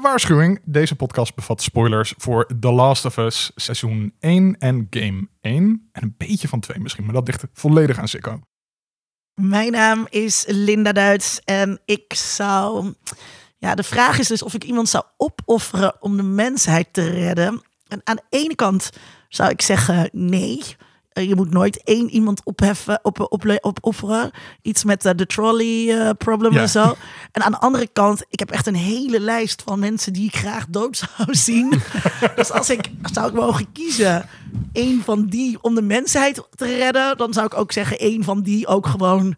Waarschuwing, deze podcast bevat spoilers voor The Last of Us seizoen 1 en game 1. En een beetje van 2 misschien, maar dat ligt volledig aan Sikko. Mijn naam is Linda Duits en ik zou... Ja, de vraag is dus of ik iemand zou opofferen om de mensheid te redden. En aan de ene kant zou ik zeggen nee. Uh, je moet nooit één iemand opheffen, op, op, opofferen. Iets met uh, de trolley uh, problem Ja. en zo. En aan de andere kant, ik heb echt een hele lijst van mensen die ik graag dood zou zien. dus als ik zou ik mogen kiezen, één van die om de mensheid te redden, dan zou ik ook zeggen één van die ook gewoon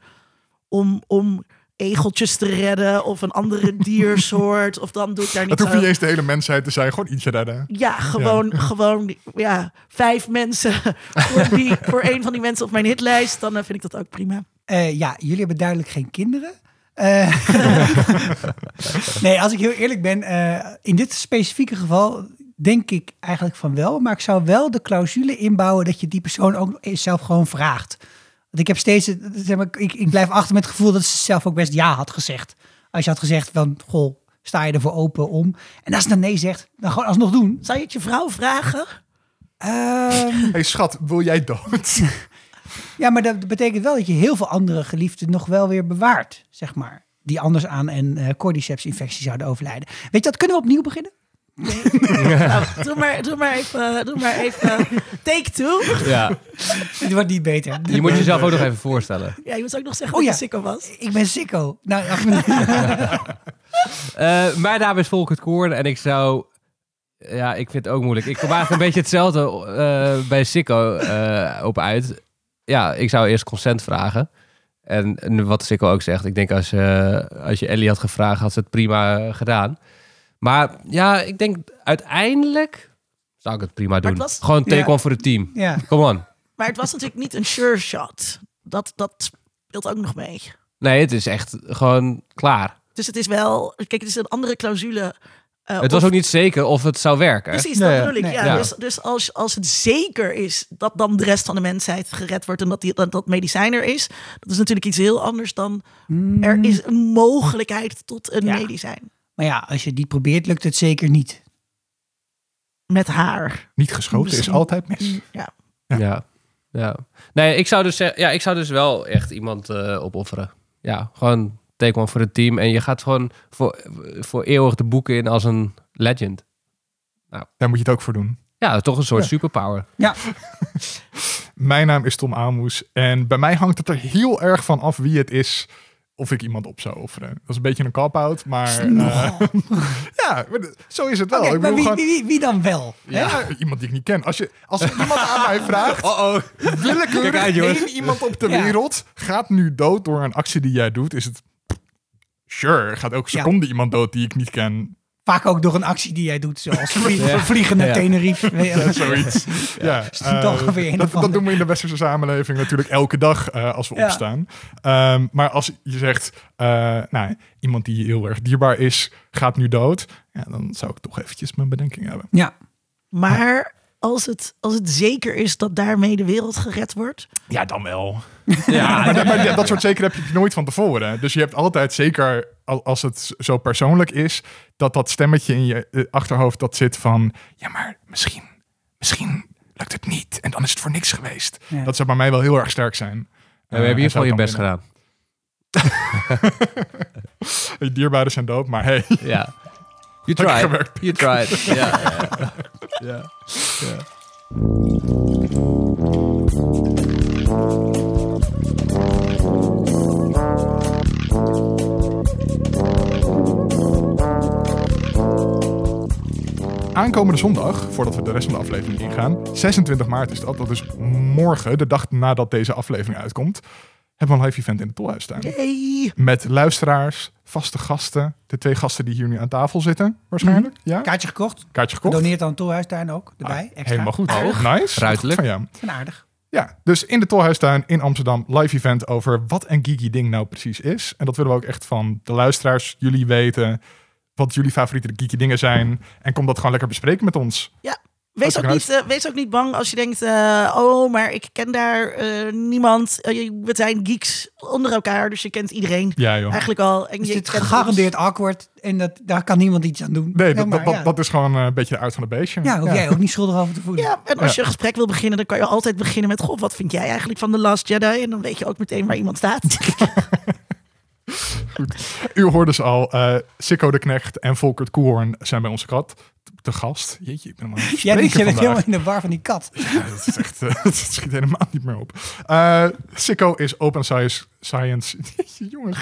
om, om egeltjes te redden of een andere diersoort. Of dan doe ik daar niet Het hoeft niet eens de hele mensheid te zijn, gewoon ietsje redden. ja, gewoon, gewoon ja, vijf mensen voor, die, voor een van die mensen op mijn hitlijst. Dan eh, vind ik dat ook prima. Eh, ja, jullie hebben duidelijk geen kinderen. Eh, nee, als ik heel eerlijk ben, eh, in dit specifieke geval denk ik eigenlijk van wel. Maar ik zou wel de clausule inbouwen dat je die persoon ook zelf gewoon vraagt. Want ik heb steeds, zeg maar, ik, ik blijf achter met het gevoel dat ze zelf ook best ja had gezegd. Als je had gezegd van, goh, sta je ervoor open om? En als ze dan nee zegt, dan gewoon alsnog doen. Zou je het je vrouw vragen? Ehm, hey, schat, wil jij dood? Ja, maar dat betekent wel dat je heel veel andere geliefden nog wel weer bewaart, zeg maar. Die anders aan een eh cordyceps-infectie zouden overlijden. Weet je, dat kunnen we opnieuw beginnen? Nou, doe, maar, doe maar even, doe maar even take two. Ja, Het wordt niet beter. je moet jezelf ook nog even voorstellen. Ja, je moet ook nog zeggen Oh dat ja. je sicko was. Ik ben sicko. Nou, ja, Eh, mijn naam is Volkert Koorn en ik zou... Ja, ik vind het ook moeilijk. Ik kom eigenlijk een beetje hetzelfde eh, bij Sikko eh, op uit. Ja, ik zou eerst consent vragen. En, en wat Sikko ook zegt, ik denk als, je als je Ellie had gevraagd, had ze het prima gedaan. Maar ja, ik denk uiteindelijk zou ik het prima doen. het was- Gewoon take Ja. voor het team. ja. Come on. Maar het was natuurlijk niet een sure shot. Dat, dat speelt ook nog mee. Nee, het is echt gewoon klaar. Dus het is wel... Kijk, het is een andere clausule. eh, Het was ook niet zeker of het zou werken. Precies, Nee, dat ja. bedoel ik. Nee. ja. Ja. Dus, dus als, als het zeker is dat dan de rest van de mensheid gered wordt en dat die, dat, dat medicijn er is, dat is natuurlijk iets heel anders dan er is een mogelijkheid tot een Ja. medicijn Maar ja, als je niet probeert, lukt het zeker niet. met haar. Niet geschoten is altijd mis. Ja. Ja. ja. Nee, ik zou dus, ja, ik zou dus wel echt iemand eh, opofferen. Ja, gewoon take one voor het team. En je gaat gewoon voor, voor eeuwig de boeken in als een legend. Daar moet je het ook voor doen. Ja, toch een soort Ja. superpower. Ja, Mijn naam is Tom Amoes en bij mij hangt het er heel erg van af wie het is of ik iemand op zou offeren. Dat is een beetje een cop-out, maar eh, ja, maar zo is het wel. Ik maar wie, gewoon, wie, wie, wie dan wel? ja, iemand die ik niet ken. Als, je, als iemand aan mij vraagt, Oh-oh. willekeurig Kijk uit, één iemand op de Ja. wereld gaat nu dood door een actie die jij doet, is het... Sure, gaat elke Ja. seconde iemand dood die ik niet ken. Vaak ook door een actie die jij doet, zoals vlie- Ja. vliegen naar Ja. Tenerife. Zoiets. ja, eh, weer een dat, dat doen we in de westerse samenleving natuurlijk elke dag eh, als we opstaan. Ehm, maar als je zegt, eh, nou, iemand die heel erg dierbaar is, gaat nu dood. Ja, dan zou ik toch eventjes mijn bedenking hebben. Ja, Maar als het, als het zeker is dat daarmee de wereld gered wordt, Ja, dan wel. Ja, Maar, dat- maar ja, dat soort zeker heb je nooit van tevoren. Dus je hebt altijd zeker, al- als het zo persoonlijk is, dat dat stemmetje in je eh, achterhoofd dat zit van, ja, maar misschien, misschien lukt het niet. En dan is het voor niks geweest. Ja. Dat zou bij mij wel heel erg sterk zijn. we hebben Eh, hier en zou je best winnen. gedaan. Dierbaren zijn dood, maar hey. Ja. You tried. gewerkt. You tried. Ja, ja. Aankomende zondag, voordat we de rest van de aflevering ingaan, 26 maart is dat, dat is morgen, de dag nadat deze aflevering uitkomt, hebben we een live event in de Tolhuistuin. hey, Met luisteraars, vaste gasten, de twee gasten die hier nu aan tafel zitten, waarschijnlijk. Ja? kaartje gekocht. Kaartje gekocht. Gedoneerd aan het Tolhuistuin ook, erbij. Ah, extra. Helemaal goed. Nice. Ruiterlijk. Van jou. En aardig. Ja, dus in de Tolhuistuin in Amsterdam, live event over wat een geeky ding nou precies is. En dat willen we ook echt van de luisteraars, jullie weten wat jullie favoriete geeky dingen zijn. En kom dat gewoon lekker bespreken met ons. Ja. Wees ook, niet, eh, wees ook niet bang als je denkt, eh, oh, maar ik ken daar eh, niemand. We zijn geeks onder elkaar, dus je kent iedereen Ja, joh. eigenlijk al. En Dus je dit is gegarandeerd awkward en dat, daar kan niemand iets aan doen. Nee, dat, maar dat, dat, ja. dat is gewoon een beetje de uit van de beestje. Ja, hoef jij ook niet schuldig over te ons. voelen. Ja, en als Ja. je een gesprek wil beginnen, dan kan je altijd beginnen met, goh, wat vind jij eigenlijk van The Last Jedi? En dan weet je ook meteen waar iemand staat. U hoorde ze al, eh Sikko de Knecht en Volkert Koehoorn zijn bij onze kat te gast. Jeetje, ik ben Jij bent, helemaal in de war van die kat. Ja, dat is echt, eh, dat schiet helemaal niet meer op. Eh Sikko is open science. science. Jeetje, jongens.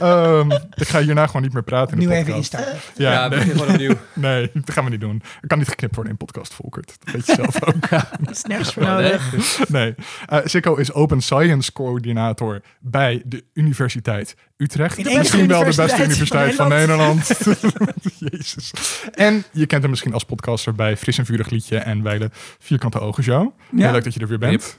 Ehm, ik ga hierna gewoon niet meer praten Nu de even instarten. Ja, Ja, nee, begin gewoon opnieuw. nee, dat gaan we niet doen. Ik kan niet geknipt worden in podcast, Volkert. Dat weet je zelf ook. Dat is nergens voor nee. nodig. Nee. Eh Sikko is Open Science Coördinator bij de Universiteit Utrecht. De misschien wel de beste universiteit van van Nederland. Jezus. En je kent hem misschien als podcaster bij Fris en Vurig Liedje en Weile Vierkante Ogen Show. Ja. Heel leuk dat je er weer bent.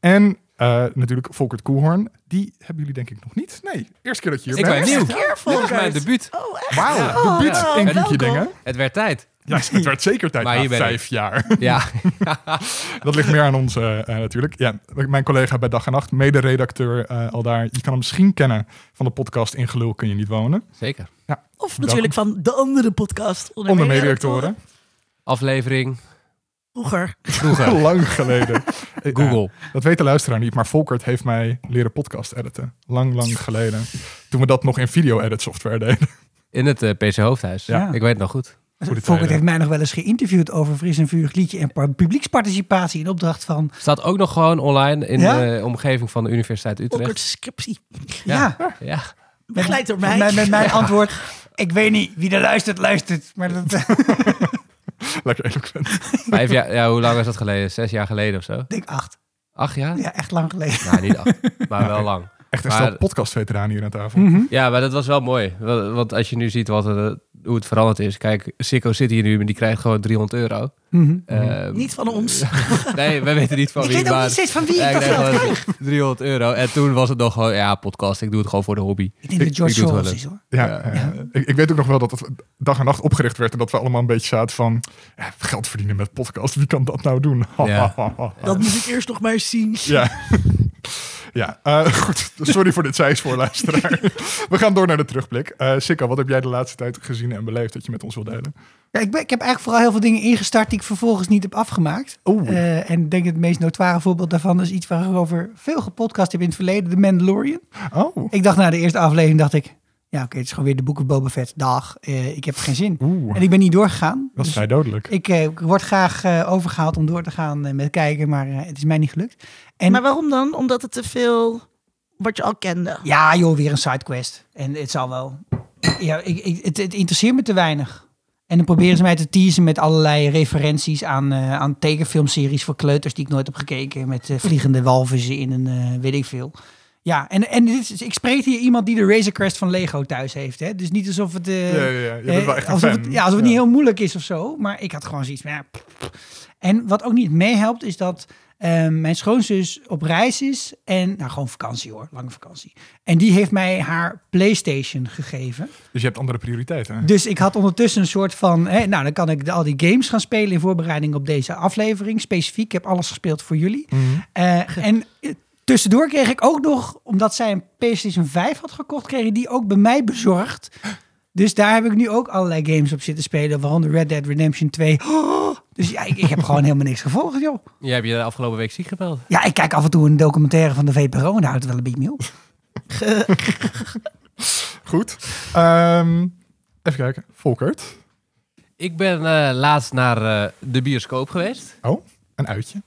En eh, natuurlijk Volkert Koelhoorn. Die hebben jullie denk ik nog niet. Nee, eerste keer dat je hier Ik bent. ben nieuw. Keer, Dit is mijn debuut. Oh? Wauw, Oh, debuut ja. in. Dingen. Het werd tijd. Ja, het werd zeker tijd Maar na ik. vijf jaar. Ja. Dat ligt meer aan ons eh, eh, natuurlijk. Ja, mijn collega bij Dag en Nacht, mede-redacteur eh, al daar. Je kan hem misschien kennen van de podcast In Gelul kun je niet wonen. Zeker. Of natuurlijk van de andere podcast. Onder mede-redactoren. Aflevering Vroeger. vroeger. Lang geleden. Eh, Google. dat weet de luisteraar niet, maar Volkert heeft mij leren podcast editen. Lang, lang geleden. Toen we dat nog in video-edit software deden. In het eh, PC Hoofdhuis. Ja. Ik weet het nog goed. Goede Volkert tijden. heeft mij nog wel eens geïnterviewd over fris en vurig liedje en par- publieksparticipatie in opdracht van... Staat ook nog gewoon online in Ja? de omgeving van de Universiteit Utrecht. Volkert's scriptie. Ja, Ja. Begeleid door mij. Met, met mijn antwoord, ik weet niet wie er luistert, luistert. Maar dat Lekker eloquent. Vijf jaar, ja, hoe lang is dat geleden? Zes jaar geleden of zo? ik denk acht. Acht jaar? Ja, echt lang geleden. Nou, niet acht, maar wel lang. Echt een Maar- stel podcast-veteraan hier aan tafel. Mhm. Ja, maar dat was wel mooi. Wa- Want als je nu ziet wat, er, hoe het veranderd is. Kijk, Sikko zit hier nu, maar die krijgt gewoon 300 euro. Mhm. Ehm, Niet van ons. Nee, we weten niet van Ik wie, weet ook maar... niet steeds van wie ik dat geld gewoon krijg. 300 euro. En toen was het nog gewoon, ja, podcast. Ik doe het gewoon voor de hobby. Ik denk dat George Ik het Soros wel is hoor. Ja, Ja. eh, Ik, ik weet ook nog wel dat het dag en nacht opgericht werd en dat we allemaal een beetje zaten van ja, geld verdienen met podcast. Wie kan dat nou doen? Ja. Dat moet ik eerst nog maar eens zien. Ja. Ja, eh, goed. Sorry voor dit zijspoor, luisteraar. We gaan door naar de terugblik. Eh Sikka, wat heb jij de laatste tijd gezien en beleefd dat je met ons wil delen? Ja, ik, ben, ik heb eigenlijk vooral heel veel dingen ingestart die ik vervolgens niet heb afgemaakt. Eh, en ik denk het meest notoire voorbeeld daarvan is iets waarover veel gepodcast heb in het verleden, The Mandalorian. Oh. Ik dacht na de eerste aflevering, dacht ik, ja oké, het is gewoon weer de boeken Boba Fett. Dag, eh, ik heb geen zin. Oeh. En ik ben niet doorgegaan. Dat is Dus vrij dodelijk. ik, eh, ik word graag eh, overgehaald om door te gaan eh, met kijken, maar eh, het is mij niet gelukt. En Maar waarom dan? Omdat het te veel wat je al kende. ja joh, weer een sidequest. En het zal wel. Ja, ik, ik, het, het interesseert me te weinig. En dan proberen ze mij te teasen met allerlei referenties aan, eh, aan tekenfilmseries voor kleuters die ik nooit heb gekeken. Met vliegende walvissen in een eh, weet ik veel. Ja, en, en dit is, ik spreek hier iemand die de Razor Crest van Lego thuis heeft. Hè? Dus niet alsof het... eh, ja, ja, ja. Alsof fan. Het, ja, alsof het niet heel moeilijk is of zo. Maar ik had gewoon zoiets en wat ook niet meehelpt is dat eh, mijn schoonzus op reis is. En nou, gewoon vakantie hoor, lange vakantie. En die heeft mij haar PlayStation gegeven. Dus je hebt andere prioriteiten. Dus ik had ondertussen een soort van... Hè, nou, dan kan ik al die games gaan spelen in voorbereiding op deze aflevering. Specifiek, ik heb alles gespeeld voor jullie. Eh, en eh, tussendoor kreeg ik ook nog, omdat zij een PlayStation 5 had gekocht, kreeg ik die ook bij mij bezorgd. Dus daar heb ik nu ook allerlei games op zitten spelen, waaronder Red Dead Redemption 2. Oh, dus ja, ik, ik heb gewoon helemaal niks gevolgd, joh. Jij hebt je de afgelopen week ziek gebeld. Ja, ik kijk af en toe een documentaire van de VPRO en daar houdt het wel een beetje mee op. Goed. Ehm, even kijken. Volkert. Ik ben eh, laatst naar eh, de bioscoop geweest. Oh, een uitje.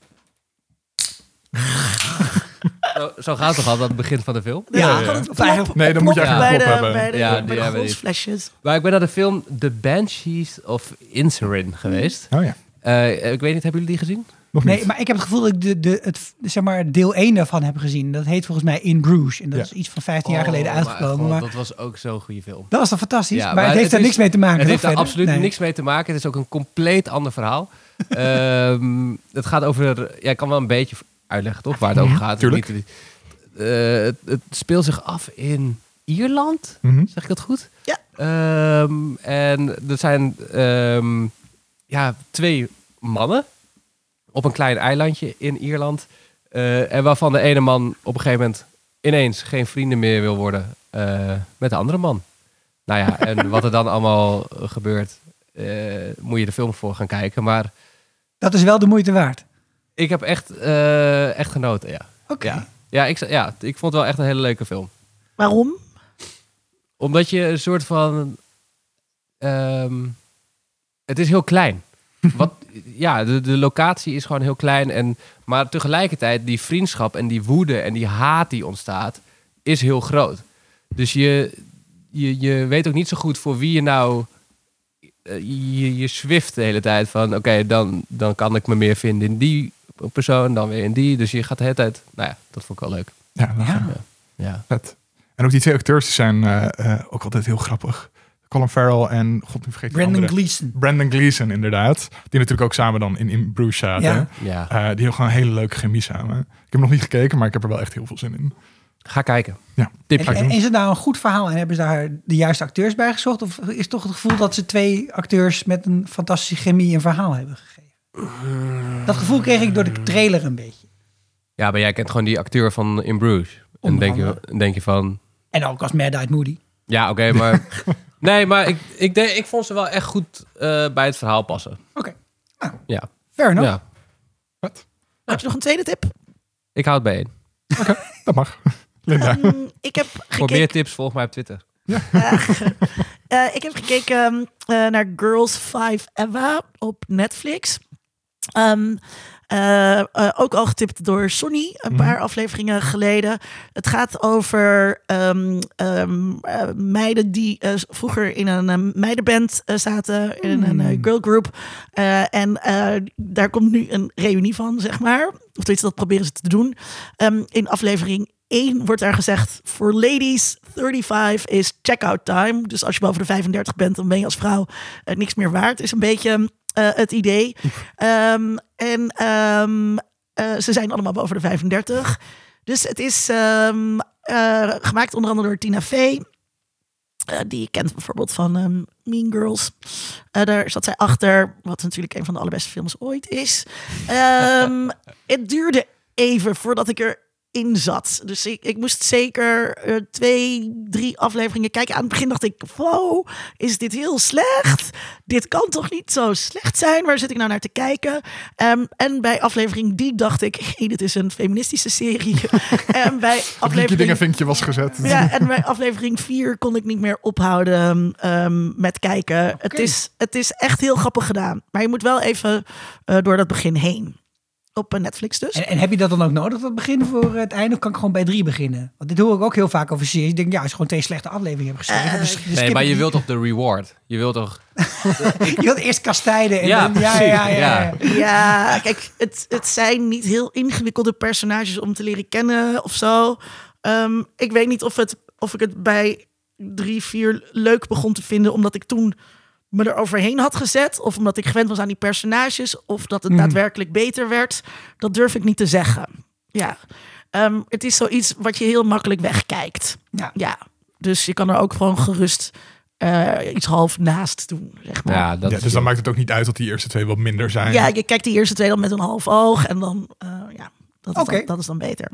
Zo, zo gaat het toch al, dat het begin van de film? Ja, ja, ja. gewoon het Of eigenlijk- plop- Nee, dan moet je eigenlijk bij een de, hebben. bij de, Ja, die bij de hebben die. golfsflesjes. Maar ik ben naar de film The Banshees of Insurin geweest. Oh ja. Eh, ik weet niet, hebben jullie die gezien? Nog niet. Nee, maar ik heb het gevoel dat ik de, de, het, zeg maar, deel 1 daarvan heb gezien. Dat heet volgens mij In Bruges. En dat Ja. is iets van 15 jaar geleden Oh, maar uitgekomen. god, Maar, dat was ook zo'n goede film. dat was toch fantastisch? Ja, maar, maar het heeft het daar is- niks mee te maken. Het heeft daar absoluut Nee. niks mee te maken. Het is ook een compleet ander verhaal. Ehm, het gaat over... Ja, ik kan wel een beetje uitleggen, toch? Waar het over gaat. tuurlijk. Niet- eh, het, het speelt zich af in Ierland. Mhm. Zeg ik dat goed? Ja. Ehm, en er zijn ehm, ja, twee mannen op een klein eilandje in Ierland. Eh, en waarvan de ene man op een gegeven moment ineens geen vrienden meer wil worden eh, met de andere man. Nou ja, en wat er dan allemaal gebeurt, eh, moet je de film voor gaan kijken. Maar Dat is wel de moeite waard. Ik heb echt, eh, echt genoten, ja. Oké. Ja. Ja, ik, ja, ik vond het wel echt een hele leuke film. Waarom? Omdat je een soort van... ehm, het is heel klein. Wat, ja, de, de locatie is gewoon heel klein. En, maar tegelijkertijd die vriendschap en die woede en die haat die ontstaat... is heel groot. Dus je, je, je weet ook niet zo goed voor wie je nou... eh, Je, je swift de hele tijd van... Oké, dan, dan kan ik me meer vinden in die persoon, dan weer in die. Dus je gaat de hele tijd... Nou ja, dat vond ik wel leuk. Ja. Ja. Ja. vet. En ook die twee acteurs zijn eh, eh, ook altijd heel grappig. Colin Farrell en, god nu vergeet Brandon andere. Gleeson. Brandon Gleeson, inderdaad. Die natuurlijk ook samen dan in, in Bruges zaten. Ja. ja. Eh, die hebben gewoon een hele leuke chemie samen. Ik heb nog niet gekeken, maar ik heb er wel echt heel veel zin in. Ga kijken. Ja. Tip. En is het nou een goed verhaal en hebben ze daar de juiste acteurs bij gezocht? Of is het toch het gevoel dat ze twee acteurs met een fantastische chemie een verhaal hebben gegeven? Dat gevoel kreeg ik door de trailer een beetje. Ja, maar jij kent gewoon die acteur van In Bruges. En denk je, denk je van... En ook als Mad Eyed Moody. Ja, oké, maar... nee, maar ik, ik, denk, ik vond ze wel echt goed eh, bij het verhaal passen. Oké, Ja. fair enough. ja. Vet. Had je nog een tweede tip? Ik hou het bij één. Dat mag. Linda. Ehm, ik heb Voor gekeken... meer tips volg mij op Twitter. Eh, ik heb gekeken eh, naar Girls 5 Eva op Netflix. Ehm, eh, eh, ook al getipt door Sonny een Mhm. paar afleveringen geleden. Het gaat over ehm, ehm, eh, meiden die vroeger in een meidenband zaten, in een eh, Hmm. girlgroup. En daar komt nu een reunie van, zeg maar. Of tenminste, dat proberen ze te doen. In aflevering 1 wordt er gezegd: voor ladies 35 is checkout time. Dus als je boven de 35 bent, dan ben je als vrouw niks meer waard. Is een beetje eh, het idee. Ehm, en ehm, eh, ze zijn allemaal boven de 35. Dus het is ehm, eh, gemaakt onder andere door Tina Fey. Die je kent bijvoorbeeld van Mean Girls. Daar zat zij achter, wat natuurlijk een van de allerbeste films ooit is. Het duurde even voordat ik zat. Dus ik, ik moest zeker eh, twee, drie afleveringen kijken. Aan het begin dacht ik, wow, is dit heel slecht? Dit kan toch niet zo slecht zijn? Waar zit ik nou naar te kijken? Ehm, en bij aflevering die dacht ik, hey, dit is een feministische serie. en bij aflevering dingen vinkje was gezet. ja, en bij aflevering 4 kon ik niet meer ophouden ehm, met kijken. Het, is, het is echt heel grappig gedaan. Maar je moet wel even eh, door dat begin heen. Op eh, Netflix dus. En, en heb je dat dan ook nodig, dat begin voor het einde? Of kan ik gewoon bij drie beginnen? Want dit hoor ik ook heel vaak over series. Ik denk, ja, als je gewoon twee slechte afleveringen hebt geschreven. Eh, Nee, maar je die. wilt toch de reward? Je wilt toch... Je wilt eerst kastijden. En Ja, dan, ja, precies. ja, ja, ja. Ja. Ja, kijk, het, het zijn niet heel ingewikkelde personages om te leren kennen of zo. Ehm, ik weet niet of, het, of ik het bij drie, vier leuk begon te vinden, omdat ik toen me er overheen had gezet. Of omdat ik gewend was aan die personages. Of dat het Mhm. daadwerkelijk beter werd. Dat durf ik niet te zeggen. Ja. Ehm, het is zoiets wat je heel makkelijk wegkijkt. Ja. Ja. Dus je kan er ook gewoon gerust eh, iets half naast doen, zeg maar. Ja, dat Ja, dus dan maakt het ook niet uit dat die eerste twee wat minder zijn. Ja, je kijkt die eerste twee dan met een half oog en dan, eh, ja, dat is, dan, dat is dan beter.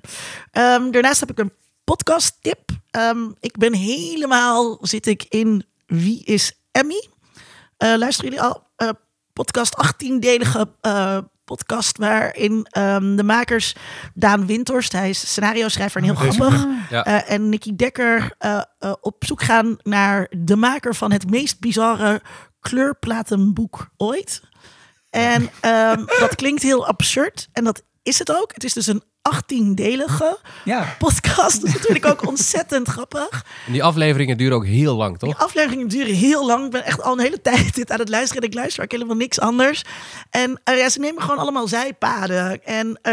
Ehm, daarnaast heb ik een podcast tip. Ehm, ik ben helemaal, zit ik in Wie is Emmy? Eh luisteren jullie al? Eh, podcast, 18-delige eh, podcast waarin ehm, de makers Daan Windhorst, hij is scenario schrijver en heel grappig. Ja. En Nicky Dekker op zoek gaan naar de maker van het meest bizarre kleurplatenboek ooit. En ehm, dat klinkt heel absurd en dat is het ook. Het is dus een 18-delige Ja. podcast. Dat is natuurlijk ook ontzettend grappig. En die afleveringen duren ook heel lang, Die toch? afleveringen duren heel lang. Ik ben echt al een hele tijd dit aan het luisteren. En ik luister ook helemaal niks anders. En eh, ja, ze nemen gewoon allemaal zijpaden en eh,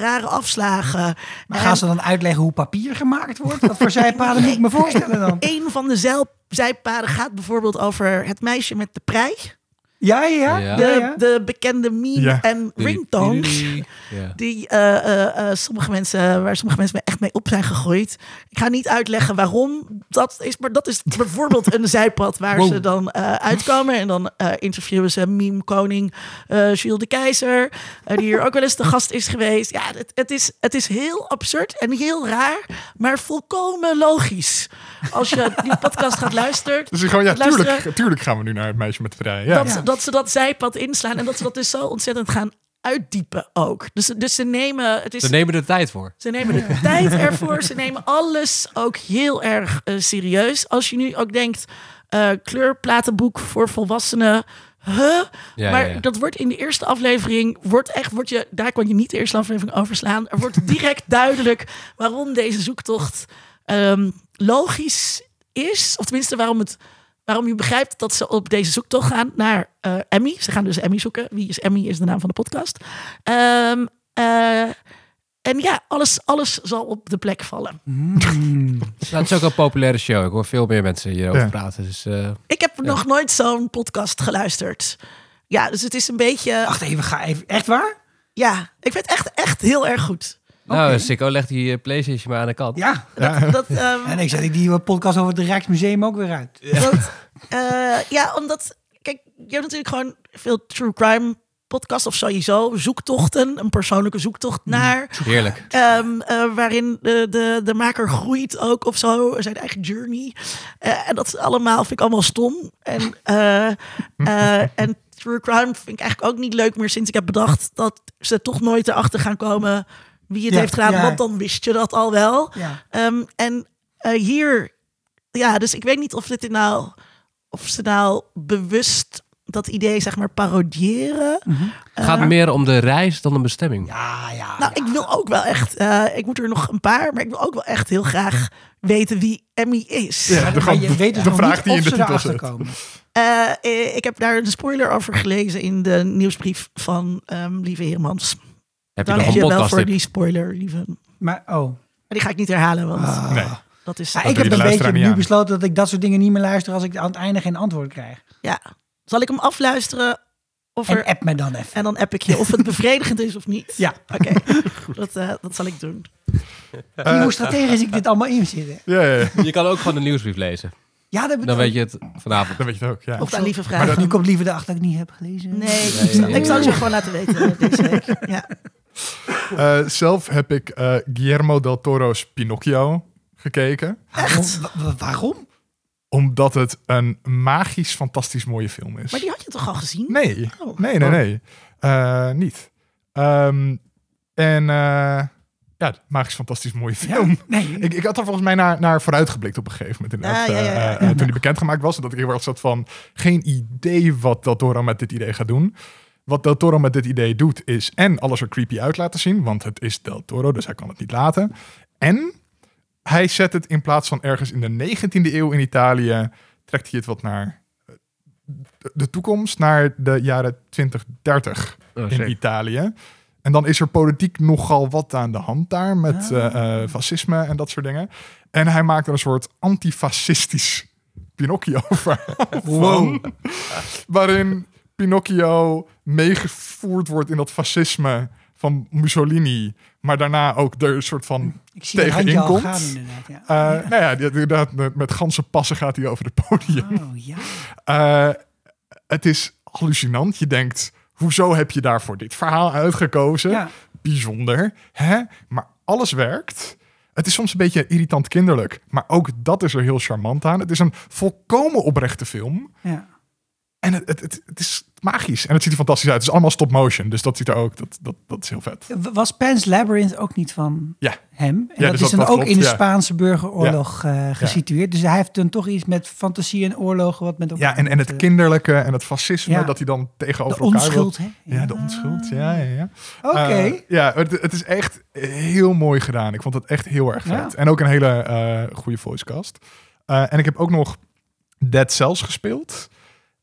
rare afslagen. Maar En- gaan ze dan uitleggen hoe papier gemaakt wordt? Wat voor zijpaden moet ik me voorstellen dan? Een van de zeil- zijpaden gaat bijvoorbeeld over het meisje met de prei. Ja, ja. De, ja. de bekende meme Ja. en ringtones. Ja. Die eh, eh, eh, sommige mensen, waar sommige mensen echt mee op zijn gegroeid. Ik ga niet uitleggen waarom dat is, maar dat is bijvoorbeeld een zijpad waar Wow. ze dan eh, uitkomen. En dan eh, interviewen ze meme koning eh Jules de Keizer, die hier ook wel eens de gast is geweest. Ja, het, het, is, het is heel absurd en heel raar, maar volkomen logisch. Als je die podcast gaat luisteren, Dus ik gewoon, ja, Luisteren. tuurlijk, tuurlijk gaan we nu naar het meisje met vrij. Ja. dat, dat ze dat zijpad inslaan en dat ze dat dus zo ontzettend gaan uitdiepen ook. Dus, dus ze nemen, het is, Ze nemen er tijd voor. ze nemen de tijd ervoor. Ze nemen alles ook heel erg eh, serieus. Als je nu ook denkt, eh, kleurplatenboek voor volwassenen. Huh? Ja, maar ja, ja. dat wordt in de eerste aflevering, wordt echt, wordt je, daar kan je niet de eerste aflevering overslaan. Er wordt direct duidelijk waarom deze zoektocht ehm, logisch is. Of tenminste, waarom, het, waarom je begrijpt dat ze op deze zoektocht gaan naar eh, Emmy. Ze gaan dus Emmy zoeken. Wie is Emmy is de naam van de podcast. Ehm, eh, en ja, alles, alles zal op de plek vallen. Mm. Het is ook een populaire show. Ik hoor veel meer mensen hierover Ja. praten. Dus, eh, Ik heb nog nooit zo'n podcast geluisterd. Ja, dus het is een beetje... Wacht even, ga even. Echt waar? Ja, ik vind het echt, echt heel erg goed. Nou, Oké. Sicko legt die eh, PlayStation maar aan de kant. Ja. Ja. Dat, ehm, En ik zet ik die podcast over het Rijksmuseum ook weer uit. dat, eh, ja, omdat... Kijk, je hebt natuurlijk gewoon veel true crime podcasts of sowieso zoektochten. Een persoonlijke zoektocht naar... Heerlijk. Ehm, eh, waarin de, de, de maker groeit ook of zo, zijn eigen journey. Eh, en dat is allemaal, vind ik allemaal stom. En, eh, eh, en true crime vind ik eigenlijk ook niet leuk meer sinds ik heb bedacht dat ze toch nooit erachter gaan komen wie het Ja, heeft gedaan. ja. Want dan wist je dat al wel. Ja. Ehm, en eh, hier, ja, dus ik weet niet of dit nou, of ze nou bewust dat idee zeg maar parodiëren. Het gaat meer om de reis dan de bestemming. Ja, ja. Nou, ik wil ook wel echt, eh, ik moet er nog een paar, maar ik wil ook wel echt heel graag weten wie Emmy is. Ja, Maar, je weet dus de vraag niet die in de titel zit. komen. Eh, eh, ik heb daar een spoiler over gelezen in de nieuwsbrief van ehm, Lieve Heermans. Heb je je wel voor die spoiler, lieve. Maar Maar, oh. die ga ik niet herhalen, want Ah. Nee. dat is... Ja, Dat ik heb een beetje nu aan. besloten dat ik dat soort dingen niet meer luister als ik aan het einde geen antwoord krijg. ja. Zal ik hem afluisteren? Of er, En app me dan even. en dan app ik je of het bevredigend is of niet. Ja. Oké, dat, eh, dat zal ik doen. Zie hoe strategisch ik dit allemaal in zit. hè? Ja, ja, ja. Je kan ook gewoon de nieuwsbrief lezen. Ja, dat Dan weet je het vanavond. dan weet je het ook. Ja. Of daar lieve Maar vragen. dat, nu komt liever de achter dat ik niet heb gelezen. Nee, ik zal- ik zal het je gewoon laten weten eh, deze week. Ja. Eh, zelf heb ik eh, Guillermo del Toro's Pinocchio gekeken. Wa- wa- waarom? Omdat het een magisch, fantastisch mooie film is. Maar die had je toch al gezien? Nee, Oh. nee, nee, nee. Eh, niet. Ehm, en ja, magisch, fantastisch mooie film. Ja, nee. Ik, ik had er volgens mij naar, naar vooruit geblikt op een gegeven moment. Ah, ja, ja, ja. toen die bekendgemaakt was. En dat ik heel erg zat van... geen idee wat Del Toro met dit idee gaat doen. Wat Del Toro met dit idee doet is... en alles er creepy uit laten zien. Want het is Del Toro, dus hij kan het niet laten. En hij zet het in plaats van ergens in de 19e eeuw in Italië... trekt hij het wat naar eh, de, toekomst. Naar de jaren 2030 Oh, in. Italië. En dan is er politiek nogal wat aan de hand daar met Ah. eh, eh, fascisme en dat soort dingen. En hij maakt er een soort antifascistisch Pinocchio van. Waarin Pinocchio meegevoerd wordt in dat fascisme van Mussolini. Maar daarna ook er een soort van... Ik zie het tegenin komt. gaan inderdaad. Ja. eh, Nou ja, die- inderdaad, met, ganse passen gaat hij over het podium. oh ja. Eh, het is hallucinant. Je denkt, hoezo heb je daarvoor dit verhaal uitgekozen? ja. Bijzonder, hè? Maar alles werkt. Het is soms een beetje irritant kinderlijk, maar ook dat is er heel charmant aan. Het is een volkomen oprechte film. ja. En het, het, is magisch. En het ziet er fantastisch uit. Het is allemaal stop motion. Dus dat ziet er ook. Dat, dat, dat is heel vet. Was Pan's Labyrinth ook niet van Ja. hem? En Ja, dat dus is dat- dan dat ook klopt, in de. Spaanse burgeroorlog eh, gesitueerd. Dus hij heeft dan toch iets met fantasie en oorlogen wat met. Ja, en, en het eh, kinderlijke en het fascisme. Dat hij dan tegenover De elkaar onschuld, wil. hè? Ja, de onschuld. Ja, ja, ja. Oké. Eh, ja, het, het is echt heel mooi gedaan. Ik vond het echt heel erg vet. En ook een hele eh goede voicecast. En ik heb ook nog Dead Cells gespeeld.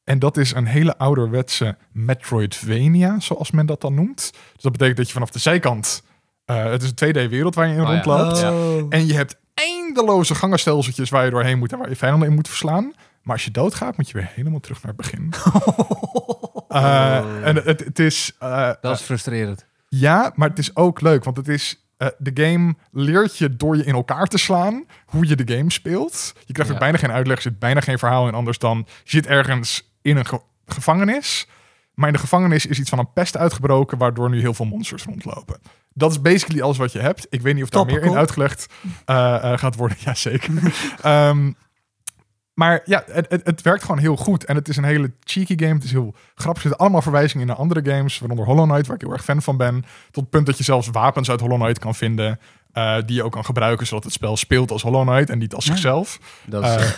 En dat is een hele ouderwetse Metroidvania, zoals men dat dan noemt. Dus dat betekent dat je vanaf de zijkant... eh, het is een 2D-wereld waar je in Oh ja. rondloopt. Oh. En je hebt eindeloze gangenstelseltjes waar je doorheen moet en waar je vijanden in moet verslaan. Maar als je doodgaat, moet je weer helemaal terug naar het begin. Eh, en het, het is... eh, Dat is frustrerend. ja, maar het is ook leuk, want het is... eh, de game leert je door je in elkaar te slaan hoe je de game speelt. Je krijgt ook Ja. bijna geen uitleg, er zit bijna geen verhaal in anders dan... Je zit ergens in een ge- gevangenis, maar in de gevangenis is iets van een pest uitgebroken... waardoor nu heel veel monsters rondlopen. Dat is basically alles wat je hebt. Ik weet niet of daar meer in uitgelegd eh, eh, gaat worden. Jazeker. Ehm maar ja, het, het, het werkt gewoon heel goed. En het is een hele cheeky game. Het is heel grappig. Er zitten allemaal verwijzingen naar andere games. Waaronder Hollow Knight, waar ik heel erg fan van ben. Tot het punt dat je zelfs wapens uit Hollow Knight kan vinden. eh, die je ook kan gebruiken, zodat het spel speelt als Hollow Knight en niet als Ja. zichzelf. Dat is, Eh,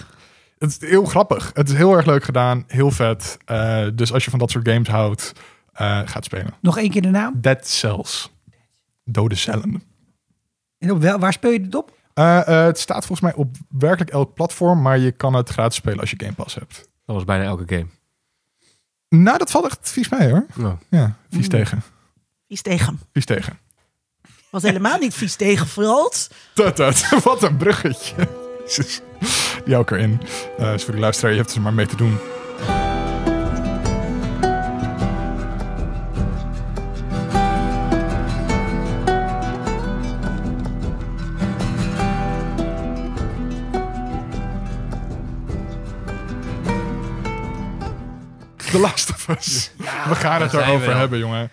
het is heel grappig. Het is heel erg leuk gedaan. Heel vet. Eh, dus als je van dat soort games houdt, eh gaat spelen. Nog één keer de naam. Dead Cells. Dode cellen. En op wel, waar speel je dit op? Eh, eh, het staat volgens mij op werkelijk elk platform, maar je kan het gratis spelen als je Game Pass hebt. dat was bijna elke game. Nou, dat valt echt vies mee hoor. Nou, Ja, vies Mm. tegen. Vies tegen. Vies tegen. Was helemaal niet vies tegen, Frans. Tut, tut. Wat een bruggetje. Jezus. Die hou ik erin. Eh dus voor de luisteraar, je hebt er maar mee te doen. The Last of Us. we gaan het erover hebben, jongen.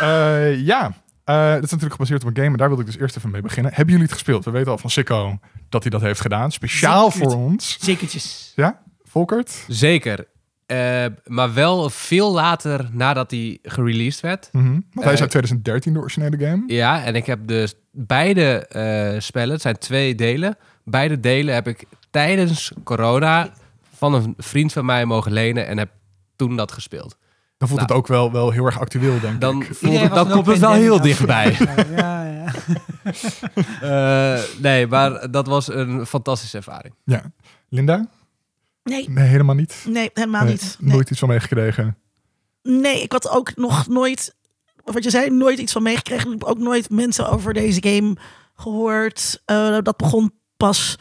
Eh, ja, Eh, dat is natuurlijk gebaseerd op een game. En daar wilde ik dus eerst even mee beginnen. Hebben jullie het gespeeld? We weten al van Sikko dat hij dat heeft gedaan. Speciaal voor ons. Zekertjes. Ja, Volkert? Zeker. Eh, maar wel veel later nadat hij gereleased werd. Mhm. Want hij is Eh, uit 2013, de originele game. Ja, en ik heb dus beide eh, spellen, het zijn twee delen. Beide delen heb ik tijdens corona van een vriend van mij mogen lenen en heb toen dat gespeeld. Dan voelt Nou. het ook wel, wel heel erg actueel, denk Dan, ik. voelt het, dan er komt het wel heel dichtbij. Ja, ja. Eh, nee, maar dat was een fantastische ervaring. Ja. Linda? Nee, Nee, helemaal niet. nee, helemaal Nee, niet. Nee. Nooit iets van meegekregen. nee, ik had ook nog nooit, wat je zei, nooit iets van meegekregen. Ik heb ook nooit mensen over deze game gehoord. Eh, dat begon pas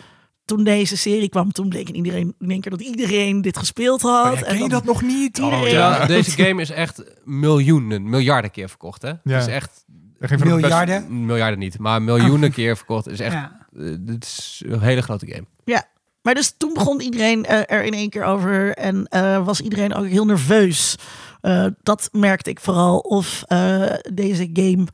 toen deze serie kwam. Toen bleek in iedereen, in één keer dat iedereen dit gespeeld had. Oh, ja, ken je dan- dat nog niet? Iedereen- Oh, Ja, ja. deze game is echt miljoenen, miljarden keer verkocht. Hè? Ja. Het is echt de best- Miljarden. miljarden niet, maar miljoenen keer verkocht. Het is echt, Ja. eh, dit is een hele grote game. Maar dus toen begon iedereen eh, er in één keer over en eh, was iedereen ook heel nerveus. Eh, dat merkte ik vooral of eh, deze game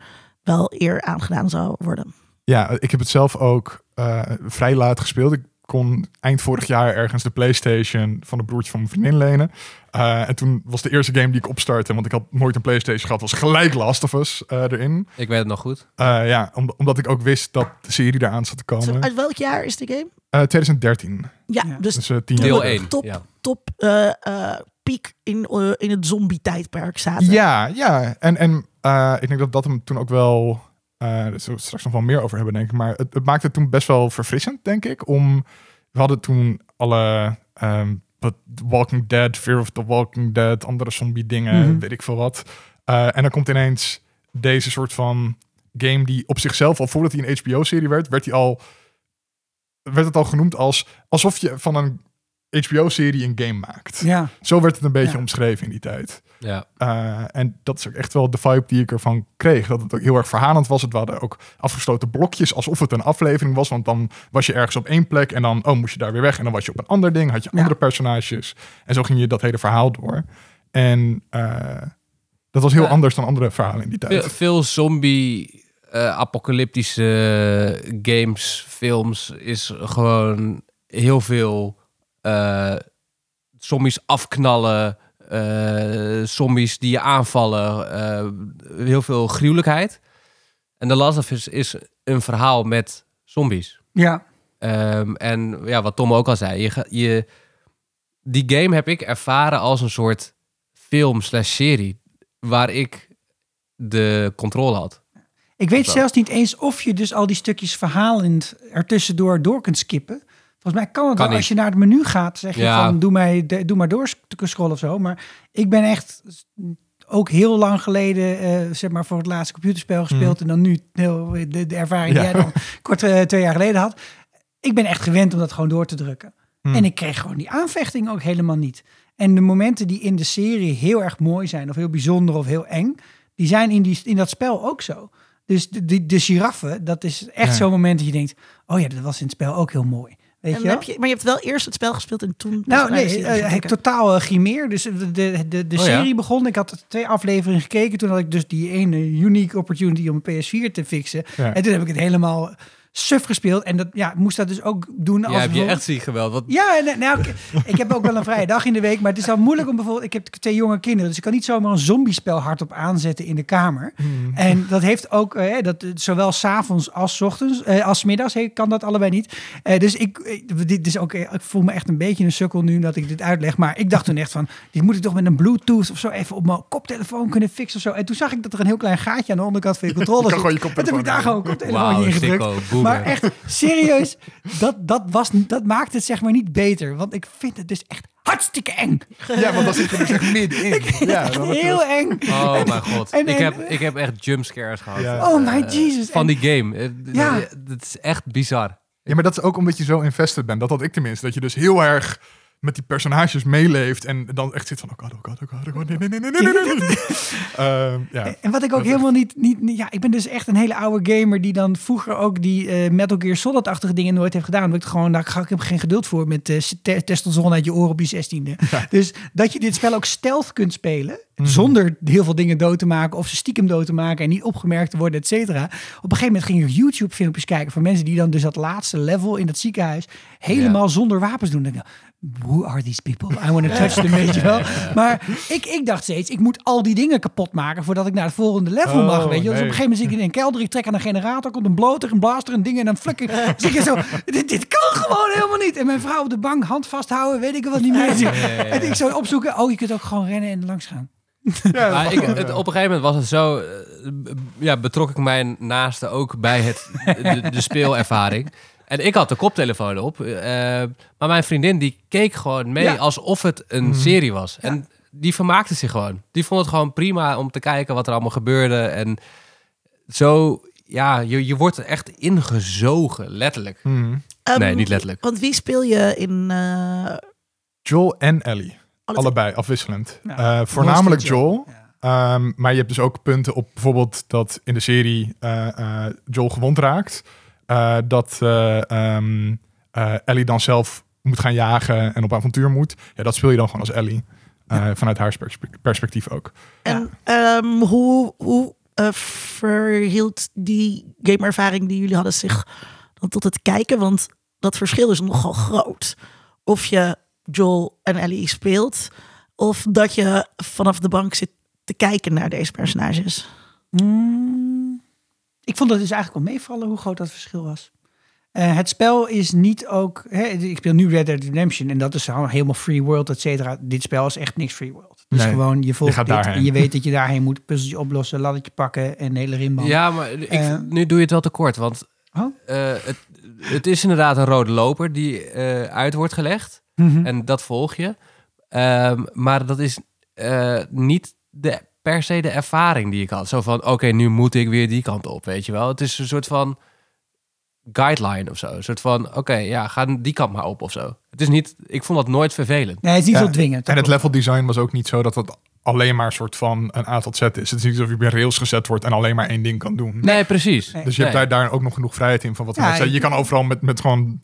wel eer aangedaan zou worden. Ja, ik heb het zelf ook eh, vrij laat gespeeld. Ik kon eind vorig jaar ergens de PlayStation van een broertje van mijn vriendin lenen. Eh, en toen was de eerste game die ik opstartte, want ik had nooit een PlayStation gehad, was gelijk Last of Us eh, erin. Ik weet het nog goed. Eh, ja, om- omdat ik ook wist dat de serie eraan zat te Zo, komen. uit welk jaar is de game? Eh 2013, Ja, Ja. dus dus tien jaar Deel geleden. 1. top. Ja. top eh, eh, piek in, in het zombie-tijdperk zaten. Ja, ja. En, en eh, ik denk dat dat hem toen ook wel... eh daar zullen we straks nog wel meer over hebben, denk ik. Maar het, het maakte het toen best wel verfrissend, denk ik. Om, we hadden toen alle... ehm, Walking Dead, Fear of the Walking Dead, andere zombie dingen, Mhm. weet ik veel wat. Eh, en dan komt ineens deze soort van game die op zichzelf, al voordat hij een HBO-serie werd, werd hij al werd het al genoemd als alsof je van een HBO-serie een game maakt. Ja. Zo werd het een beetje Ja. omschreven in die tijd. Ja. Uh, en dat is ook echt wel de vibe die ik ervan kreeg. Dat het ook heel erg verhalend was. Het waren ook afgesloten blokjes, alsof het een aflevering was. Want dan was je ergens op één plek en dan oh, moest je daar weer weg. En dan was je op een ander ding, had je Ja. andere personages. En zo ging je dat hele verhaal door. En uh, dat was heel Ja. anders dan andere verhalen in die tijd. Veel, veel zombie, eh, apocalyptische games, films is gewoon heel veel eh, zombies afknallen, eh, zombies die je aanvallen, eh, heel veel gruwelijkheid. En The Last of Us is een verhaal met zombies. Ja. Ehm, en ja, wat Tom ook al zei, je, je, die game heb ik ervaren als een soort film slash serie waar ik de controle had. Ik weet zelfs niet eens of je dus al die stukjes verhalend ertussendoor door kunt skippen. Volgens mij kan het Kan wel. Als je naar het menu gaat, zeg je Ja. van doe, mij, de- doe maar door scrollen of zo. Maar ik ben echt ook heel lang geleden, eh, zeg maar, voor het laatste computerspel gespeeld. En dan nu de, de ervaring die jij dan kort eh, twee jaar geleden had. Ik ben echt gewend om dat gewoon door te drukken. Hmm. En ik kreeg gewoon die aanvechting ook helemaal niet. En de momenten die in de serie heel erg mooi zijn, of heel bijzonder of heel eng, die zijn in, die, in dat spel ook zo. Dus de, de, de giraffe, dat is echt Ja. zo'n moment dat je denkt, oh ja, dat was in het spel ook heel mooi. Weet En je wel? heb je, maar je hebt wel eerst het spel gespeeld en toen... Nou, nee, eh, ik kijken. totaal uh, grimeer. Dus de, de, de, de Oh, ja? serie begon. Ik had twee afleveringen gekeken. Toen had ik dus die ene unique opportunity om een PS4 te fixen. Ja. En toen heb ik het helemaal suf gespeeld. En dat ja, moest dat dus ook doen. Ja, als heb je echt ziek geweld. Wat, Ja, nou, ik, ik heb ook wel een vrije dag in de week. Maar het is al moeilijk om bijvoorbeeld... Ik heb twee jonge kinderen. Dus ik kan niet zomaar een zombiespel hardop aanzetten in de kamer. Hmm. En dat heeft ook, eh, dat, eh, zowel s'avonds als 's ochtends, eh, als 's middags, hey, kan dat allebei niet. Eh, dus ik, eh, dit is ook, ik voel me echt een beetje een sukkel nu dat ik dit uitleg. Maar ik dacht toen echt van, dit moet ik toch met een Bluetooth of zo even op mijn koptelefoon kunnen fixen of zo. En toen zag ik dat er een heel klein gaatje aan de onderkant van je controle kan zit. gewoon je En toen heb ik koptelefoon daar gewoon een koptelefoon Wauw, in ingedrukt. Maar echt, serieus, dat, dat, was, dat maakt het zeg maar niet beter. Want ik vind het dus echt hartstikke eng. Ja, want dan zit je dus echt middenin. Ja, heel eng. Oh mijn god. En- ik, heb, ik heb echt jumpscares gehad. Ja. Oh my Eh, Jesus. Van En- die game. Eh, Ja. Dat is echt bizar. Ja, maar dat is ook omdat je zo invested bent. Dat had ik tenminste. Dat je dus heel erg met die personages meeleeft. En dan echt zit van, oh god, oh god, oh god, oh god, nee, nee, nee, nee, nee, nee, nee. Ehm, ja. En wat ik ook helemaal niet, niet, niet- Ja, ik ben dus echt een hele oude gamer die dan vroeger ook die eh, Metal Gear Solid-achtige dingen nooit heeft gedaan. Omdat ik gewoon, daar ga ik heb geen geduld voor met eh te testosteron uit je oren op je zestiende. Dus dat je dit spel ook stealth kunt spelen. Zonder heel veel dingen dood te maken of ze stiekem dood te maken en niet opgemerkt te worden, et cetera. Op een gegeven moment ging ik YouTube-filmpjes kijken van mensen die dan dus dat laatste level in dat ziekenhuis helemaal zonder wapens doen. Dan denk ik, Who are these people? I want to touch them, weet je wel. Maar ik, ik dacht steeds, ik moet al die dingen kapot maken voordat ik naar het volgende level Oh, mag, weet je. Dus op een gegeven moment zit ik in een kelder, ik trek aan een generator, komt een bloter, een blaster, een ding en dan flikker. Je zo, dit, dit kan gewoon helemaal niet. En mijn vrouw op de bank, hand vasthouden, weet ik wat niet meer. En ik zo opzoeken, oh, je kunt ook gewoon rennen en langs gaan. Maar ik, het, op een gegeven moment was het zo, eh, ja, betrok ik mijn naaste ook bij het, de, de speelervaring. En ik had de koptelefoon op, eh, maar mijn vriendin die keek gewoon mee Ja. alsof het een serie was. En die vermaakte zich gewoon. Die vond het gewoon prima om te kijken wat er allemaal gebeurde. En zo, ja, je, je wordt er echt ingezogen, letterlijk. Hmm. Ehm, nee, niet letterlijk. Want wie speel je in... eh, Joel en Ellie. alle- Allebei, afwisselend. Ja. Eh, voornamelijk Joel. Ja. Ehm, maar je hebt dus ook punten op bijvoorbeeld dat in de serie eh, eh, Joel gewond raakt. Eh, dat eh, ehm, eh, Ellie dan zelf moet gaan jagen en op avontuur moet. Ja, dat speel je dan gewoon als Ellie. Eh, Vanuit haar perspe- perspectief ook. En ehm, hoe, hoe eh, verhield die gameervaring die jullie hadden zich dan tot het kijken? Want dat verschil is nogal groot. Of je Joel en Ellie speelt, of dat je vanaf de bank zit te kijken naar deze personages. Mm, ik vond het dus eigenlijk wel meevallen hoe groot dat verschil was. Eh, het spel is niet ook... Hè, ik speel nu Red Dead Redemption en dat is helemaal free world, et cetera. Dit spel is echt niks free world. Dus Nee, gewoon, je volgt je gaat dit en je weet dat je daarheen moet, puzzeltje oplossen, laddertje pakken en een hele rimband. Ja, maar ik, Eh. nu doe je het wel te kort, want Oh. eh, het, het is inderdaad een rode loper die eh, uit wordt gelegd. Mhm. En dat volg je. Ehm, maar dat is eh, niet de, per se de ervaring die ik had. Zo van, oké, nu moet ik weer die kant op, weet je wel. Het is een soort van guideline of zo. Een soort van, oké, ja, ga die kant maar op of zo. Het is niet, ik vond dat nooit vervelend. Nee, het is niet Ja, zo dwingend. En het level design was ook niet zo dat het alleen maar een soort van een A tot Z is. Het is niet alsof je bij rails gezet wordt en alleen maar één ding kan doen. Nee, precies. Nee. Dus je hebt daar, daar ook nog genoeg vrijheid in van wat Ja. Je kan overal met, met gewoon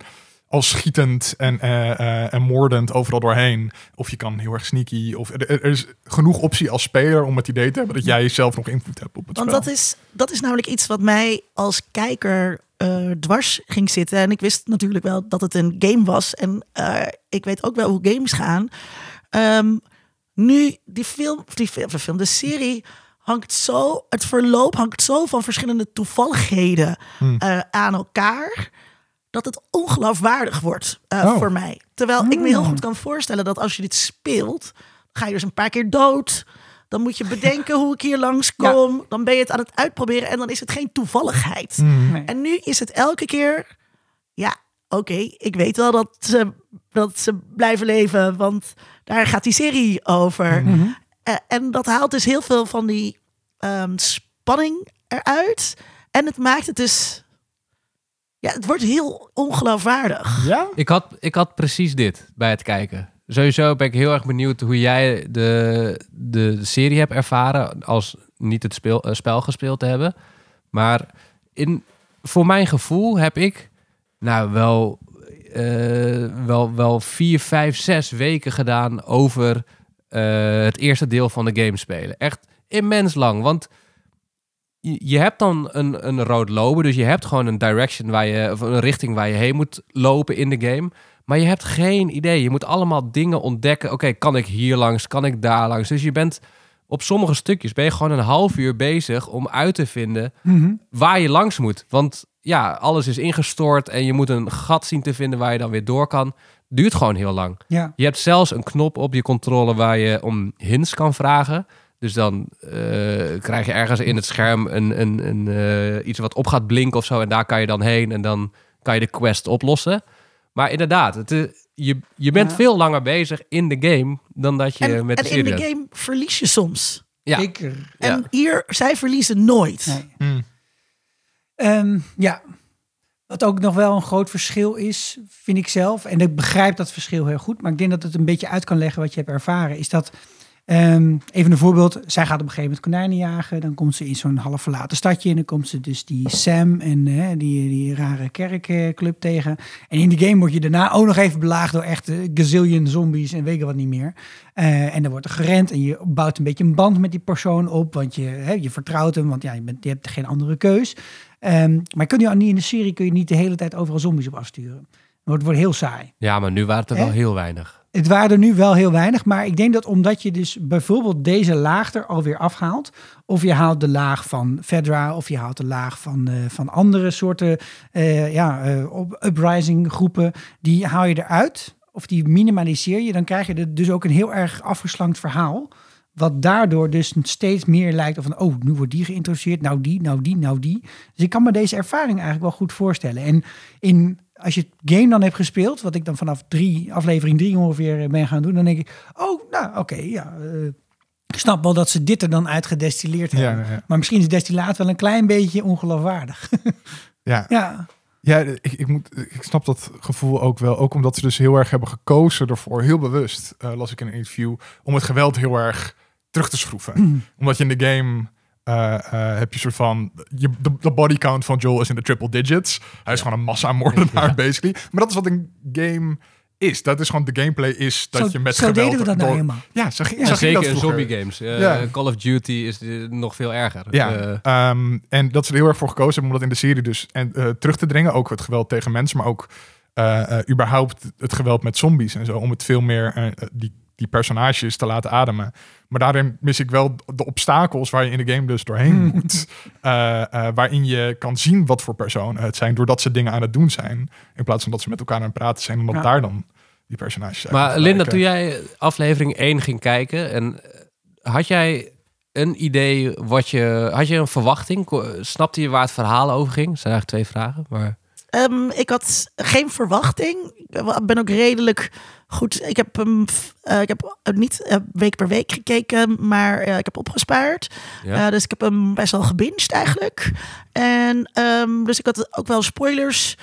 als schietend en, eh, eh, en moordend overal doorheen. Of je kan heel erg sneaky. Of er, is genoeg optie als speler om het idee te hebben dat jij zelf nog invloed hebt op het Want spel. dat is, dat is namelijk iets wat mij als kijker eh, dwars ging zitten. En ik wist natuurlijk wel dat het een game was. En ik weet ook wel hoe games gaan. Ehm, nu, die film, die film, de film, de serie hangt zo, het verloop hangt zo van verschillende toevalligheden Hmm. aan elkaar. Dat het ongeloofwaardig wordt eh, Oh. voor mij. Terwijl ik me heel Hmm. goed kan voorstellen dat als je dit speelt, ga je dus een paar keer dood. Dan moet je bedenken hoe ik hier langskom. Dan ben je het aan het uitproberen en dan is het geen toevalligheid. Hmm. Nee. En nu is het elke keer, ja, oké, ik weet wel dat ze, dat ze blijven leven, want daar gaat die serie over. Mhm. Eh, en dat haalt dus heel veel van die ehm, spanning eruit. En het maakt het dus Ja, het wordt heel ongeloofwaardig. Ja? Ik had, ik had precies dit bij het kijken. Sowieso ben ik heel erg benieuwd hoe jij de, de serie hebt ervaren als niet het speel, eh, spel gespeeld te hebben. Maar in, voor mijn gevoel heb ik nou wel, eh, wel, wel vier, vijf, zes weken gedaan over eh, het eerste deel van de game spelen. Echt immens lang, want je, hebt dan een, een rood lopen, dus je hebt gewoon een direction waar je, of een richting waar je heen moet lopen in de game. Maar je hebt geen idee. Je moet allemaal dingen ontdekken. Oké, kan ik hier langs? Kan ik daar langs? Dus je bent op sommige stukjes ben je gewoon een half uur bezig om uit te vinden Mhm. waar je langs moet. Want ja, alles is ingestort en je moet een gat zien te vinden waar je dan weer door kan. Duurt gewoon heel lang. Ja. Je hebt zelfs een knop op je controle waar je om hints kan vragen. Dus dan eh, krijg je ergens in het scherm een, een, een, eh, iets wat op gaat blinken of zo. En daar kan je dan heen en dan kan je de quest oplossen. Maar inderdaad, het, is- je, je bent Ja. veel langer bezig in de game dan dat je En, met de en serie in de game verlies je soms. Ja. Zeker. Ja. En hier, zij verliezen nooit. Nee. Hmm. Ehm, ja, wat ook nog wel een groot verschil is, vind ik zelf. En ik begrijp dat verschil heel goed. Maar ik denk dat het een beetje uit kan leggen wat je hebt ervaren. Is dat, ehm, even een voorbeeld. Zij gaat op een gegeven moment konijnen jagen. Dan komt ze in zo'n half verlaten stadje. En dan komt ze dus die Sam en eh, die, die rare kerkclub tegen. En in de game word je daarna ook nog even belaagd door echt gazillion zombies en weet ik wat niet meer. Eh, en dan wordt er gerend en je bouwt een beetje een band met die persoon op. Want je, hè, je vertrouwt hem, want ja, je, bent, je hebt geen andere keus. Ehm, maar kun je niet in de serie kun je niet de hele tijd overal zombies op afsturen. Het wordt, wordt heel saai. Ja, maar nu waren het er wel heel weinig. Het waren er nu wel heel weinig, maar ik denk dat omdat je dus bijvoorbeeld deze laag er alweer afhaalt, of je haalt de laag van Fedra, of je haalt de laag van, eh, van andere soorten eh, ja, op- uprising groepen, die haal je eruit, of die minimaliseer je, dan krijg je er dus ook een heel erg afgeslankt verhaal. Wat daardoor dus steeds meer lijkt op van, oh, nu wordt die geïntroduceerd, nou die, nou die, nou die. Dus ik kan me deze ervaring eigenlijk wel goed voorstellen. En in, als je het game dan hebt gespeeld, wat ik dan vanaf drie, aflevering drie ongeveer eh, ben gaan doen, dan denk ik, oh, nou oké, ja. eh, ik snap wel dat ze dit er dan uit gedestilleerd hebben. ja. Maar misschien is destillaat wel een klein beetje ongeloofwaardig. Ja, ja, ja ik, ik, moet, ik snap dat gevoel ook wel. Ook omdat ze dus heel erg hebben gekozen ervoor, heel bewust, eh, las ik in een interview, om het geweld heel erg terug te schroeven. omdat je in de game eh, eh, heb je soort van... Je, de, de body count van Joel is in de triple digits. Hij is gewoon een massamoordenaar, basically. Maar dat is wat een game is. Dat is gewoon de gameplay is dat zo, je met zo geweld... deden we dat nou helemaal. Ja, zo ging, Ja, zo Zeker in zombie games. Eh, Ja. Call of Duty is nog veel erger. Ja, Eh, ehm, en dat ze er heel erg voor gekozen hebben om dat in de serie dus en, eh, terug te dringen. Ook het geweld tegen mensen, maar ook eh, eh, überhaupt het geweld met zombies en zo. Om het veel meer die, die personages te laten ademen. Maar daarin mis ik wel de obstakels waar je in de game dus doorheen moet. Eh, eh, waarin je kan zien wat voor personen het zijn, doordat ze dingen aan het doen zijn. In plaats van dat ze met elkaar aan het praten zijn, omdat Ja. daar dan die personages uit maar Linda, toen jij aflevering 1 ging kijken, en eh, had jij een idee wat je... Had je een verwachting? Snapte je waar het verhaal over ging? Dat zijn eigenlijk twee vragen, maar... Ehm, ik had geen verwachting. Ik ben ook redelijk goed. Ik heb hem eh, ik heb niet eh, week per week gekeken, maar eh, ik heb opgespaard. Ja. Dus ik heb hem best wel gebinged eigenlijk. En ehm, dus ik had ook wel spoilers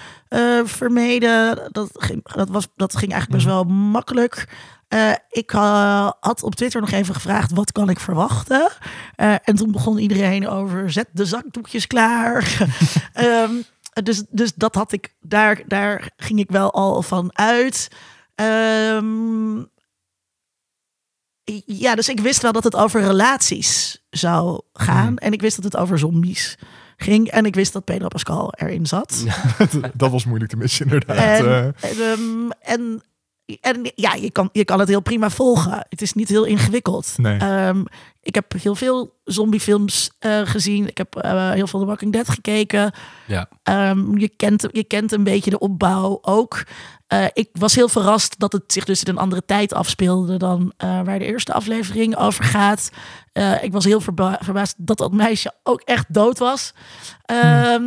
vermeden. Dat ging, dat, was, dat ging eigenlijk best wel makkelijk. Ik had op Twitter nog even gevraagd: wat kan ik verwachten? En toen begon iedereen over: zet de zakdoekjes klaar. Ehm, dus, dus dat had ik, daar, daar ging ik wel al van uit. Ehm, ja, dus ik wist wel dat het over relaties zou gaan. Mhm. En ik wist dat het over zombies ging. En ik wist dat Pedro Pascal erin zat. dat was moeilijk te missen, inderdaad. En, Eh, en, ehm, en, en ja, je kan, je kan het heel prima volgen. Het is niet heel ingewikkeld. Nee. Ehm, ik heb heel veel zombiefilms eh, gezien. Ik heb eh, heel veel The Walking Dead gekeken. Ja. Ehm, je, kent, je kent een beetje de opbouw ook. Eh, ik was heel verrast dat het zich dus in een andere tijd afspeelde dan eh, waar de eerste aflevering over gaat. Eh, ik was heel verba- verbaasd dat dat meisje ook echt dood was. Ehm,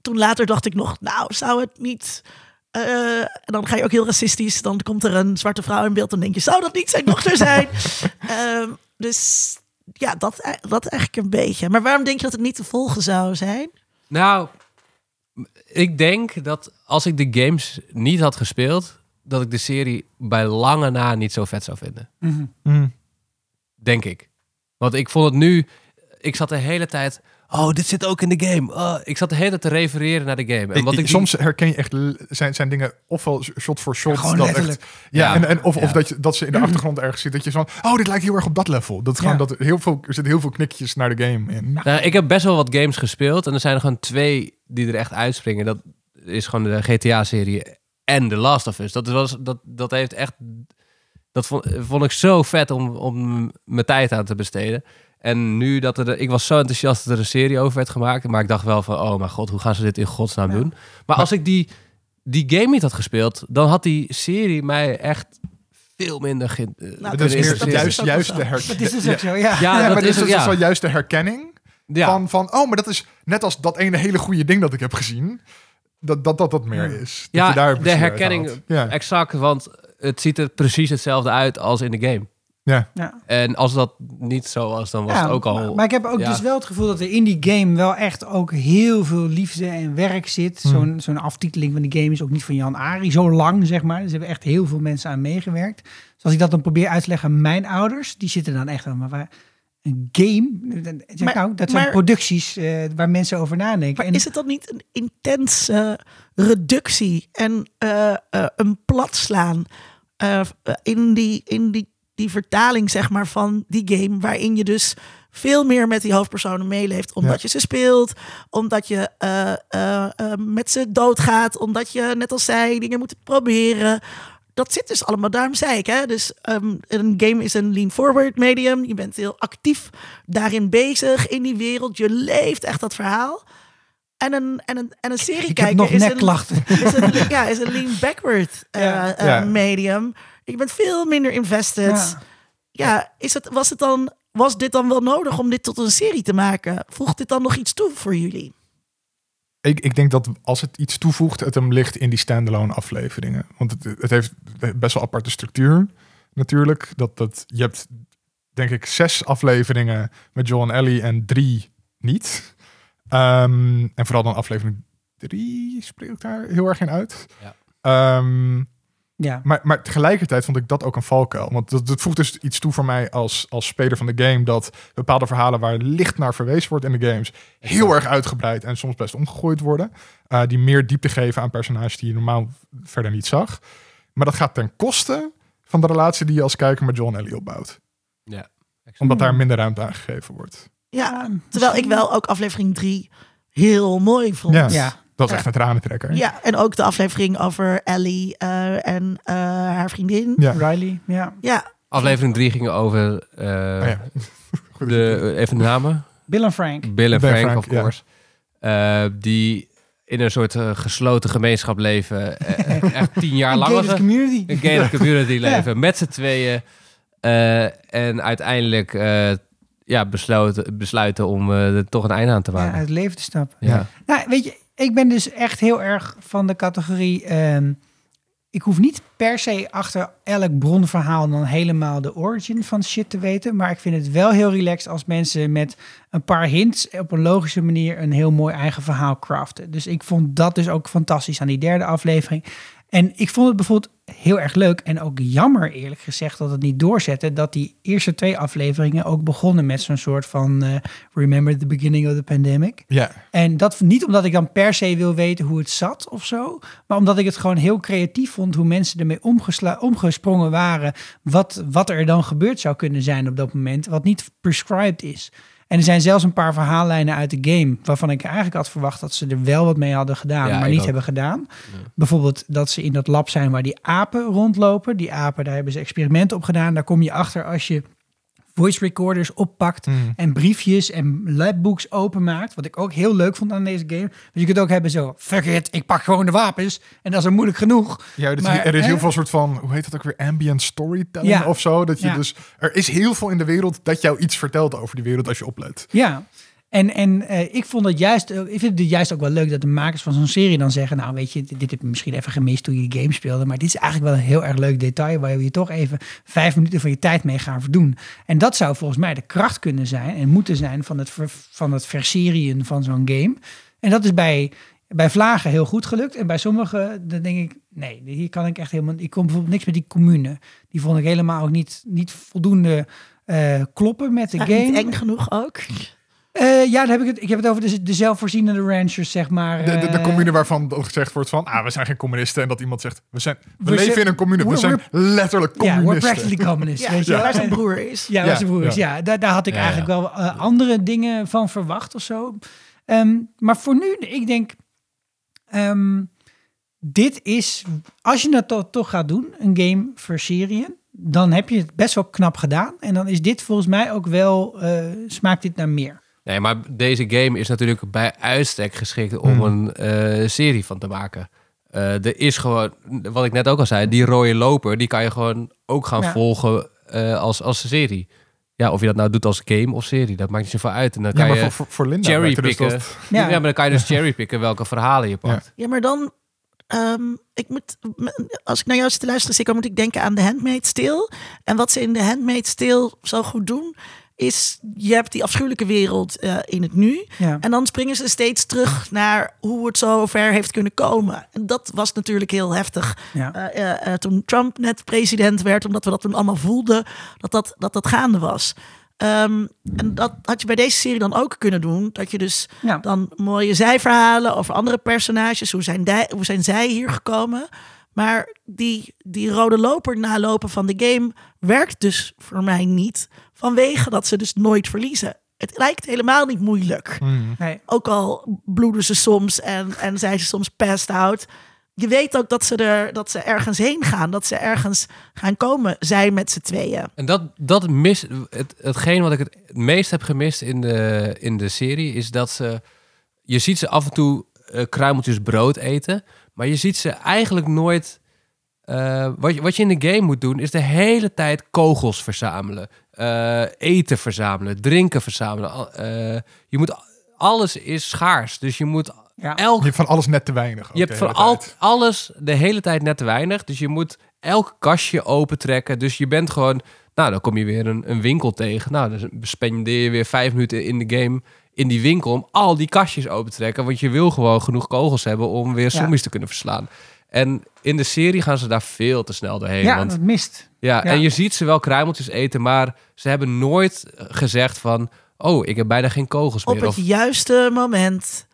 Toen later dacht ik nog, nou, zou het niet... eh, en dan ga je ook heel racistisch. Dan komt er een zwarte vrouw in beeld. Dan denk je, zou dat niet zijn dochter zijn? Ehm, dus ja, dat, dat eigenlijk een beetje. Maar waarom denk je dat het niet te volgen zou zijn? Nou, Ik denk dat als ik de games niet had gespeeld, dat ik de serie bij lange na niet zo vet zou vinden. Mhm. Mm. Denk ik. Want ik vond het nu... Ik zat de hele tijd... Oh, dit zit ook in de game. Oh, ik zat de hele tijd te refereren naar de game. En wat ik- ik soms herken je echt zijn, zijn dingen ofwel shot voor shot. Ja, dat. Echt, ja, Ja. en, en of, of dat, je, dat ze in de achtergrond ergens zit. Dat je zo van, oh, dit lijkt heel erg op dat level. Dat gewoon dat er heel veel, er zitten heel veel knikjes naar de game in. Nou, ik heb best wel wat games gespeeld. En er zijn er gewoon twee die er echt uitspringen. Dat is gewoon de GTA-serie en The Last of Us. Dat, was, dat, dat heeft echt... Dat vond, vond ik zo vet om, om mijn tijd aan te besteden. En nu dat er... Ik was zo enthousiast dat er een serie over werd gemaakt. Maar ik dacht wel van... Oh mijn god, hoe gaan ze dit in godsnaam Ja. doen? Maar als ik die, die game niet had gespeeld... Dan had die serie mij echt veel minder ge, eh, Nou, is meer dat is juist, dus ook wel juist zo. de her- Dat is dus ja. ook zo, ja. Ja, Ja, dat maar dit is dus wel juist de herkenning. Ja. Van, van, oh, maar dat is net als dat ene hele goede ding dat ik heb gezien. Dat dat, dat, dat meer is. Dat Ja, je daar de herkenning-. Exact, want het ziet er precies hetzelfde uit als in de game. Ja. Ja. En als dat niet zo was, dan was Ja, het ook al... Maar, maar ik heb ook ja. dus wel het gevoel dat er in die game wel echt ook heel veel liefde en werk zit. Hmm. Zo'n zo'n aftiteling van die game is ook niet van Jan Ari zo lang, zeg maar. Dus er hebben echt heel veel mensen aan meegewerkt. Dus als ik dat dan probeer uit te leggen aan mijn ouders, die zitten dan echt aan, maar waar, een game, zeg Maar- nou, dat zijn maar- producties eh, waar mensen over nadenken. Maar En- is het dan niet een intense reductie en eh, eh, een plat slaan eh, in, die, in die, die vertaling zeg maar, van die game, waarin je dus veel meer met die hoofdpersonen meeleeft, omdat Ja. je ze speelt, omdat je eh, eh, eh, met ze doodgaat, omdat je, net als zij, dingen moet proberen. Dat zit dus allemaal, daarom zei ik, hè? Dus ehm, een game is een lean forward medium. Je bent heel actief daarin bezig in die wereld. Je leeft echt dat verhaal. En een, en een, en een serie kijken is is een, ja, is een lean backward Ja. Ja. medium. Je bent veel minder invested. Ja. Ja, is het, was, het dan, was dit dan wel nodig om dit tot een serie te maken? Voegt dit dan nog iets toe voor jullie? Ik, ik denk dat als het iets toevoegt, het hem ligt in die standalone afleveringen. Want het, het heeft best wel aparte structuur natuurlijk. Dat, dat, je hebt denk ik zes afleveringen met Joel en Ellie en drie niet. Ehm, en vooral dan aflevering drie spreekt daar heel erg in uit. Ja. Ehm, Ja. maar, maar tegelijkertijd vond ik dat ook een valkuil. Want dat, dat voegt dus iets toe voor mij als, als speler van de game. Dat bepaalde verhalen waar licht naar verwezen wordt in de games. heel erg uitgebreid en soms best omgegooid worden. Eh, die meer diepte geven aan personages die je normaal verder niet zag. Maar dat gaat ten koste van de relatie die je als kijker met John Ellie opbouwt. Ja. Omdat daar minder ruimte aan gegeven wordt. Ja, terwijl ik wel ook aflevering 3 heel mooi vond. Ja. Ja. Dat is Ja. echt een tranentrekker. Ja, en ook de aflevering over Ellie eh, en eh, haar vriendin. Ja. Riley, ja. Ja, Aflevering 3 ging over eh, Oh ja. De, even de namen. Bill en Frank. Bill en Frank, Frank, of ja. course. Eh, die in een soort gesloten gemeenschap leven. Echt tien jaar Een lang. gated was het. community. Een gated community leven. Met z'n tweeën. Eh, en uiteindelijk eh, ja, besloten, besluiten om eh, er toch een einde aan te Ja, maken. uit het leven te stappen. Ja. Nou, weet je, ik ben dus echt heel erg van de categorie. ehm, ik hoef niet per se achter elk bronverhaal dan helemaal de origin van shit te weten. Maar ik vind het wel heel relaxed als mensen met een paar hints op een logische manier een heel mooi eigen verhaal craften. Dus ik vond dat dus ook fantastisch aan die derde aflevering. En ik vond het bijvoorbeeld heel erg leuk en ook jammer eerlijk gezegd dat het niet doorzette. Dat die eerste twee afleveringen ook begonnen met zo'n soort van eh, Remember the beginning of the pandemic. Ja. En dat niet omdat ik dan per se wil weten hoe het zat of zo. Maar omdat ik het gewoon heel creatief vond hoe mensen ermee omgesprongen waren. Wat, wat er dan gebeurd zou kunnen zijn op dat moment. Wat niet prescribed is. En er zijn zelfs een paar verhaallijnen uit de game. Waarvan ik eigenlijk had verwacht dat ze er wel wat mee hadden gedaan. Ja, maar niet ook. hebben gedaan. Bijvoorbeeld dat ze in dat lab zijn waar die apen rondlopen. Die apen, daar hebben ze experimenten op gedaan. Daar kom je achter als je voice recorders oppakt Mm. en briefjes en labbooks openmaakt. Wat ik ook heel leuk vond aan deze game. Want je kunt ook hebben zo, fuck it, ik pak gewoon de wapens. En dat is dan moeilijk genoeg. Ja, Maar, er is hè? heel veel soort van, hoe heet dat ook weer, ambient storytelling Ja. of zo. Dat je Ja. dus, er is heel veel in de wereld dat jou iets vertelt over die wereld als je oplet. Ja. En, en eh, ik vond het juist, eh, ik vind het juist ook wel leuk dat de makers van zo'n serie dan zeggen, nou weet je, dit, dit heb je misschien even gemist toen je de game speelde, maar dit is eigenlijk wel een heel erg leuk detail waar je toch even vijf minuten van je tijd mee gaan verdoen. En dat zou volgens mij de kracht kunnen zijn en moeten zijn van het, ver- van het versierien van zo'n game. En dat is bij Bij Vlagen heel goed gelukt. En bij sommige, dan denk ik, nee, hier kan ik echt helemaal... Ik kom bijvoorbeeld niks met die commune. Die vond ik helemaal ook niet, niet voldoende eh, kloppen met de Ja, game. niet eng genoeg ook. Eh, ja, dan heb ik, het, ik heb het over de, de zelfvoorzienende ranchers, zeg maar. De, de, de eh, commune waarvan gezegd wordt van, ah, we zijn geen communisten. En dat iemand zegt, we, zijn, we, We leven zijn- in een commune. We we're- zijn letterlijk Ja, we're communisten. practically communists, Ja, weet je wel. waar zijn broer is. Ja, Ja, was zijn broers. ja. Ja, daar, daar had ik Ja, eigenlijk wel eh, andere dingen van verwacht of zo. Ehm, maar voor nu, ik denk, ehm, dit is, als je dat to- toch gaat doen, een game voor serieën, dan heb je het best wel knap gedaan. En dan is dit volgens mij ook wel, eh, smaakt dit naar meer. Nee, maar deze game is natuurlijk bij uitstek geschikt om Hmm. een eh, serie van te maken. Eh, er is gewoon, wat ik net ook al zei, die rode loper, die kan je gewoon ook gaan Ja. volgen eh, als, als serie. Ja, of je dat nou doet als game of serie, dat maakt niet zoveel uit. En dan Ja, kan maar je voor, voor, voor Linda dus cherrypicken. dat- ja. Ja. maar dan kan je dus cherrypicken welke verhalen je pakt. Ja, maar dan... ehm, ik moet, als ik naar jou zit te luisteren, zeker moet ik denken aan de Handmaid's Tale. En wat ze in de Handmaid's Tale zo goed doen, is je hebt die afschuwelijke wereld eh, in het nu. Ja. En dan springen ze steeds terug naar hoe het zo ver heeft kunnen komen. En dat was natuurlijk heel heftig Ja. eh, eh, toen Trump net president werd, omdat we dat toen allemaal voelden dat dat, dat, dat gaande was. Ehm, en dat had je bij deze serie dan ook kunnen doen. Dat je dus Ja. dan mooie zijverhalen over andere personages. Hoe zijn, die, hoe zijn zij hier gekomen? Maar die, die rode loper nalopen van de game werkt dus voor mij niet. Vanwege dat ze dus nooit verliezen. Het lijkt helemaal niet moeilijk. Hmm. Nee. Ook al bloeden ze soms en, en zijn ze soms passed out. Je weet ook dat ze, er, dat ze ergens heen gaan. Dat ze ergens gaan komen. Zij met z'n tweeën. En dat, dat mis, het, hetgeen wat ik het meest heb gemist in de, in de serie, is dat ze, je ziet ze af en toe eh, kruimeltjes brood eten, maar je ziet ze eigenlijk nooit, eh, wat, je, wat je in de game moet doen, is de hele tijd kogels verzamelen, eh, eten verzamelen, drinken verzamelen. Eh, je moet, alles is schaars, dus je moet Ja. elk Je hebt van alles net te weinig. je hebt van al, alles de hele tijd net te weinig. Dus je moet elk kastje opentrekken. Dus je bent gewoon... Nou, dan kom je weer een, een winkel tegen. Nou, dan spendeer je weer vijf minuten in de game in die winkel... om al die kastjes open te trekken. Want je wil gewoon genoeg kogels hebben om weer zombies te kunnen verslaan. En in de serie gaan ze daar veel te snel doorheen. ja, want, dat mist. ja, ja. en je ziet ze wel kruimeltjes eten... maar ze hebben nooit gezegd van... Oh, ik heb bijna geen kogels Op meer. het Of, juiste moment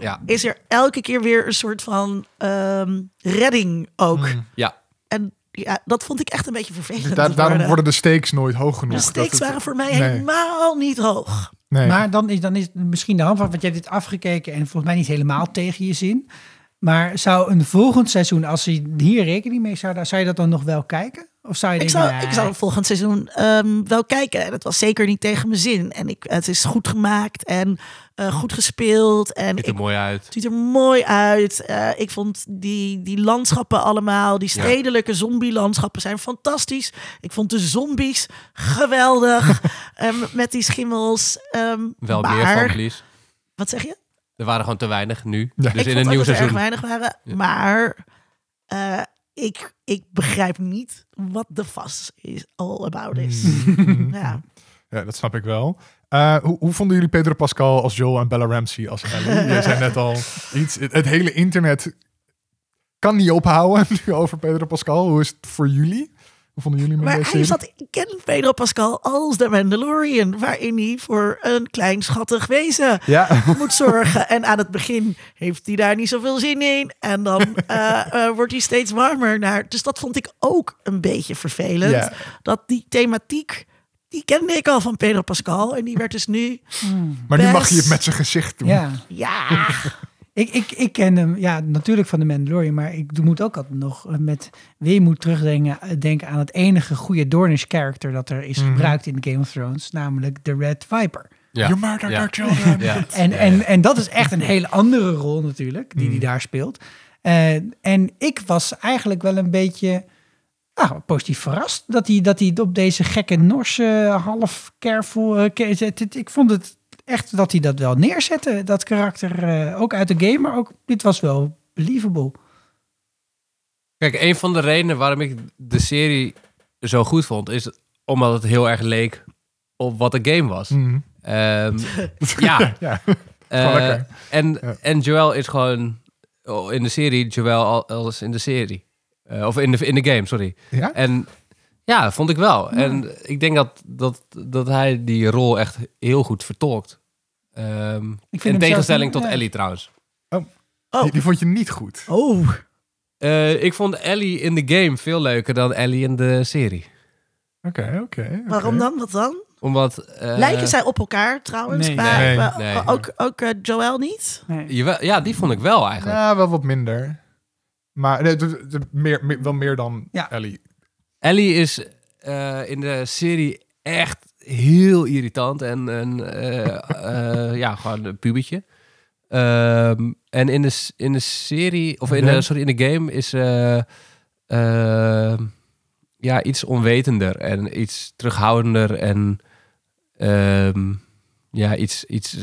ja, is er elke keer weer een soort van ehm, redding ook. Hmm. ja, En ja, dat vond ik echt een beetje vervelend. Dus daar- daarom worden. de stakes nooit hoog genoeg. de Dat stakes het- waren voor mij nee. helemaal niet hoog. Maar dan is, dan is misschien de handvat, want je hebt dit afgekeken en volgens mij niet helemaal tegen je zin. Maar zou een volgend seizoen, als je hier rekening mee zou, zou je dat dan nog wel kijken? Of zou je Ik denken, zou, nee, ik zou volgend seizoen ehm, wel kijken. Dat was zeker niet tegen mijn zin. En ik, het is goed gemaakt en eh, goed gespeeld. En ziet ik, er mooi uit. het ziet er mooi uit. Eh, ik vond die, die landschappen allemaal, die Ja. stedelijke zombie-landschappen zijn fantastisch. Ik vond de zombies geweldig. Ehm, met die schimmels. ehm, Wel maar, meer van, please. Wat zeg je? Er waren gewoon te weinig nu. Ja. Dus ik in vond een nieuw dat er erg seizoen. weinig waren. Ja. Maar eh, ik, ik begrijp niet wat de vast is all about is. Hmm. Ja. Ja, dat snap ik wel. Eh, hoe, hoe vonden jullie Pedro Pascal als Joel en Bella Ramsey als Ellie? Jij zei net al iets. Het, het hele internet kan niet ophouden nu over Pedro Pascal. Hoe is het voor jullie? Hoe vonden jullie hem Maar hij zat, ik ken Pedro Pascal als de Mandalorian, waarin hij voor een klein schattig wezen Ja, moet zorgen. En aan het begin heeft hij daar niet zoveel zin in. En dan eh, eh, wordt hij steeds warmer naar. Dus dat vond ik ook een beetje vervelend. Ja. Dat die thematiek, die kende ik al van Pedro Pascal. En die werd dus nu, maar nu mag je het met zijn gezicht doen. Ja, ja, ik, ik, ik ken hem ja, natuurlijk van de Mandalorian, maar ik moet ook altijd nog met weemoed terugdenken eh, denken aan het enige goede Dornish character dat er is Mhm. gebruikt in Game of Thrones, namelijk de Red Viper. Ja. You murdered Ja. our children. Ja. En, Ja, en, ja. en dat is echt een hele andere rol natuurlijk, die hij Mm. daar speelt. Eh, en ik was eigenlijk wel een beetje nou, positief verrast dat hij, dat hij op deze gekke Norse half careful... eh, ke- zet- het- ik vond het echt dat hij dat wel neerzette, dat karakter. eh, ook uit de game, maar ook dit was wel believable. Kijk, een van de redenen waarom ik de serie zo goed vond, is omdat het heel erg leek op wat de game was. Mhm. Ehm, ja, ja. eh, lekker. en, Ja. en Joel is gewoon oh, in de serie Joel al- als in de serie. Eh, of in de, in de game, sorry. Ja? En ja, vond ik wel. En ik denk dat, dat, dat hij die rol echt heel goed vertolkt. Ehm, Ik in tegenstelling tot ja. Ellie trouwens. Oh, Die, die vond je niet goed. oh. Eh, ik vond Ellie in de game veel leuker dan Ellie in de serie. Oké, oké. waarom dan? Wat dan? Omdat... eh, Lijken zij op elkaar trouwens? nee. Maar, Nee. Ook, ook eh, Joel niet? Nee. jawel- ja, die vond ik wel eigenlijk. Ja, wel wat minder. Maar nee, de- de- meer, meer- wel meer dan Ja. Ellie. Ellie is eh, in de serie echt heel irritant en, en eh, eh, ja, gewoon een pubertje. Ehm, en in de, in de serie, of in de, sorry, in de game is eh, ehm, ja, iets onwetender en iets terughoudender en ehm, ja, iets, iets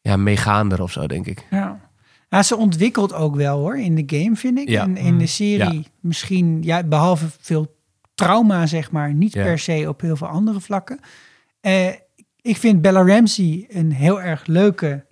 ja, meegaander of zo, denk ik. Ja. Ja, ze ontwikkelt ook wel hoor in de game, vind ik. Ja. En in de Mm. serie misschien, ja, behalve veel trauma, zeg maar, niet Ja. per se op heel veel andere vlakken. Eh, ik vind Bella Ramsey een heel erg leuke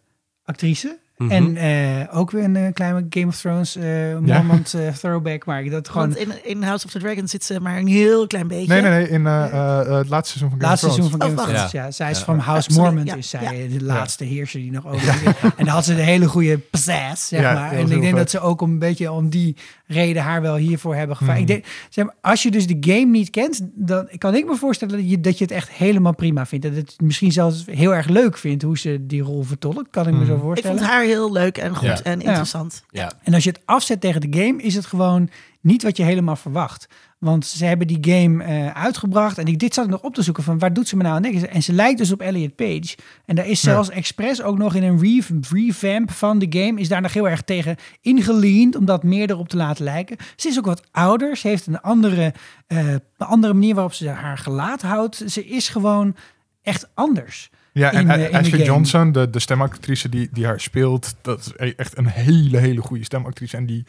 actrice. Mhm. En eh, ook weer een eh, kleine Game of Thrones eh Mormont eh, throwback, maar ik dat gewoon Want in, in House of the Dragon zit ze maar een heel klein beetje. Nee, nee, nee. In eh, eh, eh, het laatste seizoen van Game laatste of Thrones. seizoen van Game Oh, of wacht. Thrones. Ja. zij is Ja. van House Ja. Mormont, Ja, is zij ja. de laatste heerser die nog over is. En daar had ze de hele goede pizzazz, zeg Ja, maar. En ik denk vet. dat ze ook om een beetje om die reden haar wel hiervoor hebben gevraagd. Hmm. Ik denk, zeg maar, als je dus de game niet kent, dan kan ik me voorstellen dat je, dat je het echt helemaal prima vindt. Dat het misschien zelfs heel erg leuk vindt hoe ze die rol vertolkt. Kan ik me Hmm. zo Ik voorstellen. vond haar heel leuk en goed Ja. en interessant. Ja. En als je het afzet tegen de game, is het gewoon niet wat je helemaal verwacht. Want ze hebben die game eh, uitgebracht. En ik, dit zat ik nog op te zoeken van waar doet ze me nou aan denken. En ze lijkt dus op Elliot Page. En daar is Ja. zelfs expres ook nog in een re- revamp van de game. Is daar nog heel erg tegen ingeleend om dat meer erop te laten lijken. Ze is ook wat ouder. Ze heeft een andere, eh, een andere manier waarop ze haar gelaat houdt. Ze is gewoon echt anders. Ja, en in, eh, Ashley. Johnson, de, de stemactrice die, die haar speelt, dat is e- echt een hele, hele goede stemactrice. En die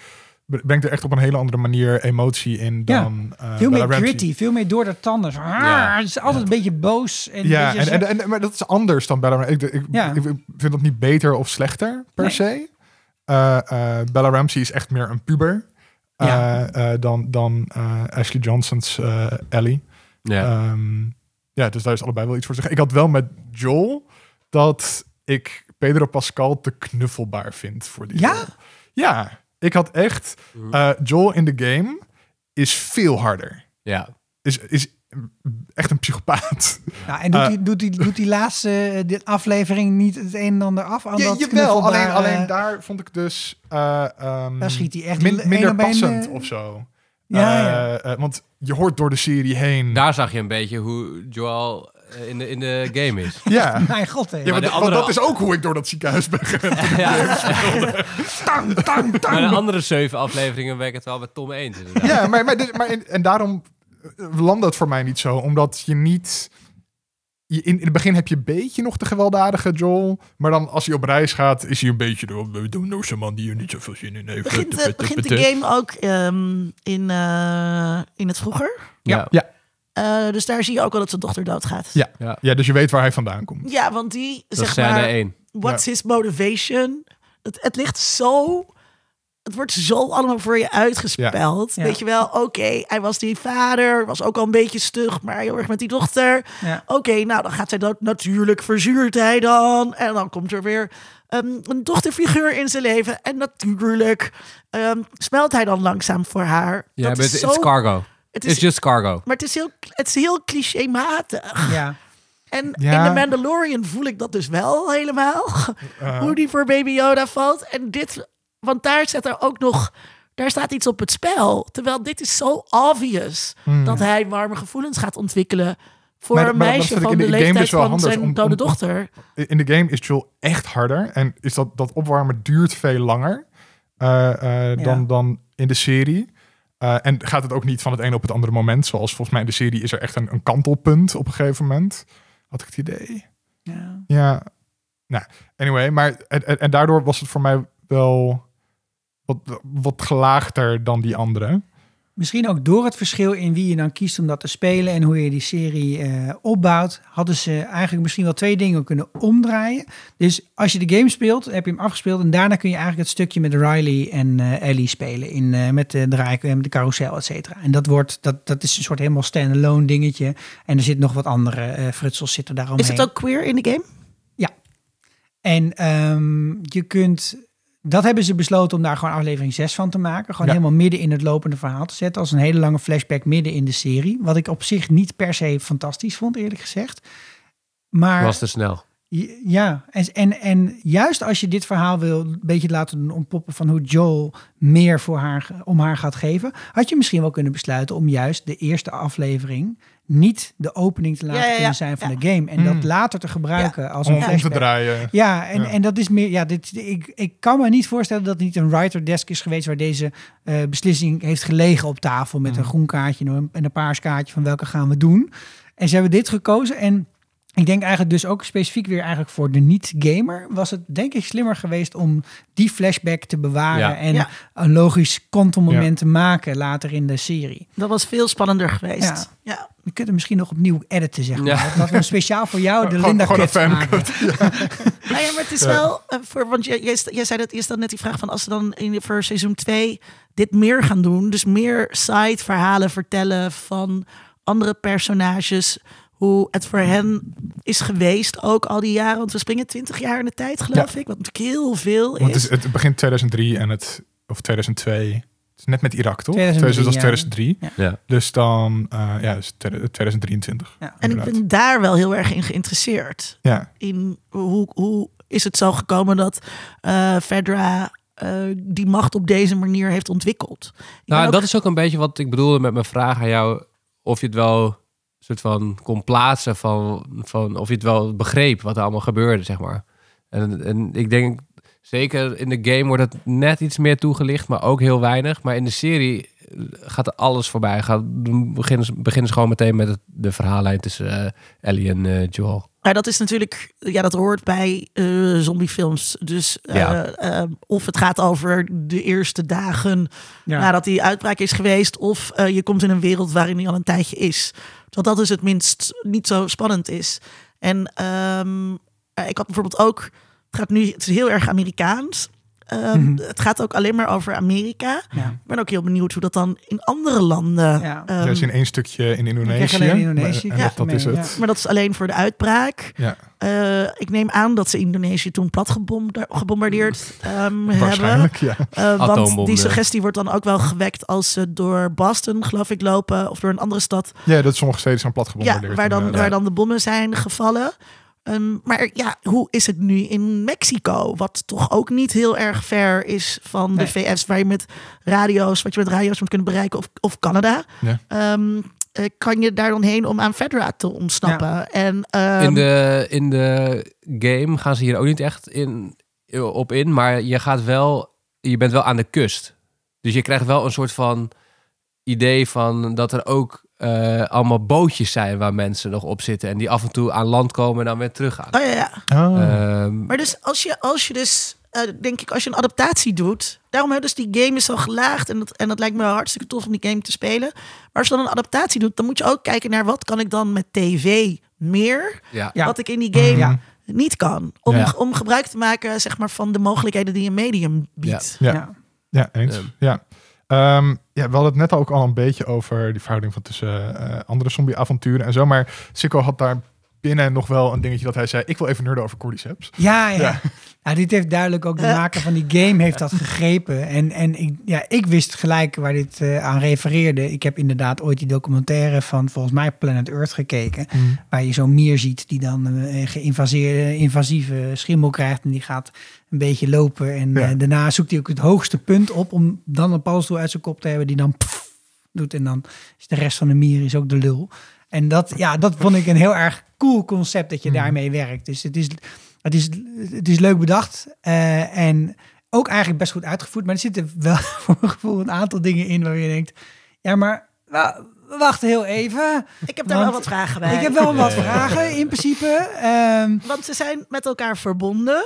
brengt er echt op een hele andere manier emotie in Ja, dan eh, Veel Bella meer Ramsey. gritty, veel meer door de tanden. Zo, Ja. Het is altijd een beetje boos. En Ja, een beetje en, en, en, maar dat is anders dan Bella Ramsey. Ik, ik, Ja. ik vind dat niet beter of slechter per Nee. se. Eh, eh, Bella Ramsey is echt meer een puber eh, Ja. eh, dan, dan eh, Ashley Johnson's Ellie. Ja. Ehm, ja, dus daar is allebei wel iets voor te zeggen. Ik had wel met Joel dat ik Pedro Pascal te knuffelbaar vind voor die Ja? rol. Ja, ik had echt... eh, Joel in de game is veel harder. ja. Is, is echt een psychopaat. Nou, en doet, Eh. die, doet, die, doet die laatste eh, aflevering niet het een en ander af? Aan Ja, dat jawel, alleen, knuffelbaar, alleen daar vond ik dus... eh, ehm, Daar schiet hij echt min- minder passend of zo. Ja, ja. want je hoort door de serie heen... Daar zag je een beetje hoe Joel in de, in de game is. ja. Mijn god, hè. Ja, Maar de andere- dat is ook hoe ik door dat ziekenhuis ben gegaan. ja. tang, tang, tang. Maar de andere zeven afleveringen ben ik het wel met Tom eens. inderdaad. Ja, maar, maar, dit- maar in- en daarom eh, landt dat voor mij niet zo. Omdat je niet... Je, in, in het begin heb je een beetje nog de gewelddadige Joel. Maar dan als hij op reis gaat, is hij een beetje... de- We doen nou zo'n man die er niet zoveel zin in heeft. Begint, eh, begint de game ook ehm, in, eh, in het vroeger? Ja. Ja. Eh, dus daar zie je ook wel dat zijn dochter doodgaat. Ja. Ja. Ja, dus je weet waar hij vandaan komt. Ja, want die, Dat is zeg scène maar, één. what's his motivation? Het, het ligt zo... Het wordt zo allemaal voor je uitgespeld. Ja. Weet je wel, oké, hij was die vader, was ook al een beetje stug, maar heel erg met die dochter. Ja. Oké, nou dan gaat zij dood. Natuurlijk verzuurt hij dan. En dan komt er weer ehm, een dochterfiguur in zijn leven. En natuurlijk ehm, smelt hij dan langzaam voor haar. Ja, Dat is it's zo, cargo. Het It's is, just cargo. maar het is heel, het is heel clichématig. Ja. En Ja. in The Mandalorian voel ik dat dus wel helemaal. Hoe die voor Baby Yoda valt. En dit, want daar zit er ook nog, daar staat iets op het spel. Terwijl dit is zo obvious hmm. dat hij warme gevoelens gaat ontwikkelen voor Maar- een maar meisje van de de game leeftijd dus wel van zijn om- dode om- dochter. In de game is Joel echt harder. En is dat, dat opwarmen duurt veel langer eh, eh, dan, dan in de serie. Eh, en gaat het ook niet van het ene op het andere moment. Zoals volgens mij in de serie is er echt een, een kantelpunt op een gegeven moment. Had ik het idee. Ja. Ja. Nou, anyway. Maar, en daardoor was het voor mij wel wat, wat gelaagder dan die andere. Misschien ook door het verschil in wie je dan kiest om dat te spelen en hoe je die serie eh, opbouwt, hadden ze eigenlijk misschien wel twee dingen kunnen omdraaien. Dus als je de game speelt, heb je hem afgespeeld en daarna kun je eigenlijk het stukje met Riley en eh, Ellie spelen in, eh, met de draai, met de carousel, et cetera. En dat wordt, dat, dat is een soort helemaal standalone dingetje. En er zit nog wat andere frutsels zitten daaromheen. Is het ook queer in de game? En ehm, je kunt, dat hebben ze besloten om daar gewoon aflevering 6 van te maken. Gewoon Ja. helemaal midden in het lopende verhaal te zetten. Als een hele lange flashback midden in de serie. Wat ik op zich niet per se fantastisch vond, eerlijk gezegd. Maar Was te snel. Ja, en, en, en juist als je dit verhaal wil een beetje laten ontpoppen van hoe Joel meer voor haar, om haar gaat geven, had je misschien wel kunnen besluiten om juist de eerste aflevering niet de opening te laten Ja, ja, ja. kunnen zijn van Ja. de game en dat later te gebruiken als Om, een om te flashback. draaien. Ja, en, Ja. en dat is meer. Ja, dit, ik, ik kan me niet voorstellen dat het niet een writer desk is geweest waar deze eh, beslissing heeft gelegen op tafel met een Mhm. groen kaartje en een- en een paars kaartje van welke gaan we doen. En ze hebben dit gekozen en ik denk eigenlijk dus ook specifiek weer eigenlijk voor de niet-gamer was het denk ik slimmer geweest om die flashback te bewaren Ja. en Ja. een logisch kantelmoment Ja. te maken later in de serie. Dat was veel spannender geweest. Ja. Ja. We kunnen misschien nog opnieuw editen, zeg maar. Ja. Dat we speciaal voor jou de Linda gewoon maken. Nou ja, maar het is Ja. wel eh, voor, want jij, jij, jij zei dat eerst dan net die vraag van als ze dan in voor seizoen 2 dit meer gaan doen, dus meer side verhalen vertellen van andere personages, hoe het voor hen is geweest ook al die jaren, want we springen 20 jaar in de tijd, geloof ik, wat natuurlijk heel veel Want is. het, is, het begint 2003 en het, of 2002. Het is net met Irak, toch? 2003, dat was ja. 2003. Ja. Dus dan, eh, ja, dus 2023. Ja. en ik ben daar wel heel erg in geïnteresseerd. Ja, in hoe, hoe is het zo gekomen dat eh Fedra eh, die macht op deze manier heeft ontwikkeld. Ik Nou, ook- dat is ook een beetje wat ik bedoelde met mijn vraag aan jou. Of je het wel soort van kon plaatsen van, van of je het wel begreep wat er allemaal gebeurde, zeg maar. En, en ik denk, zeker in de game wordt het net iets meer toegelicht, maar ook heel weinig. Maar in de serie eh, gaat er alles voorbij. Gaat, beginnen, ze, beginnen ze gewoon meteen met het, de verhaallijn tussen eh, Ellie en eh, Joel. Maar dat is natuurlijk, ja, dat hoort bij eh, zombiefilms. Dus eh, Ja. eh, of het gaat over de eerste dagen Ja. nadat die uitbraak is geweest, of eh, je komt in een wereld waarin die al een tijdje is. Dat dat dus het minst niet zo spannend is. En ehm, eh, ik had bijvoorbeeld ook, gaat nu, het is heel erg Amerikaans. Ehm, Mhm. Het gaat ook alleen maar over Amerika. Ja. Ik ben ook heel benieuwd hoe dat dan in andere landen. Ja. er is in één stukje in Indonesië. alleen in Indonesië, En ja. dat, dat is Ja. het. maar dat is alleen voor de uitbraak. Ja, Eh, ik neem aan dat ze Indonesië toen plat gebombardeerd, ehm, hebben. waarschijnlijk. Ja. Eh, want die ja. suggestie wordt dan ook wel gewekt als ze door Boston, geloof ik, lopen. Of door een andere stad. ja, dat sommige steden zijn plat Ja, gebombardeerd. waar dan, waar dan de bommen zijn gevallen. Ehm, maar ja, hoe is het nu in Mexico? Wat toch ook niet heel erg ver is van de. VS, waar je met radio's, wat je met radio's moet kunnen bereiken, of, of Canada. Ja. Ehm, eh, kan je daar dan heen om aan Fedra te ontsnappen? En, ehm, in, de, in de game gaan ze hier ook niet echt in, op in, maar je gaat wel, je bent wel aan de kust. Dus je krijgt wel een soort van idee van dat er ook eh, allemaal bootjes zijn waar mensen nog op zitten en die af en toe aan land komen en dan weer teruggaan. Oh ja, ja. Oh. Ehm, Maar dus als je, als je dus, eh, denk ik, als je een adaptatie doet, daarom hè, dus die game is zo gelaagd en dat, en dat lijkt me hartstikke tof om die game te spelen. Maar als je dan een adaptatie doet, dan moet je ook kijken naar wat kan ik dan met tv meer, ja. Ja. wat ik in die game Ja. niet kan. Om, Ja. om gebruik te maken, zeg maar, van de mogelijkheden die een medium biedt. Ja. Ja. Ja, eens. Ehm. ja. Ehm, ja, we hadden het net ook al een beetje over die verhouding van tussen eh, andere zombie-avonturen en zo. Maar Sikko had daar binnen nog wel een dingetje dat hij zei: Ik wil even nerden over Cordyceps. Ja, ja. Ja. ja. dit heeft duidelijk ook de maker van die game heeft dat gegrepen. En, en ik, ja, ik wist gelijk waar dit eh, aan refereerde. Ik heb inderdaad ooit die documentaire van volgens mij Planet Earth gekeken. Waar je zo'n mier ziet die dan eh, een geïnvaseerde, invasieve schimmel krijgt. En die gaat een beetje lopen. En Ja. eh, daarna zoekt hij ook het hoogste punt op om dan een paddenstoel uit zijn kop te hebben. Die dan pff doet. En dan is de rest van de mier is ook de lul. En dat, ja, dat vond ik een heel erg cool concept dat je Mhm. daarmee werkt. Dus het is, het is, het is leuk bedacht. eh, en ook eigenlijk best goed uitgevoerd. Maar er zitten wel voor mijn gevoel een aantal dingen in waar je denkt... Ja, maar wa- wacht heel even. Ik heb daar Want wel wat vragen bij. Ik heb wel wat vragen in principe. Ehm, Want ze zijn met elkaar verbonden.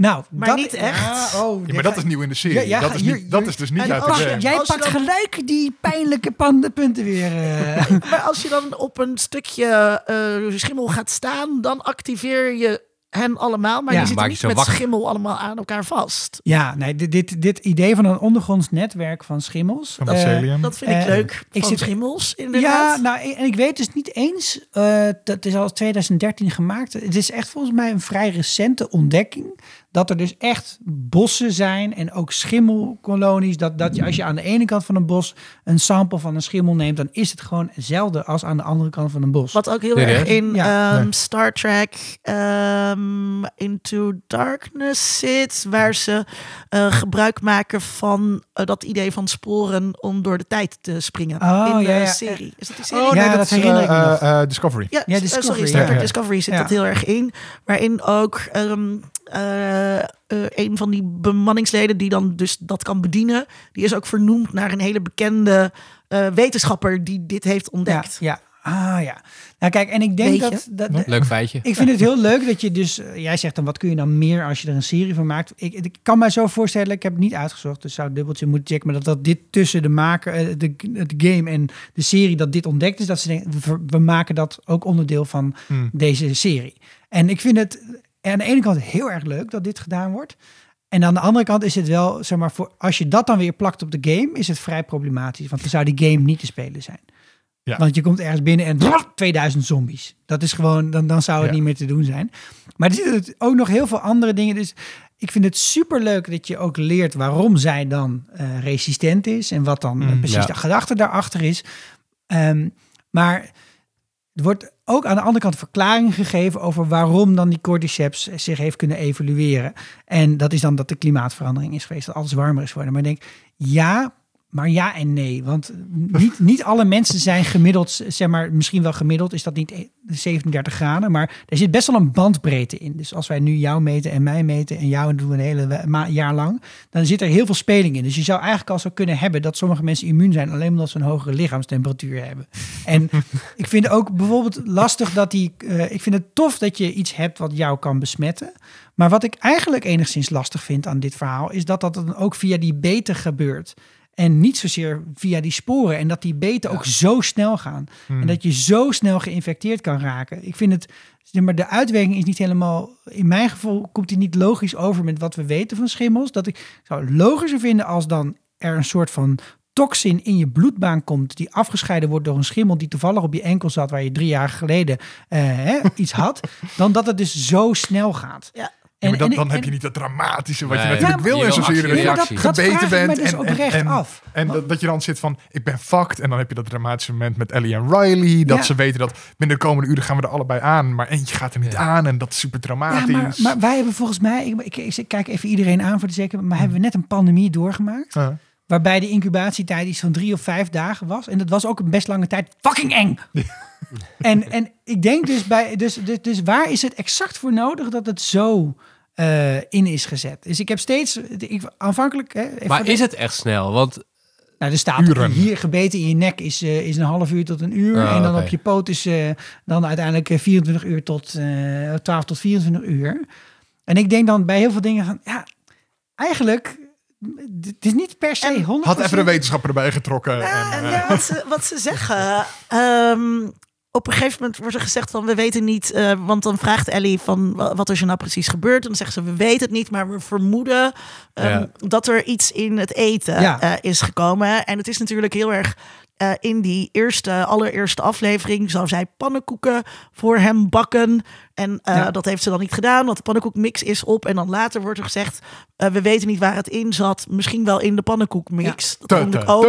Nou, Maar dat, niet echt. Ja, oh, Ja, maar dat is nieuw in de serie. Ja, ja, dat, is hier- niet, dat is dus niet En uit als de game. Jij Als pakt dan- gelijk die pijnlijke punten weer. eh. Maar als je dan op een stukje eh, schimmel gaat staan, dan activeer je hen allemaal. Maar Ja. je zit niet met wakker. schimmel allemaal aan elkaar vast. ja, nee, dit, dit, dit idee van een ondergronds netwerk van schimmels. Van eh. Dat vind ik leuk. ik van zit- schimmels, Ja, inderdaad. nou, en ik weet dus niet eens, eh, dat is al 2013 gemaakt. Het is echt volgens mij een vrij recente ontdekking. Dat er dus echt bossen zijn en ook schimmelkolonies. Dat, dat je als je aan de ene kant van een bos een sample van een schimmel neemt, dan is het gewoon hetzelfde als aan de andere kant van een bos. Wat ook heel erg in Ja. ehm. Star Trek ehm, Into Darkness zit. Waar ze eh, gebruik maken van eh, dat idee van sporen om door de tijd te springen. Oh, in de ja, ja. serie. Is dat die serie? Oh nee, Ja, dat, herinner ik me eh, nog. Discovery. Ja, Discovery, sorry, Star. Trek Ja. Discovery zit Ja. dat heel erg in. Waarin ook ehm, eh, eh, een van die bemanningsleden die dan dus dat kan bedienen, die is ook vernoemd naar een hele bekende eh, wetenschapper die dit heeft ontdekt. ja. Ah ja. Nou kijk, en ik denk dat, dat, Leuk feitje. Ik vind het heel leuk dat je dus... Jij zegt dan, wat kun je dan meer als je er een serie van maakt? Ik, ik kan mij zo voorstellen, ik heb het niet uitgezocht, dus zou het dubbeltje moeten checken, maar dat, dat dit tussen de maker, eh, de, de game en de serie, dat dit ontdekt is, dat ze denken, we, we maken dat ook onderdeel van Hmm. deze serie. En ik vind het aan de ene kant heel erg leuk dat dit gedaan wordt. En aan de andere kant is het wel, zeg maar, voor, als je dat dan weer plakt op de game, is het vrij problematisch. Want dan zou die game niet te spelen zijn. Ja. Want je komt ergens binnen en 2000 zombies. Dat is gewoon, dan, dan zou het Ja. niet meer te doen zijn. Maar er zitten ook nog heel veel andere dingen. Dus ik vind het super leuk dat je ook leert waarom zij dan eh, resistent is. En wat dan eh, Mm, precies ja. de gedachte daarachter is. Ehm, maar er wordt ook aan de andere kant verklaring gegeven over waarom dan die cordyceps zich heeft kunnen evolueren. En dat is dan dat de klimaatverandering is geweest, dat alles warmer is geworden. Maar ik denk, ja, maar ja en nee. Want niet, niet alle mensen zijn gemiddeld, zeg maar, misschien wel gemiddeld is dat niet e- 37 graden, maar er zit best wel een bandbreedte in. Dus als wij nu jou meten en mij meten en jou doen een hele jaar lang, dan zit er heel veel speling in. Dus je zou eigenlijk al zo kunnen hebben dat sommige mensen immuun zijn alleen omdat ze een hogere lichaamstemperatuur hebben. En ik vind ook bijvoorbeeld lastig dat die. eh, ik vind het tof dat je iets hebt wat jou kan besmetten. Maar wat ik eigenlijk enigszins lastig vind aan dit verhaal is dat dat dan ook via die beten gebeurt. En niet zozeer via die sporen. En dat die beten ook zo snel gaan. Hmm. En dat je zo snel geïnfecteerd kan raken. Ik vind het. Maar de uitwerking is niet helemaal. In mijn geval komt die niet logisch over met wat we weten van schimmels. Dat ik zou het logischer vinden als dan er een soort van toxin in je bloedbaan komt. Die afgescheiden wordt door een schimmel die toevallig op je enkel zat. Waar je drie jaar geleden eh, iets had. Dan dat het dus zo snel gaat. Ja. Ja, maar dan, en- dan en- heb je niet dat dramatische wat Nee. je natuurlijk Ja, wil serie. actie, Dat je gebeten bent dus en, oprecht en, en, af. en dat, dat je dan zit van, ik ben fucked. En dan heb je dat dramatische moment met Ellie en Riley. Dat Ja. ze weten dat binnen de komende uren gaan we er allebei aan. Maar eentje gaat er niet Ja. aan en dat is super Ja, dramatisch. maar, maar wij hebben volgens mij, ik, ik, ik kijk even iedereen aan voor de zeker, maar hebben we net een pandemie doorgemaakt, waarbij de incubatietijd iets van drie of vijf dagen was. En dat was ook een best lange tijd fucking eng. en, en ik denk dus bij, dus, dus, dus waar is het exact voor nodig dat het zo eh, in is gezet? Dus ik heb steeds, ik, aanvankelijk... Hè, even Maar de- is het echt snel? Want Nou, er staat Uren. hier gebeten in je nek is, eh, is een half uur tot een uur. Oh, en dan op je poot is eh, dan uiteindelijk eh, 24 uur tot eh 12 tot 24 uur. En ik denk dan bij heel veel dingen van, ja, eigenlijk, het is niet per se 100%. Had even een wetenschapper erbij getrokken. Ja, en, ja, wat, ze, wat ze zeggen. ehm, op een gegeven moment wordt er gezegd van we weten niet, eh, want dan vraagt Ellie van wa- wat is er nou precies gebeurd. En dan zeggen ze we weten het niet, maar we vermoeden ehm, Ja. dat er iets in het eten Ja. eh, is gekomen. En het is natuurlijk heel erg eh, in die eerste, allereerste aflevering zou zij pannenkoeken voor hem bakken. En Ja. dat heeft ze dan niet gedaan, want de pannenkoekmix is op. En dan later wordt er gezegd, we weten niet waar het in zat. Misschien wel in de pannenkoekmix. Dat vond ik ook.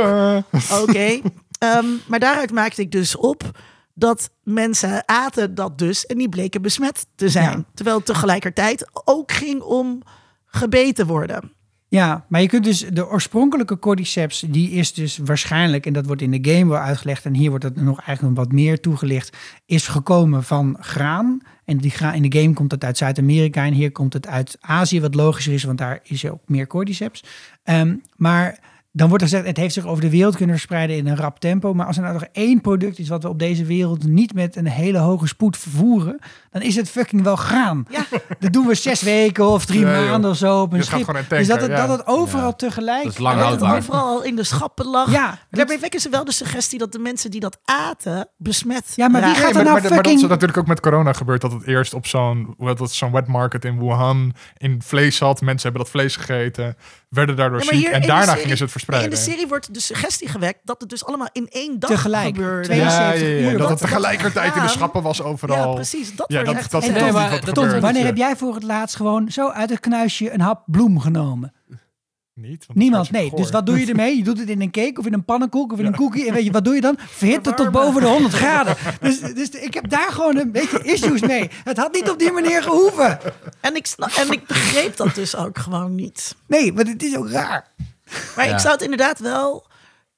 Oké. Ehm, maar daaruit maakte ik dus op dat mensen aten dat dus en die bleken besmet te zijn. Ja. Terwijl het tegelijkertijd ook ging om gebeten worden. Ja, maar je kunt dus de oorspronkelijke cordyceps, die is dus waarschijnlijk, en dat wordt in de game wel uitgelegd, en hier wordt het nog eigenlijk wat meer toegelicht, is gekomen van graan. En die graan, in de game komt het uit Zuid-Amerika en hier komt het uit Azië, wat logischer is, want daar is er ook meer cordyceps. Ehm, maar dan wordt er gezegd, het heeft zich over de wereld kunnen verspreiden in een rap tempo. Maar als er nou nog één product is wat we op deze wereld niet met een hele hoge spoed vervoeren, dan is het fucking wel graan. Ja. Dat doen we zes weken of drie Ja, joh. maanden of zo op een schip. gewoon in dus dat het, ja. dat het overal Ja. tegelijk... Dat is lang dat het houdbaar. overal al in de schappen lag. Ja, Daarbij wekken ze wel de suggestie dat de mensen die dat aten besmet Ja, maar wie gaat Nee, er nou maar, maar dat is fucking- natuurlijk ook met corona gebeurd. Dat het eerst op zo'n zo'n wet market in Wuhan in vlees zat. Mensen hebben dat vlees gegeten, werden daardoor Ja, ziek. hier En in de daarna serie- gingen ze het In verspreiden. de serie wordt de suggestie gewekt dat het dus allemaal in één dag Tegelijk. gebeurde. Ja, ja, 72 ja, uur. dat het tegelijkertijd in de schappen was overal. Ja, precies. Dat Dat, dat, En dat maar dat-. Wanneer heb jij voor het laatst gewoon zo uit het knuisje een hap bloem genomen? Niet, Niemand, nee. Dus wat doe je ermee? Je doet het in een cake of in een pannenkoek of in een Ja. koekje. En weet je, wat doe je dan? Verhit het tot boven de 100 graden. Dus, dus ik heb daar gewoon een beetje issues mee. Het had niet op die manier gehoeven. En ik, en ik begreep dat dus ook gewoon niet. Nee, maar het is ook raar. Maar Ja. ik zou het inderdaad wel...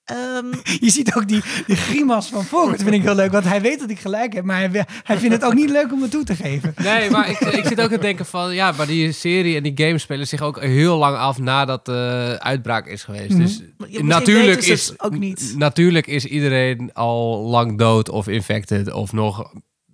ehm, Je ziet ook die, die grimas van Vogels, vind ik heel leuk. Want hij weet dat ik gelijk heb, maar hij, hij vindt het ook niet leuk om het toe te geven. Nee, maar ik, ik zit ook te denken van... Ja, maar die serie en die games spelen zich ook heel lang af nadat de uitbraak is geweest. Mhm. Dus natuurlijk is, het ook niet. natuurlijk is iedereen al lang dood of infected of nog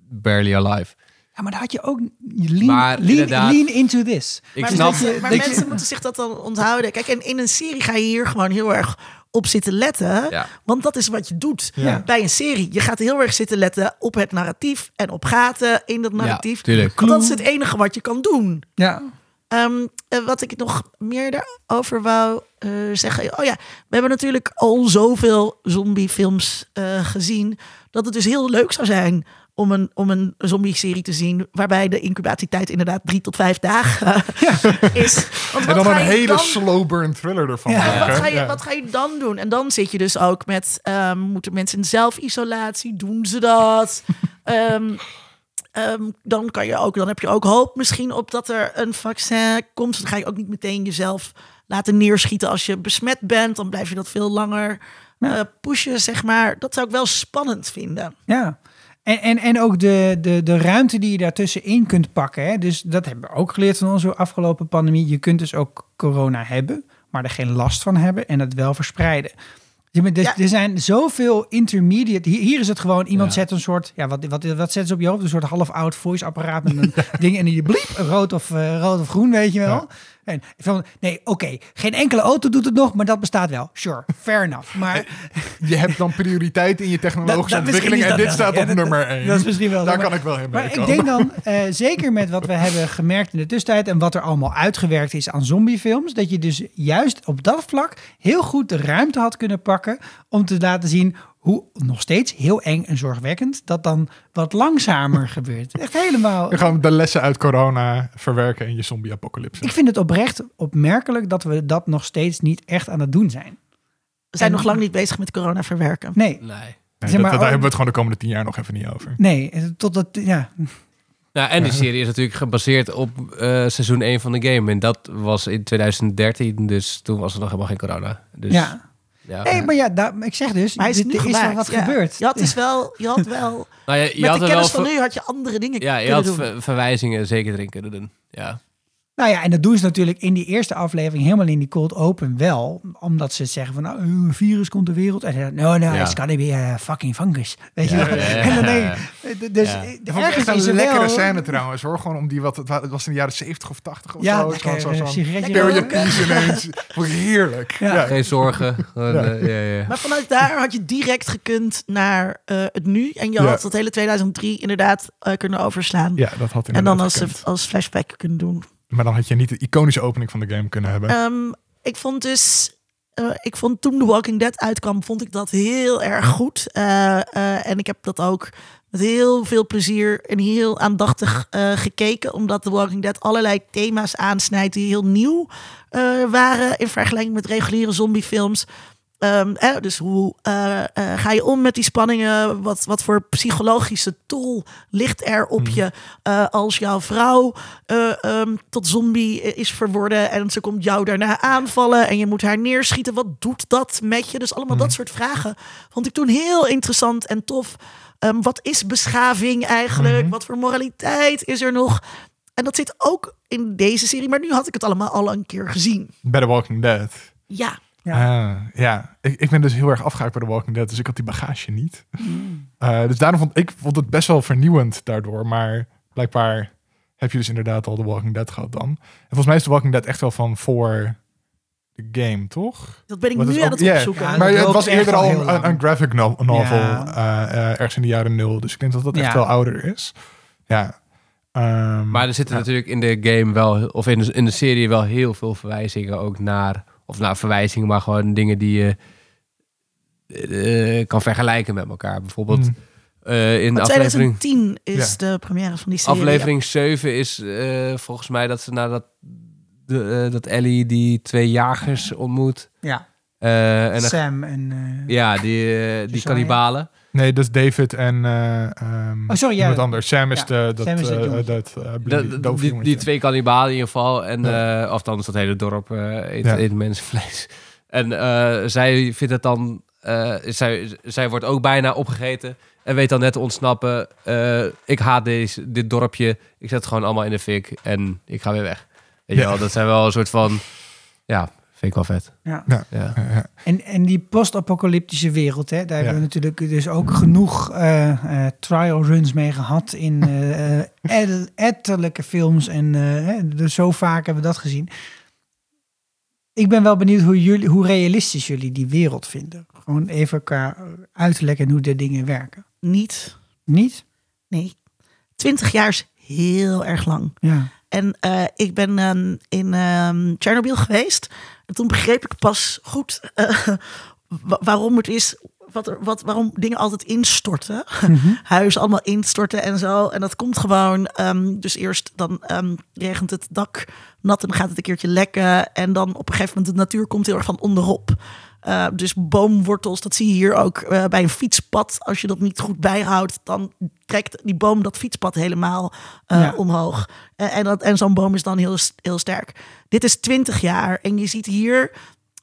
barely alive. Ja, maar daar had je ook lean, Maar lean, inderdaad- lean into this. Ik maar snap... maar mensen moeten zich dat dan onthouden. Kijk, en in een serie ga je hier gewoon heel erg op zitten letten. Ja. Want dat is wat je doet Ja. bij een serie. Je gaat heel erg zitten letten op het narratief en op gaten in dat narratief. tuurlijk. Want dat is het enige wat je kan doen. Ja, Ehm, eh, wat ik nog meer daarover wou eh, zeggen. Oh ja, we hebben natuurlijk al zoveel zombiefilms eh gezien. Dat het dus heel leuk zou zijn om een, om een zombie-serie te zien. Waarbij de incubatietijd inderdaad drie tot vijf dagen is. Want En dan een hele dan- slow burn thriller ervan Ja. maken. wat ga, je, Ja. wat ga je dan doen? En dan zit je dus ook met, ehm, moeten mensen in zelfisolatie, doen ze dat? Ehm, ehm, dan, kan je ook, dan heb je ook hoop misschien op dat er een vaccin komt. Dan ga je ook niet meteen jezelf laten neerschieten als je besmet bent. Dan blijf je dat veel langer Ja. eh, pushen, zeg maar. Dat zou ik wel spannend vinden. ja. En, en, en ook de, de, de ruimte die je daartussenin kunt pakken. Hè? Dus dat hebben we ook geleerd van onze afgelopen pandemie. Je kunt dus ook corona hebben, maar er geen last van hebben en het wel verspreiden. Ja, Dus. Er zijn zoveel intermediate. Hier, hier is het gewoon: iemand Ja. zet een soort. Ja, wat, wat, wat zetten ze op je hoofd? Een soort half oud voice apparaat met een ding. En die bliep, rood of, eh, rood of groen, weet je wel. Ja. En van, nee, oké, geen enkele auto doet het nog, maar dat bestaat wel. Sure, fair enough. Maar Je hebt dan prioriteit in je technologische Dat- ontwikkeling. En dit wel- staat op nummer dat- 1. dat is misschien wel Daar maar- kan ik wel in Maar ik denk dan, eh, zeker met wat we hebben gemerkt in de tussentijd en wat er allemaal uitgewerkt is aan zombiefilms, dat je dus juist op dat vlak heel goed de ruimte had kunnen pakken om te laten zien hoe nog steeds heel eng en zorgwekkend dat dan wat langzamer gebeurt. Echt helemaal. We gaan de lessen uit corona verwerken in je zombie-apocalypse. Ik vind het oprecht opmerkelijk dat we dat nog steeds niet echt aan het doen zijn. We zijn En- nog lang niet bezig met corona verwerken. Nee, Nee. Nee, zeg maar, dat, daar oh- hebben we het gewoon de komende tien jaar nog even niet over. nee, totdat, ja, Nou, en die serie is natuurlijk gebaseerd op eh, seizoen 1 van de game. En dat was in 2013, dus toen was er nog helemaal geen corona. Dus, ja. Ja. Nee, maar ja, daar, ik zeg dus, Maar hij is dit- nu is wel wat ja. gebeurd. Je had dus wel, je had wel Nou, je, je met had de wel kennis van nu had je andere dingen ja, je kunnen had doen. ver- verwijzingen zeker erin kunnen doen. Ja. Nou ja, en dat doen ze natuurlijk in die eerste aflevering helemaal in die cold open wel. Omdat ze zeggen van, nou, een virus komt de wereld. En zeggen, no, no, Ja. it's gotta be a fucking fungus. Weet je Ja, wel? ja, ja, En dan ja, denk ja. je, dus Ja. Dat ik ergens echt is een er lekkere wel... scène trouwens hoor. Gewoon om die, wat, het was in de jaren 70 of 80 of Ja, zo. lekker, Zo- eh, sigaretje Lekker. Area roken. Peace ineens. Heerlijk. Ja. Ja. Geen zorgen. Gewoon, Ja. eh, ja, ja. Maar vanuit daar had je direct gekund naar eh, het nu. En je Ja. had dat hele 2003 inderdaad eh, kunnen overslaan. Ja, dat had en dan als, gekund. als flashback kunnen doen. Maar dan had je niet de iconische opening van de game kunnen hebben. Ehm, ik vond dus... eh, ik vond toen The Walking Dead uitkwam, vond ik dat heel erg goed. Eh, eh, en ik heb dat ook met heel veel plezier en heel aandachtig gekeken. Omdat The Walking Dead allerlei thema's aansnijdt die heel nieuw waren in vergelijking met reguliere zombiefilms. Hè, dus hoe eh, eh, ga je om met die spanningen? Wat, wat voor psychologische tol ligt er op je eh, als jouw vrouw eh, ehm, tot zombie is verworden en ze komt jou daarna aanvallen en je moet haar neerschieten? Wat doet dat met je? Dus allemaal dat soort vragen vond ik toen heel interessant en tof. Ehm, wat is beschaving eigenlijk? Mhm. Wat voor moraliteit is er nog? En dat zit ook in deze serie, maar nu had ik het allemaal al een keer gezien. Bij The Walking Dead. Ja, Ja. Ah, ja. Ik, ik ben dus heel erg afgehaakt bij The Walking Dead, dus ik had die bagage niet. Mm. Eh, dus daarom vond ik vond het best wel vernieuwend daardoor. Maar blijkbaar heb je dus inderdaad al The Walking Dead gehad dan. En volgens mij is The Walking Dead echt wel van voor de game, toch? Dat ben ik Wat nu ook- aan het ja, opzoeken. ja, maar het was eerder al een, een graphic no- novel Ja. eh, eh, ergens in de jaren nul. Dus ik denk dat dat echt wel ouder is. Ja. Ehm, Maar er zitten ja. natuurlijk in de game wel, of in de, in de serie wel heel veel verwijzingen ook naar, of naar verwijzingen, maar gewoon dingen die je eh, kan vergelijken met elkaar. Bijvoorbeeld Mm. eh, in Maar aflevering, 2010 is Ja. de première van die serie. aflevering 7 is eh, volgens mij dat ze nadat de, dat Ellie die twee jagers ontmoet. Ja, eh, en Sam en... eh, ja, die, die kannibalen. Nee, dat is David en... eh ehm, Oh, sorry, ja. iemand anders. Sam is Ja, de, dat, Sam is dat eh, dat eh, die, twee kannibalen in ieder geval. En, Ja. eh, of dan is dat hele dorp eh eet, Ja. eet mensenvlees. En eh, zij vindt het dan... eh, zij, zij wordt ook bijna opgegeten. En weet dan net te ontsnappen. eh, ik haat deze, dit dorpje. Ik zet het gewoon allemaal in de fik. En ik ga weer weg. Weet je Ja. wel, dat zijn wel een soort van... Ja, vind ik wel vet. Ja. Ja. En, en die post-apocalyptische wereld, hè, daar hebben we natuurlijk dus ook genoeg eh, eh, trial runs mee gehad in ed- etterlijke films. En eh, hè, dus zo vaak hebben we dat gezien. Ik ben wel benieuwd hoe, jullie, hoe realistisch jullie die wereld vinden. Gewoon even qua uiterlijk en hoe de dingen werken. Niet. Niet? Nee. 20 jaar is heel erg lang. Ja. En eh, ik ben ehm, in ehm Chernobyl geweest. En toen begreep ik pas goed eh, wa- waarom het is. Wat er, wat, waarom dingen altijd instorten. Huizen allemaal instorten en zo. En dat komt gewoon. ehm, dus eerst dan ehm, regent het dak nat en dan gaat het een keertje lekken. En dan op een gegeven moment de natuur komt heel erg van onderop. Uh, dus boomwortels, dat zie je hier ook uh, bij een fietspad. Als je dat niet goed bijhoudt, dan trekt die boom dat fietspad helemaal uh, ja. omhoog. En, en, dat, en zo'n boom is dan heel, heel sterk. Dit is 20 jaar en je ziet hier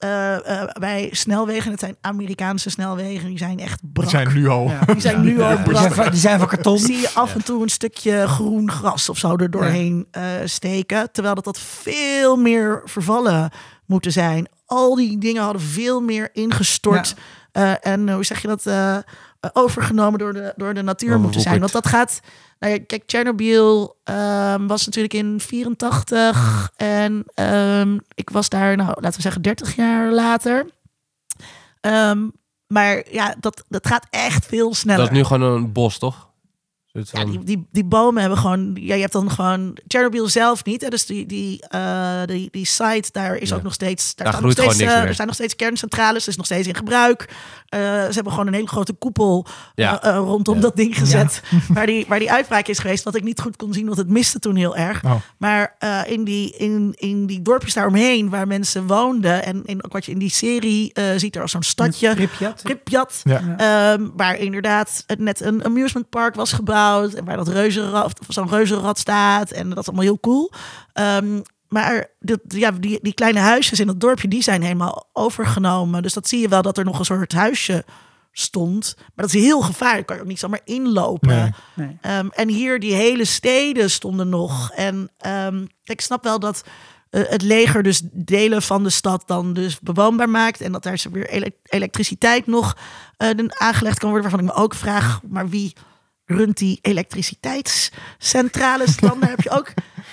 uh, bij snelwegen, het zijn Amerikaanse snelwegen, die zijn echt brak. Die zijn nu al. Ja. Die zijn nu al brak. Die zijn, van, die zijn van karton. Zie je af en toe een stukje groen gras of zo er doorheen steken. Terwijl dat, dat veel meer vervallen moeten zijn al die dingen hadden veel meer ingestort. Ja. Uh, en hoe zeg je dat? Uh, overgenomen door de, door de natuur oh, moeten zijn. Want dat gaat. Nou ja, kijk, Chernobyl um, was natuurlijk in 84. En um, ik was daar, nou, laten we zeggen, 30 jaar later. Um, maar ja, dat, dat gaat echt veel sneller. Dat is nu gewoon een bos, toch? Ja, die, die, die bomen hebben gewoon. Ja, je hebt dan gewoon. Chernobyl zelf niet. Hè, dus die, die, uh, die, die site, daar is ja. ook nog steeds. Daar, daar nog steeds, gewoon niks uh, er zijn nog steeds kerncentrales, is nog steeds in gebruik. Uh, ze hebben gewoon een hele grote koepel ja. uh, rondom ja. dat ding gezet. Waar, die, waar die uitbraak is geweest. Wat ik niet goed kon zien, want het miste toen heel erg. Oh. Maar uh, in, die, in, in die dorpjes daaromheen, waar mensen woonden. En in, ook wat je in die serie uh, ziet, er als zo'n stadje. Pripyat. Um, waar inderdaad het net een amusement park was gebouwd. En waar dat reuzenrad, zo'n reuzenrad staat. En dat is allemaal heel cool. Um, maar de, ja, die, die kleine huisjes in het dorpje, die zijn helemaal overgenomen. Dus dat zie je wel dat er nog een soort huisje stond. Maar dat is heel gevaarlijk. Kan je ook niet zomaar inlopen. Nee. Nee. Um, en hier die hele steden stonden nog. En um, ik snap wel dat uh, het leger dus delen van de stad dan dus bewoonbaar maakt. En dat daar weer ele elektriciteit nog uh, aangelegd kan worden. Waarvan ik me ook vraag, maar wie runt die elektriciteitscentrales dan? Heb je ook...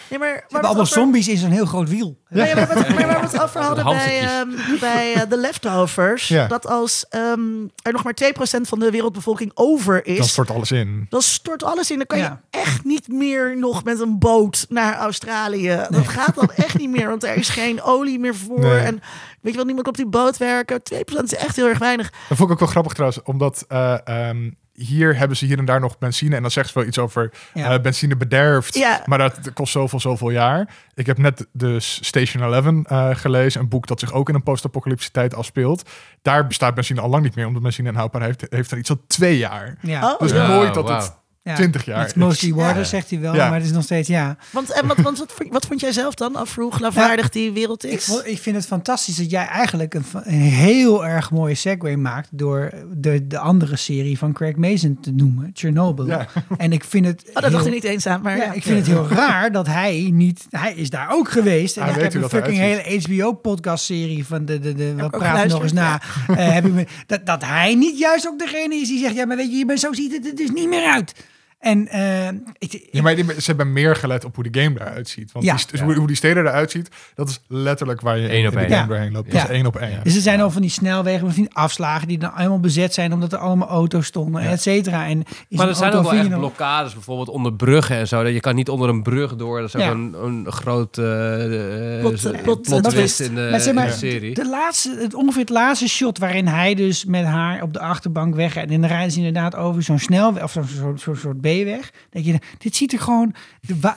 Nee, maar, maar allemaal over... zombies in zo'n heel groot wiel. Ja, ja maar, maar, maar waar we het over hadden bij, um, bij uh, The Leftovers... Ja. dat als um, er nog maar 2% van de wereldbevolking over is... Dan stort alles in. Dan stort alles in. Dan kan ja. je echt niet meer nog met een boot naar Australië. Nee. Dat gaat dan echt niet meer, want er is geen olie meer voor. Nee. En weet je wel, niemand op die boot werken. 2% is echt heel erg weinig. Dat vond ik ook wel grappig trouwens, omdat... Uh, um, hier hebben ze hier en daar nog benzine. En dan zegt ze wel iets over ja. uh, benzine bederft. Ja. Maar dat kost zoveel, zoveel jaar. Ik heb net dus Station 11 uh, gelezen. Een boek dat zich ook in een post-apocalyptische tijd afspeelt. Daar bestaat benzine al lang niet meer. Omdat benzine een houdbaarheid heeft, heeft er iets van twee jaar. Ja. Oh, dus ja. nooit dat wow. het Ja, 20 jaar. It's mostly water, Ja. zegt hij wel, Ja. maar het is nog steeds ja. Want, en wat, want wat, vond- wat vond jij zelf dan over hoe geloofwaardig die wereld Ik, is? vo- ik vind het fantastisch dat jij eigenlijk een, een heel erg mooie segue maakt door de, de andere serie van Craig Mason te noemen, Chernobyl. Ja. En ik vind het. Oh, dat heel- dacht ik niet eens aan, maar ik vind het heel raar dat hij niet. Hij is daar ook geweest. En Hij ik weet heb een fucking hele HBO-podcast-serie van de. de, de wat praat nog eens na. Eh, heb ik me, dat, dat hij niet juist ook degene is die zegt: Ja, maar weet je, je bent zo ziet het er dus niet meer uit. En eh, ik, Ja, maar die- ze hebben meer gelet op hoe de game eruit ziet. Want Ja. die, hoe, hoe die steden eruit ziet, dat is letterlijk waar je Eén in op de één. game Ja. doorheen loopt. Ja. Dat is één op één. Dus er zijn al van die snelwegen, van die afslagen die dan helemaal bezet zijn omdat er allemaal auto's stonden, Ja. et cetera. En is Maar er zijn ook wel echt blokkades, bijvoorbeeld onder bruggen en zo. Dat je kan niet onder een brug door. Dat is ook Ja. een, een groot eh, Plot- plot- plot dat twist is- in de, maar zeg maar, in de serie. De laatste, het, ongeveer het laatste shot waarin hij dus met haar op de achterbank weg en dan rijden ze inderdaad over zo'n snelweg of zo'n soort, B-weg. Denk je, dit ziet er gewoon,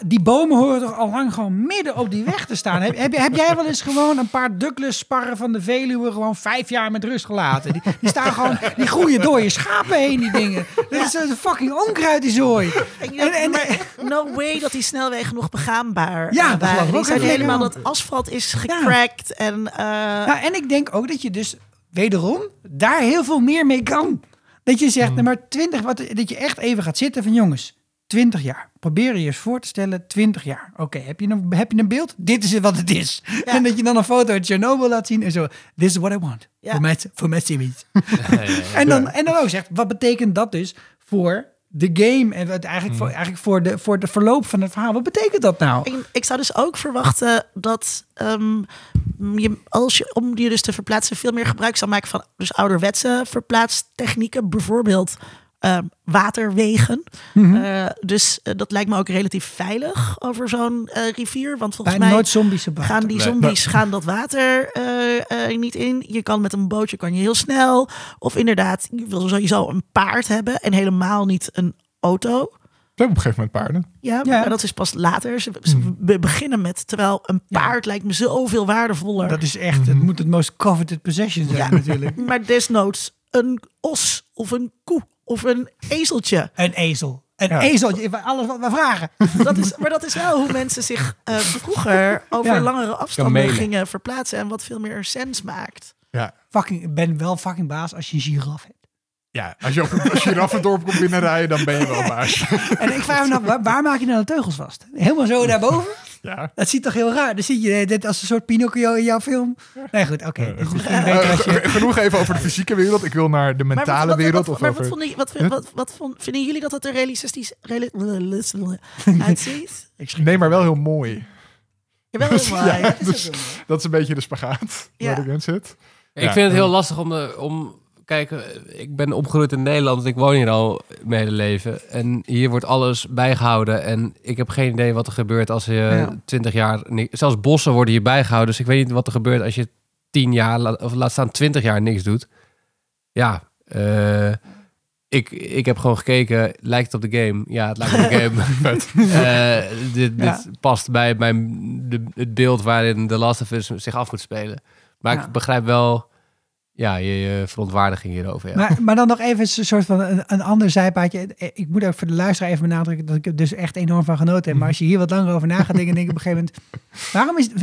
die bomen horen toch al lang gewoon midden op die weg te staan. heb, heb, heb jij wel eens gewoon een paar Douglas sparren van de Veluwe gewoon vijf jaar met rust gelaten? Die, die staan gewoon, die groeien door je schapen heen, die dingen. Dat is een fucking onkruid die zooi. En, no way dat die snelwegen nog begaanbaar Ja, dat Die ook zijn helemaal, dat asfalt is gecrackt. En, eh, Nou, en ik denk ook dat je dus wederom daar heel veel meer mee kan. Dat je zegt, nou maar 20, wat, dat je echt even gaat zitten van jongens, 20 jaar. Probeer je eens voor te stellen, 20 jaar. Oké, heb, je een- heb je een beeld? Dit is wat het is. En dat je dan een foto uit Chernobyl laat zien en zo. This is what I want. Voor. En dan, en dan ook zegt, wat betekent dat dus voor de game? En wat eigenlijk, voor, eigenlijk voor, de, voor de verloop van het verhaal. Wat betekent dat nou? ik, ik zou dus ook verwachten dat ehm, je, als je, om die dus te verplaatsen, veel meer gebruik zal maken van dus ouderwetse verplaatstechnieken. Bijvoorbeeld ehm, waterwegen. Mhm. Eh, dus eh, dat lijkt me ook relatief veilig over zo'n eh, rivier. Want volgens mij nooit zombies gaan die Nee. zombies gaan dat water eh, eh, niet in. Je kan met een bootje kan je heel snel. Of inderdaad, je wil sowieso een paard hebben en helemaal niet een auto. We hebben op een gegeven moment paarden. Ja, Ja. maar dat is pas later. Ze, ze be- beginnen met, terwijl een paard lijkt me zoveel waardevoller. Dat is echt, het moet het most coveted possession zijn Ja. natuurlijk. Maar desnoods een os of een koe of een ezeltje. Een ezel. Een Ja. ezeltje, alles wat we vragen. Dat is, maar dat is wel hoe mensen zich eh, vroeger over Ja. langere afstanden gingen verplaatsen. En wat veel meer sens maakt. Ja. Fucking, ik ben wel fucking baas als je een giraf hebt. Ja, als je op een giraffendorp komt binnenrijden, dan ben je wel baas. En ik vraag me af, waar, waar maak je nou de teugels vast? Helemaal zo daarboven? Ja. Dat ziet toch heel raar? Dan zie je dit als een soort Pinocchio in jouw film. Nee, goed, oké. Dus misschien beter Eh, als je... ge- genoeg even over de fysieke wereld. Ik wil naar de mentale wat, wereld. wat, of maar over... wat, vonden, wat, wat, wat, vond- vinden jullie dat het er realistisch reali- uitziet? Nee, maar wel heel mooi. Jawel, heel mooi. Ja, Het is dus wel dat is een beetje de spagaat Ja. waar ik in zit. Ik Ja. vind het heel lastig om, de, om... Kijk, eh, ik ben opgegroeid in Nederland en ik woon hier al mijn hele leven. En hier wordt alles bijgehouden. En ik heb geen idee wat er gebeurt als je Ja. 20 jaar... Zelfs bossen worden hier bijgehouden. Dus ik weet niet wat er gebeurt als je 10 jaar, of laat staan 20 jaar niks doet. Ja, eh, ik, ik heb gewoon gekeken. Lijkt het op de game? Ja, het lijkt op de game. Eh, dit, Ja. dit past bij mijn, de, het beeld waarin The Last of Us zich af moet spelen. Maar Ja. ik begrijp wel ja, je, verontwaardiging hierover. Ja. Maar, maar dan nog even een soort van een, ander zijpaadje. Ik moet ook voor de luisteraar even benadrukken dat ik er dus echt enorm van genoten heb. Maar als je hier wat langer over na gaat denken, denk ik op een gegeven moment... Waarom is het...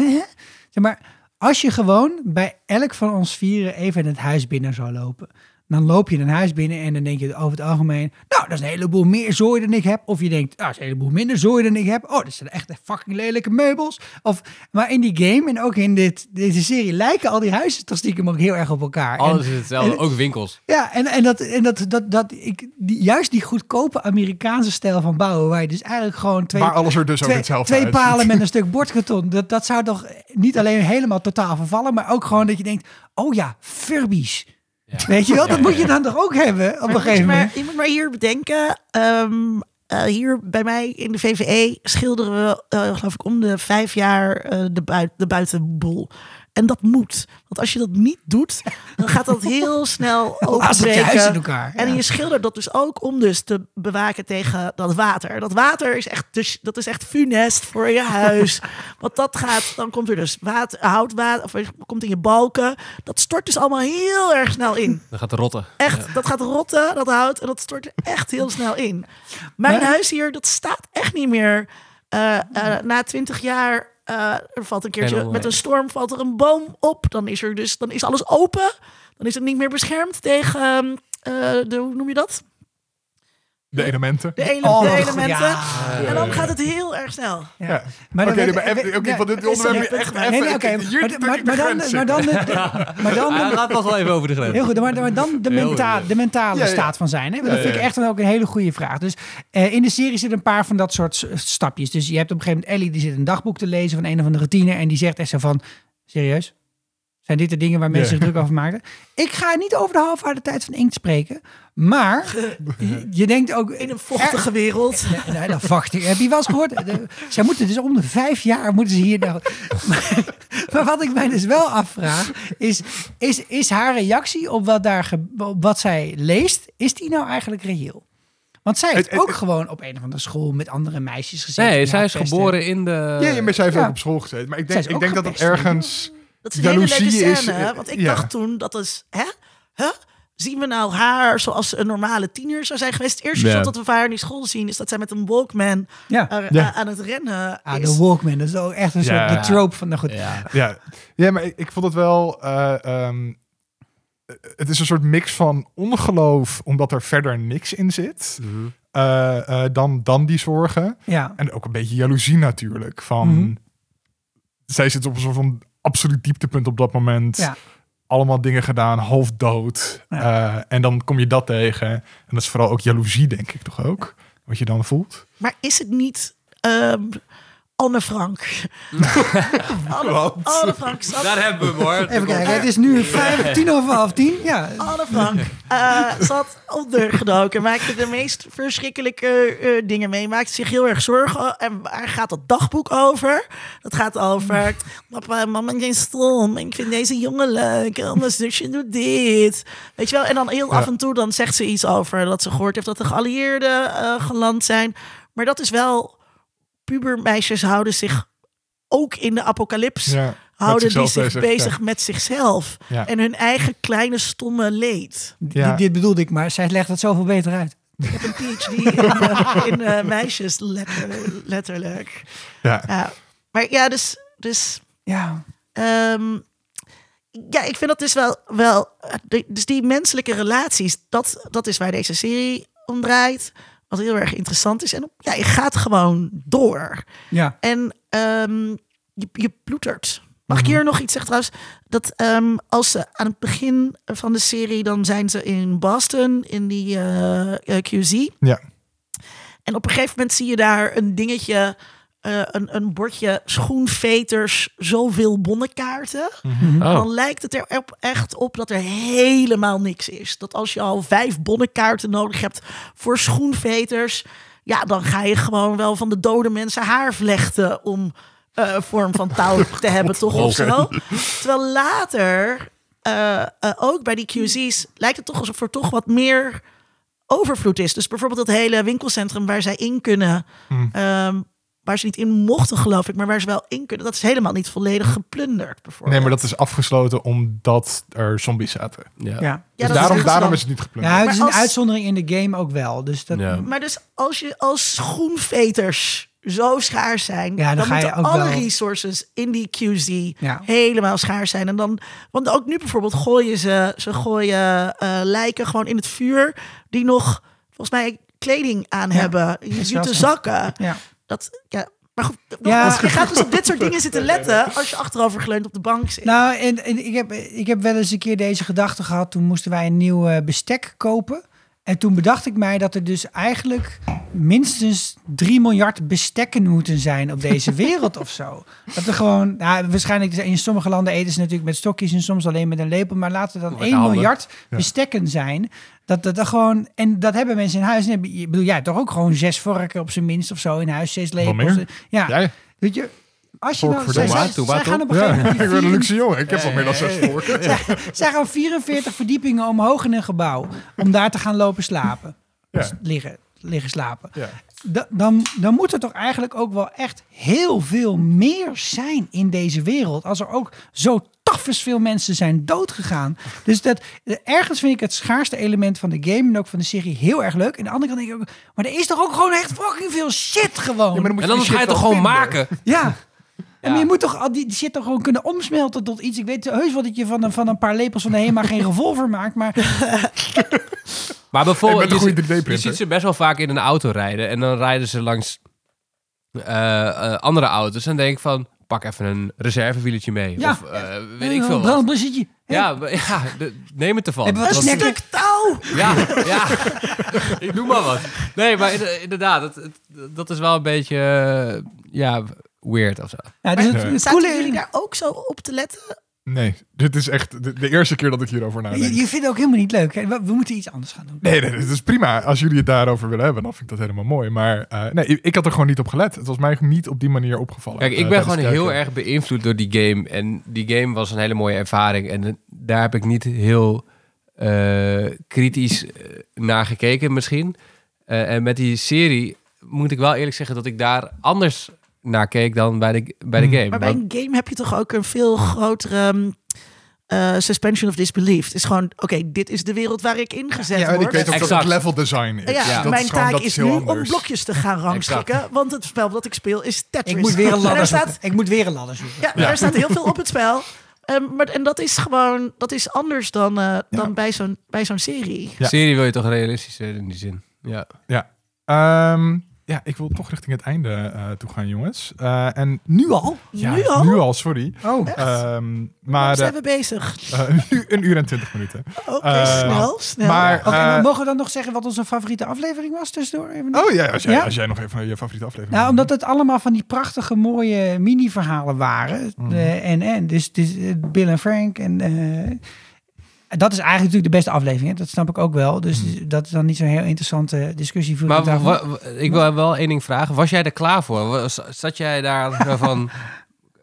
Zeg maar, als je gewoon bij elk van ons vieren even het huis binnen zou lopen... Dan loop je een huis binnen en dan denk je over het algemeen... Nou, dat is een heleboel meer zooi dan ik heb. Of je denkt, nou, dat is een heleboel minder zooi dan ik heb. Oh, dat zijn echt fucking lelijke meubels. Of, maar in die game en ook in dit, deze serie lijken al die huizen toch stiekem ook heel erg op elkaar. En- Alles is hetzelfde, en- ook winkels. ja, en, en, dat, en dat, dat, dat ik, die, juist die goedkope Amerikaanse stijl van bouwen, waar je dus eigenlijk gewoon twee, Maar alles er dus ook twee, hetzelfde twee palen met een stuk bordkarton, dat, dat zou toch niet alleen helemaal totaal vervallen, maar ook gewoon dat je denkt, oh ja, Furbies. Ja. Weet je wel, dat moet je dan toch ook hebben op een Maar gegeven maar, moment. je moet maar hier bedenken. ehm, eh, hier bij mij in de VVE schilderen we, eh, geloof ik, om de vijf jaar eh, de, bui- de buitenboel. En dat moet. Want als je dat niet doet, dan gaat dat heel snel Blaast het je huis in elkaar. En je schildert dat dus ook om dus te bewaken tegen dat water. Dat water is echt, dus, dat is echt funest voor je huis. Want dat gaat, dan komt er dus water, houtwater, of komt in je balken. Dat stort dus allemaal heel erg snel in. Dan gaat het rotten. Echt, dat gaat rotten, dat hout, en dat stort er echt heel snel in. Mijn Maar- huis hier, dat staat echt niet meer. Eh, eh, na twintig jaar, eh, er valt een keertje met een storm, valt er een boom op. Dan is er dus, dan is alles open. Dan is het niet meer beschermd tegen, eh, de, hoe noem je dat? De elementen. De, ele- Oh, de elementen. Ja. En dan gaat het heel erg snel. Ja. Ja. Maar Oké, dan- maar even- van dit er onderwerp echt even... Nee, nee, oké. Hier Maar, maar, maar dan, maar dan, de- maar dan, Hij pas wel even over de grens. Heel goed, maar, maar dan de, menta de mentale Ja, ja. staat van zijn. Hè? Dat Ja, vind ik echt dan ook een hele goede vraag. Dus eh, in de serie zitten een paar van dat soort stapjes. Dus je hebt op een gegeven moment Ellie, die zit een dagboek te lezen van een of andere tiener. En die zegt echt zo van, serieus? Zijn dit de dingen waar mensen Ja. zich druk over maken? Ik ga niet over de halfwaarde tijd van inkt spreken. Maar je, denkt ook... In een vochtige wereld. Nee, dat wacht ik. Heb je wel eens gehoord? Zij moeten dus om de vijf jaar moeten ze hier. Nou, maar, maar wat ik mij dus wel afvraag is, is, is haar reactie op wat, daar op wat zij leest, is die nou eigenlijk reëel? Want zij heeft Het- het- ook gewoon op een of andere school met andere meisjes gezeten. Nee, zij is geboren in de... Ja, ja, maar zij heeft Ja. ook op school gezeten. Maar ik denk, is ik ook denk dat het gepest, ergens... Dat is een hele leuke Jaloezie scène. is, eh, want ik ja. dacht toen, dat is... Hè? Huh? Zien we nou haar zoals een normale tiener zou zijn geweest? Het eerste Ja. shot dat we van haar in die school zien... is dat zij met een Walkman Ja. eh, Ja. eh, aan het rennen Ah, is. de Walkman, dat is ook echt een Ja. soort de trope van... Nou goed, Ja. Ja, ja maar ik, ik vond het wel... eh, ehm, het is een soort mix van ongeloof, omdat er verder niks in zit. Mhm. eh, eh, dan, dan die zorgen. ja. En ook een beetje jaloezie natuurlijk. Van, Mhm. Zij zit op een soort van absoluut dieptepunt op dat moment. Ja. Allemaal dingen gedaan, half dood. Ja. Eh, en dan kom je dat tegen. En dat is vooral ook jaloezie, denk ik toch ook? Wat je dan voelt. Maar is het niet ehm, Anne Frank? Anne, Anne Frank zat Daar hebben we hem hoor. Even kijken, het is nu vijf, tien over half tien. Ja, Anne Frank eh, zat ondergedoken, maakte de meest verschrikkelijke eh, dingen mee, maakte zich heel erg zorgen. En waar gaat dat dagboek over? Dat gaat over, papa, mama is stom, ik vind deze jongen leuk, en mijn zusje doet dit. Weet je wel, en dan heel Ja. af en toe dan zegt ze iets over dat ze gehoord heeft dat de geallieerden eh, geland zijn. Maar dat is wel, pubermeisjes houden zich ook in de apocalyps Ja, houden die zich bezig, bezig, ja. met zichzelf Ja. en hun eigen kleine stomme leed. Ja. dit, dit bedoelde ik, maar zij legt het zoveel beter uit. Ik heb een PhD in, eh, in eh, meisjes, letter, letterlijk. Ja. Ja. Maar ja, dus, dus Ja, ehm, ja, ik vind dat dus wel, wel de- dus die menselijke relaties, dat, dat is waar deze serie om draait. Wat heel erg interessant is. En ja, je gaat gewoon door. ja. En ehm, je, je ploetert. Mag ik hier nog iets zeggen trouwens? Dat ehm, als ze aan het begin van de serie, dan zijn ze in Boston, in die eh, eh, QZ. Ja. En op een gegeven moment zie je daar een dingetje, eh, een, een bordje schoenveters, zoveel bonnenkaarten. Mhm. Oh. Dan lijkt het er op- echt op dat er helemaal niks is. Dat als je al vijf bonnenkaarten nodig hebt voor schoenveters, ja, dan ga je gewoon wel van de dode mensen haar vlechten om eh, vorm van touw te hebben, toch of zo. Terwijl later, eh, ook bij die QZ's, lijkt het toch alsof er toch wat meer overvloed is. Dus bijvoorbeeld dat hele winkelcentrum waar zij in kunnen, Hmm. ehm, waar ze niet in mochten, geloof ik, maar waar ze wel in kunnen, dat is helemaal niet volledig geplunderd. Bijvoorbeeld. Nee, maar dat is afgesloten omdat er zombies zaten. Ja. ja. Dus daarom, is daarom is het niet geplunderd. Ja, het is een als- uitzondering in de game ook wel. Dus dat, Ja. Maar dus als je als schoenveters zo schaars zijn, Ja, dan dan, ga je moeten ook alle wel- resources in die QZ Ja. helemaal schaars zijn. En dan, want ook nu bijvoorbeeld gooien ze, ze gooien eh, lijken gewoon in het vuur die nog volgens mij kleding aan Ja, hebben, jute zo. zakken. Ja. Dat, ja, maar goed, Ja. je gaat dus op dit soort dingen zitten letten als je achterovergeleund op de bank zit. Nou, en, en ik, heb, ik heb wel eens een keer deze gedachte gehad. Toen moesten wij een nieuw eh, bestek kopen. En toen bedacht ik mij dat er dus eigenlijk minstens 3 miljard bestekken moeten zijn op deze wereld of zo. Dat er gewoon, nou, waarschijnlijk in sommige landen eten ze natuurlijk met stokjes en soms alleen met een lepel. Maar laten er dan Met 1 handen. miljard Ja. bestekken zijn. Dat, dat er gewoon, en dat hebben mensen in huis. En heb je- ik bedoel, jij hebt toch ook gewoon zes vorken op zijn minst of zo in huis, zes lepels. Ja, Ja, Weet je, als je nou... Zij, zij, gaan op een Ja, ik ben een luxe jongen. Ik heb al meer dan zes vorken. zij, zij gaan 44 verdiepingen omhoog in een gebouw. Om daar te gaan lopen slapen. Ja. Liggen, liggen slapen. Ja. Da- dan, dan moet er toch eigenlijk ook wel echt heel veel meer zijn in deze wereld. Als er ook zo tafels veel mensen zijn doodgegaan. Dus dat, ergens vind ik het schaarste element van de game en ook van de serie heel erg leuk. En aan de andere kant denk ik ook, maar er is toch ook gewoon echt fucking veel shit gewoon. Ja, maar dan moet En je dan ga je shit toch gewoon vinden. maken? Ja. En je moet toch al die, die shit toch gewoon kunnen omsmelten tot iets. Ik weet heus wel dat je van een, van een paar lepels van de HEMA geen revolver maakt. Maar Maar bijvoorbeeld, een je, goede ziet- je 3D-printer. ziet ze best wel vaak in een auto rijden. En dan rijden ze langs eh, eh, andere auto's. En denk ik van, pak even een reservewieltje mee. Ja. Of eh, weet ik veel wat. Brandblussetje. Ja, ja de- neem het ervan. Want- snacken? touw! Ja, ja. ik noem maar wat. Nee, maar inder- inderdaad, het, het- dat is wel een beetje, ja, weird of zo. Ja, dus het, Ja. het Zaten coole- jullie daar ook zo op te letten? Nee, dit is echt de, de eerste keer dat ik hierover nadenk. je, je vindt het ook helemaal niet leuk. hè? We, we moeten iets anders gaan doen. Nee, nee, het is prima. Als jullie het daarover willen hebben, dan vind ik dat helemaal mooi. Maar eh, nee, ik, ik had er gewoon niet op gelet. Het was mij niet op die manier opgevallen. Kijk, ik eh, ben gewoon heel erg beïnvloed door die game. En die game was een hele mooie ervaring. En eh, daar heb ik niet heel eh, kritisch naar gekeken misschien. Eh, en met die serie moet ik wel eerlijk zeggen dat ik daar anders naar keek dan bij de, bij de Hmm. game. Maar bij een game heb je toch ook een veel grotere um, eh, suspension of disbelief. Het is gewoon, oké, dit is de wereld waar ik ingezet Ja, en word. ik weet ook dat het level design is. Ja, Ja. Dat mijn gewoon- taak dat is, nu anders. om blokjes te gaan rangschikken. Want het spel dat ik speel is Tetris. Ik moet weer een En ladder er zoeken. staat, Ik moet weer een ladder zoeken. ja, Ja. er staat heel veel op het spel. Ehm, maar, en dat is gewoon, dat is anders dan, eh, dan bij zo'n bij zo'n serie. Ja. Serie wil je toch realistisch zijn in die zin. Ja. Ehm, ja, ik wil toch richting het einde eh, toe gaan, jongens. Eh, en Nu al? ja, nu al? Nu al, sorry. Oh. Ehm, maar zijn we bezig? eh, nu een uur en twintig minuten. Oké, snel, snel. Maar, mogen we dan nog zeggen wat onze favoriete aflevering was tussendoor? Even oh ja, als jij, Ja? als jij nog even je favoriete aflevering Nou, omdat het allemaal van die prachtige mooie mini-verhalen waren. Mhm. Eh, en, en, dus, dus Bill en Frank. En dat is eigenlijk natuurlijk de beste aflevering. Hè? Dat snap ik ook wel. Dus Mhm. dat is dan niet zo'n heel interessante discussie. voor Maar wa- ik wil wel één ding vragen. Was jij er klaar voor? Was- Zat jij daar van,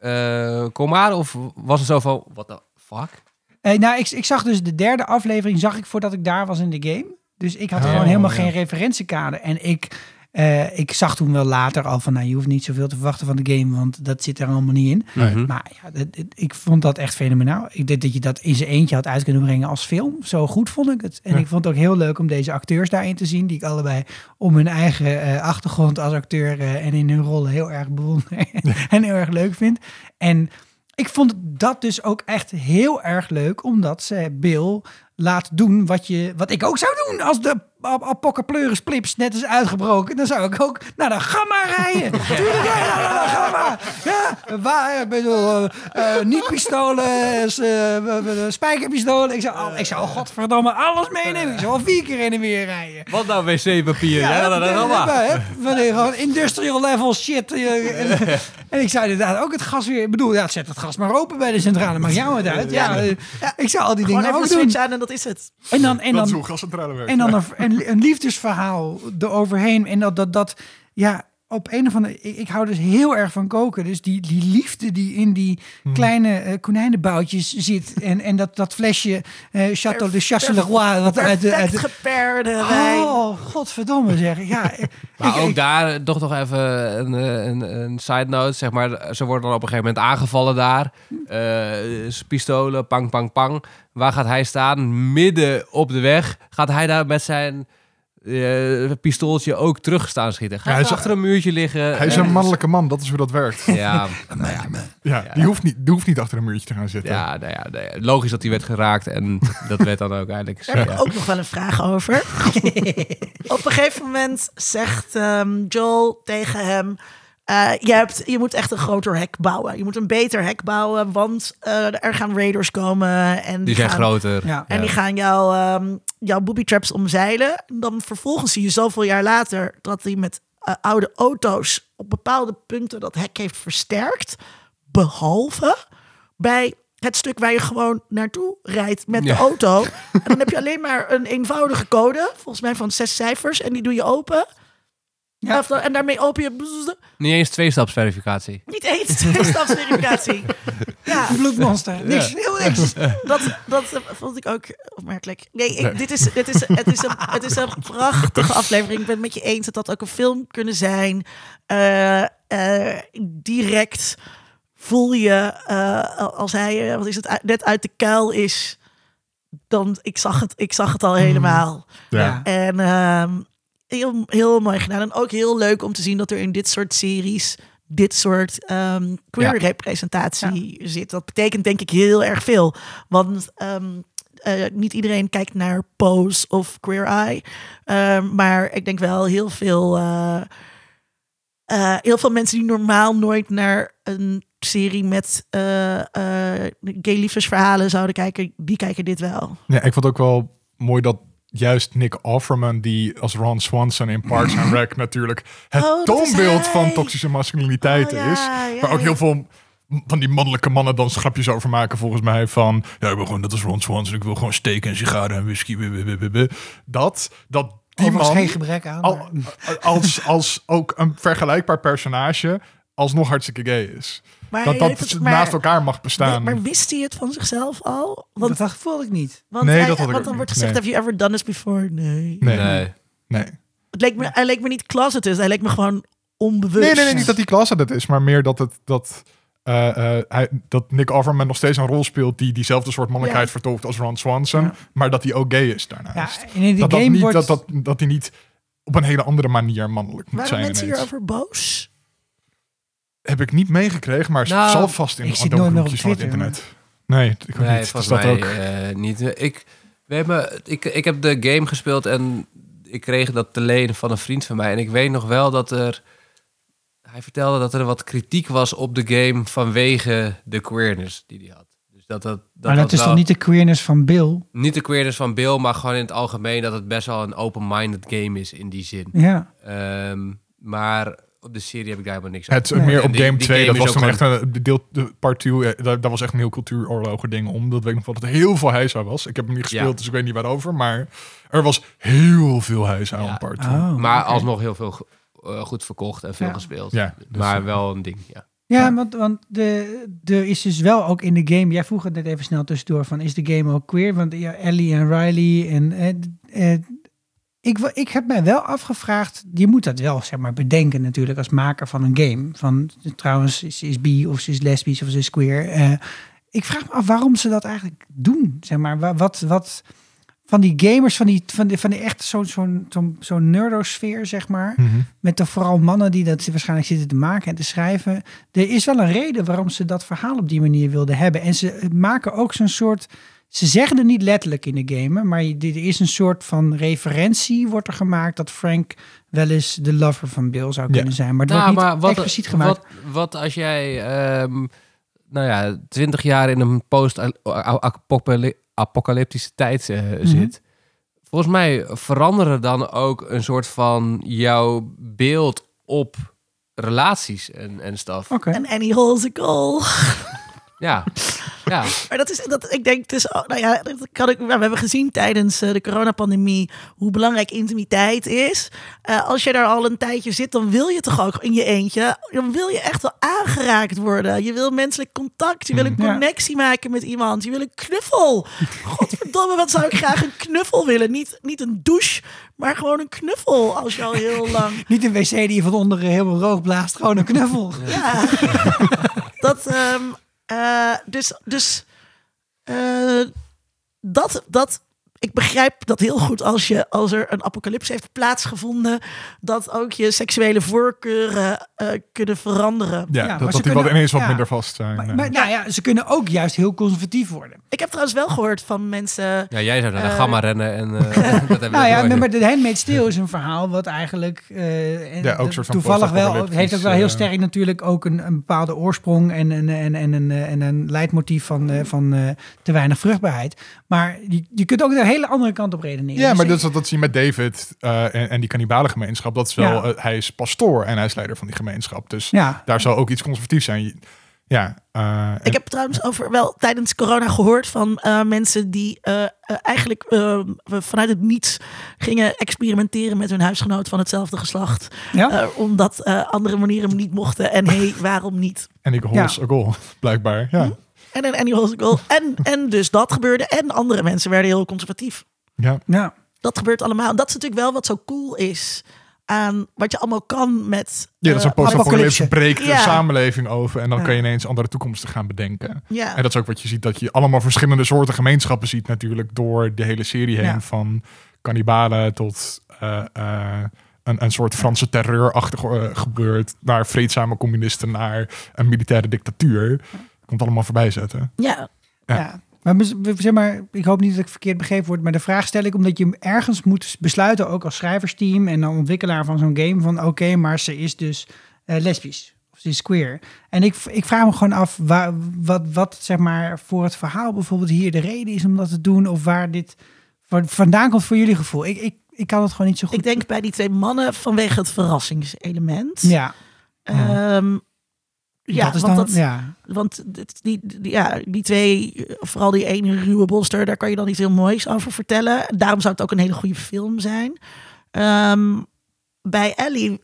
eh, kom maar? Of was het zo van, what the fuck? Eh, nou, ik, ik zag dus de derde aflevering zag ik voordat ik daar was in de game. Dus ik had Oh, gewoon helemaal ja. geen referentiekader. En ik, eh, ik zag toen wel later al van, nou, je hoeft niet zoveel te verwachten van de game, want dat zit er allemaal niet in. Nee. Mhm. Maar ja, dat- dat- ik vond dat echt fenomenaal. Ik denk dat je dat in zijn eentje had uit kunnen brengen als film. Zo goed vond ik het. En Ja. ik vond het ook heel leuk om deze acteurs daarin te zien, die ik allebei om hun eigen eh, achtergrond als acteur eh, en in hun rollen heel erg bewonder en heel erg leuk vind. En ik vond dat dus ook echt heel erg leuk, omdat ze Bill laat doen wat, je, wat ik ook zou doen als de Apocapleuris Plips net is uitgebroken. Dan zou ik ook naar de Gamma rijden. Tuurlijk je naar de Gamma. Ja, waar, ik bedoel, eh, eh, niet pistolen, eh, eh, spijkerpistolen. Ik zou, al- ik zou godverdomme alles meenemen. Ik zou al vier keer heen en weer rijden. Wat nou wc-papier? Ja, dat is allemaal. Hup, wanneer gewoon industrial level shit. eh, En, en ik zou inderdaad ook het gas weer... Ik bedoel, ja, zet het gas maar open bij de centrale. Maakt jou het uit. Ja, eh, ik zou al die Gewoon dingen even ook doen. switch aan en dat is het. En dan, en dat is dan, hoe gascentrale werkt. en dan een, een, liefdesverhaal eroverheen. En dat, dat, dat ja, op een of andere... Ik, ik hou dus heel erg van koken. Dus die, die liefde die in die Hmm. kleine eh, konijnenboutjes zit. En, en dat, dat flesje eh Chateau de Chasselois. Wat uit de, uit Perfect de, geperde wijn. Oh, godverdomme zeg. Ja, eh, Maar ik- ook ik- daar toch nog even een, eh, een, een side note. Zeg maar, ze worden dan op een gegeven moment aangevallen daar. Eh, pistolen, pang, pang, pang. Waar gaat hij staan? Midden op de weg. Gaat hij daar met zijn eh, pistooltje ook terug staan schieten? Ja, hij is- achter een muurtje liggen? Hij is En- een mannelijke man, dat is hoe dat werkt. Ja, nou ja, Ja, Die, hoeft niet, die hoeft niet achter een muurtje te gaan zitten. ja, nou nou logisch dat hij werd geraakt. En dat werd dan ook eigenlijk... Daar heb ik ja. ook nog wel een vraag over. Op een gegeven moment zegt ehm, Joel tegen hem... eh, je, hebt, je moet echt een groter hek bouwen. Je moet een beter hek bouwen, want eh, er gaan raiders komen. En Die zijn gaan, groter. Ja. En die gaan jou, ehm, jouw booby traps omzeilen. Dan vervolgens zie je zoveel jaar later dat hij met eh, oude auto's op bepaalde punten dat hek heeft versterkt. Behalve bij het stuk waar je gewoon naartoe rijdt met Ja. de auto. En dan heb je alleen maar een eenvoudige code, volgens mij van zes cijfers. En die doe je open. Ja. En daarmee open je Niet eens twee-stapsverificatie. niet eens twee-stapsverificatie. Ja, Een bloedmonster. Niks, heel niks. dat, dat eh, vond ik ook opmerkelijk. Nee, ik, Dit is, dit is, het, is een, het is een prachtige aflevering. Ik ben het met je eens dat dat ook een film kunnen zijn. Eh, eh, direct voel je eh, als hij, wat is het, net uit de kuil is. Dan, ik zag het, ik zag het al helemaal. Ja. En ehm, heel, heel mooi gedaan. En ook heel leuk om te zien dat er in dit soort series dit soort ehm, queer Ja. representatie zit. Dat betekent denk ik heel erg veel. Want ehm, eh, niet iedereen kijkt naar Pose of Queer Eye. Ehm, maar ik denk wel heel veel, eh, eh, heel veel mensen die normaal nooit naar een serie met gay liefdesverhalen zouden kijken, die kijken dit wel. Ja, ik vond ook wel mooi dat juist Nick Offerman, die als Ron Swanson in Parks and Rec natuurlijk het Oh, toonbeeld van toxische masculiniteit Oh, ja, is. ja, waar ook ja. heel veel van die mannelijke mannen dan grapjes over maken volgens mij van ja, ik wil gewoon dat is Ron Swanson, ik wil gewoon steken en sigaren en whisky. blablabla. Dat, dat die man geen gebrek aan. al, maar- als, als ook een vergelijkbaar personage alsnog hartstikke gay is. Maar Dat hij dat naast elkaar mag bestaan. Maar, maar wist hij het van zichzelf al? Want, dat voelde ik niet. want, Nee, hij- dat had ik want dan wordt gezegd, Nee. have you ever done this before? Nee. nee, Nee. nee. Het leek me, hij leek me niet closeted, hij leek me gewoon onbewust. Nee, nee, nee, niet dat die klasse dat is, maar meer dat het dat, eh, eh, hij, dat Nick Offerman nog steeds een rol speelt die diezelfde soort mannelijkheid Ja. vertolkt als Ron Swanson, Ja. maar dat hij ook gay is Ja, daarnaast. en in die dat, dat, niet, wordt... dat, dat, dat hij niet op een hele andere manier mannelijk moet Waren zijn. mensen ineens. hierover boos? Heb ik niet meegekregen, maar Nou, zal vast in de groepjes van het Twitter, internet. Nee, ik Nee, niet. Volgens dat mij ook. eh, niet. Ik, we hebben, ik, ik heb de game gespeeld en ik kreeg dat te leen van een vriend van mij. En ik weet nog wel dat er... Hij vertelde dat er wat kritiek was op de game vanwege de queerness die hij had. Dus dat, dat, dat, maar dat is wel- toch niet de queerness van Bill? Niet de queerness van Bill, maar gewoon in het algemeen dat het best wel een open-minded game is in die zin. Ja. Ehm, maar op de serie heb ik daar helemaal niks aan. Het Nee. meer op die- game die 2, game dat was dan echt een de deel, de part 2, eh, daar, daar was echt een heel cultuuroorlogen ding om. Dat weet ik nog wel, dat er heel veel heisa was. Ik heb hem niet gespeeld, Ja. dus ik weet niet waarover, maar er was heel veel heisa Ja. aan part 2. Oh, maar alsnog heel veel eh, goed verkocht en veel Ja. gespeeld. Ja, dus, maar eh, wel een ding, ja. Ja, want, want de, er is dus wel ook in de game... Jij vroeg het net even snel tussendoor van... Is de game ook queer? Want ja, Ellie en Riley en... eh, eh, ik, ik heb mij wel afgevraagd... Je moet dat wel zeg maar bedenken natuurlijk als maker van een game. Van trouwens, ze is bi of ze is lesbisch of ze is queer. Eh, ik vraag me af waarom ze dat eigenlijk doen. Zeg maar, Wa- wat... wat van die gamers, van die, van die, van die echt zo'n zo'n zo'n nerdosfeer, zeg maar. mhm. Met de vooral mannen die dat waarschijnlijk zitten te maken en te schrijven. Er is wel een reden waarom ze dat verhaal op die manier wilden hebben. En ze maken ook zo'n soort. Ze zeggen het niet letterlijk in de game, maar er is een soort van referentie wordt er gemaakt dat Frank wel eens de lover van Bill zou Ja. kunnen zijn. Maar het Nou, wordt niet wat, expliciet gemaakt. Wat, wat als jij, ehm, nou ja, twintig jaar in een post-apocalyptische tijd eh, Mhm. zit. Volgens mij veranderen dan ook een soort van jouw beeld op relaties en, en stuff. Oké. En Annie Hall's a goal. Ja, ja. Maar dat is, dat, ik denk, dus, oh, nou ja, dat kan ik, we hebben gezien tijdens eh, de coronapandemie hoe belangrijk intimiteit is. Eh, als je daar al een tijdje zit, dan wil je toch ook in je eentje, dan wil je echt wel aangeraakt worden. Je wil menselijk contact, je wil een Ja. connectie maken met iemand, je wil een knuffel. Godverdomme, wat zou ik graag een knuffel willen? Niet, niet een douche, maar gewoon een knuffel als je al heel lang Niet een wc die je van onderen helemaal roog blaast, gewoon een knuffel. ja. dat, ehm, eh, dus, dus eh, dat, dat, ik begrijp dat heel goed als, je, als er een apocalypse heeft plaatsgevonden, dat ook je seksuele voorkeuren eh, kunnen veranderen. Ja, Ja, maar dat, ze dat die wat ineens wat minder vast zijn. Maar, eh. maar nou ja, ze kunnen ook juist heel conservatief worden. Ik heb trouwens wel gehoord van mensen. ja jij zou naar de Eh, gamma rennen en eh, dat Nou ja, nooit. maar de Handmaid's Tale is een verhaal wat eigenlijk eh, en Ja, ook de- soort van toevallig wel heeft ook wel heel sterk natuurlijk ook een, een bepaalde oorsprong en een en, en, een eh, en een leidmotief van, eh, van eh, te weinig vruchtbaarheid. Maar je, je kunt ook de hele andere kant op redeneren. Ja, Dus maar ik- dat, is dat zie je met David eh, en, en die cannibalengemeenschap. Dat is wel, Ja. eh, hij is pastoor en hij is leider van die gemeenschap. Dus ja, daar zal ook iets conservatiefs zijn. Ja, eh, Ik heb trouwens over wel tijdens corona gehoord van eh, mensen die eh, eh, eigenlijk eh, vanuit het niets gingen experimenteren met hun huisgenoot van hetzelfde geslacht. Ja? Eh, omdat eh, andere manieren hem niet mochten. En hey, waarom niet? en ik hols a goal, blijkbaar. Ja. Hm? En een Annie Hossicle. En, en dus dat gebeurde. En andere mensen werden heel conservatief. ja. ja. Dat gebeurt allemaal. En dat is natuurlijk wel wat zo cool is aan wat je allemaal kan met... Ja, dat is een eh, post-apocalypse apocalypse. breekt de Ja. samenleving over. En dan Ja. kan je ineens andere toekomsten gaan bedenken. ja. En dat is ook wat je ziet, dat je allemaal verschillende soorten gemeenschappen ziet natuurlijk door de hele serie heen. Ja. Van kannibalen tot eh, eh, een, een soort Franse terreurachtig eh, gebeurd. Naar vreedzame communisten, naar een militaire dictatuur. Komt allemaal voorbij zetten. ja. Ja. Ja. Maar, zeg maar, ik hoop niet dat ik verkeerd begrepen word, maar de vraag stel ik omdat je ergens moet besluiten, ook als schrijversteam en dan ontwikkelaar van zo'n game, van oké, maar ze is dus eh, lesbisch of ze is queer. En ik, ik vraag me gewoon af waar, wat, wat zeg maar voor het verhaal bijvoorbeeld hier de reden is om dat te doen of waar dit vandaan komt voor jullie gevoel. Ik, ik, ik kan het gewoon niet zo goed. Ik denk bij die twee mannen vanwege het verrassingselement. ja, Ehm, ja, dat is want dan, dat, ja. Want dit- die, die, ja, die twee, vooral die ene ruwe bolster, daar kan je dan iets heel moois over vertellen. Daarom zou het ook een hele goede film zijn. Ehm, bij Ellie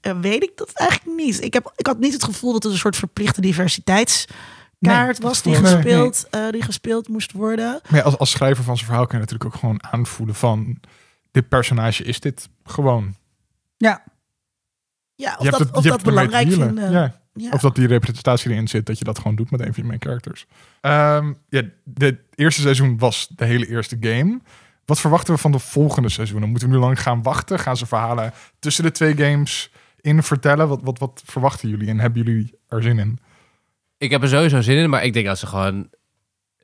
weet ik dat eigenlijk niet. Ik, heb, ik had niet het gevoel dat het een soort verplichte diversiteitskaart was die nee. gespeeld, eh, die gespeeld moest worden. Maar ja, als, als schrijver van zijn verhaal kan je natuurlijk ook gewoon aanvoelen van... Dit personage is dit gewoon. ja. Ja, of je dat, hebt het, of je dat belangrijk vinden. Ja. Ja. Of dat die representatie erin zit, dat je dat gewoon doet met een van je main characters. Ehm ja, de eerste seizoen was de hele eerste game. Wat verwachten we van de volgende seizoenen? Moeten we nu lang gaan wachten? Gaan ze verhalen tussen de twee games in vertellen? Wat, wat, wat verwachten jullie en hebben jullie er zin in? Ik heb er sowieso zin in, maar ik denk dat ze gewoon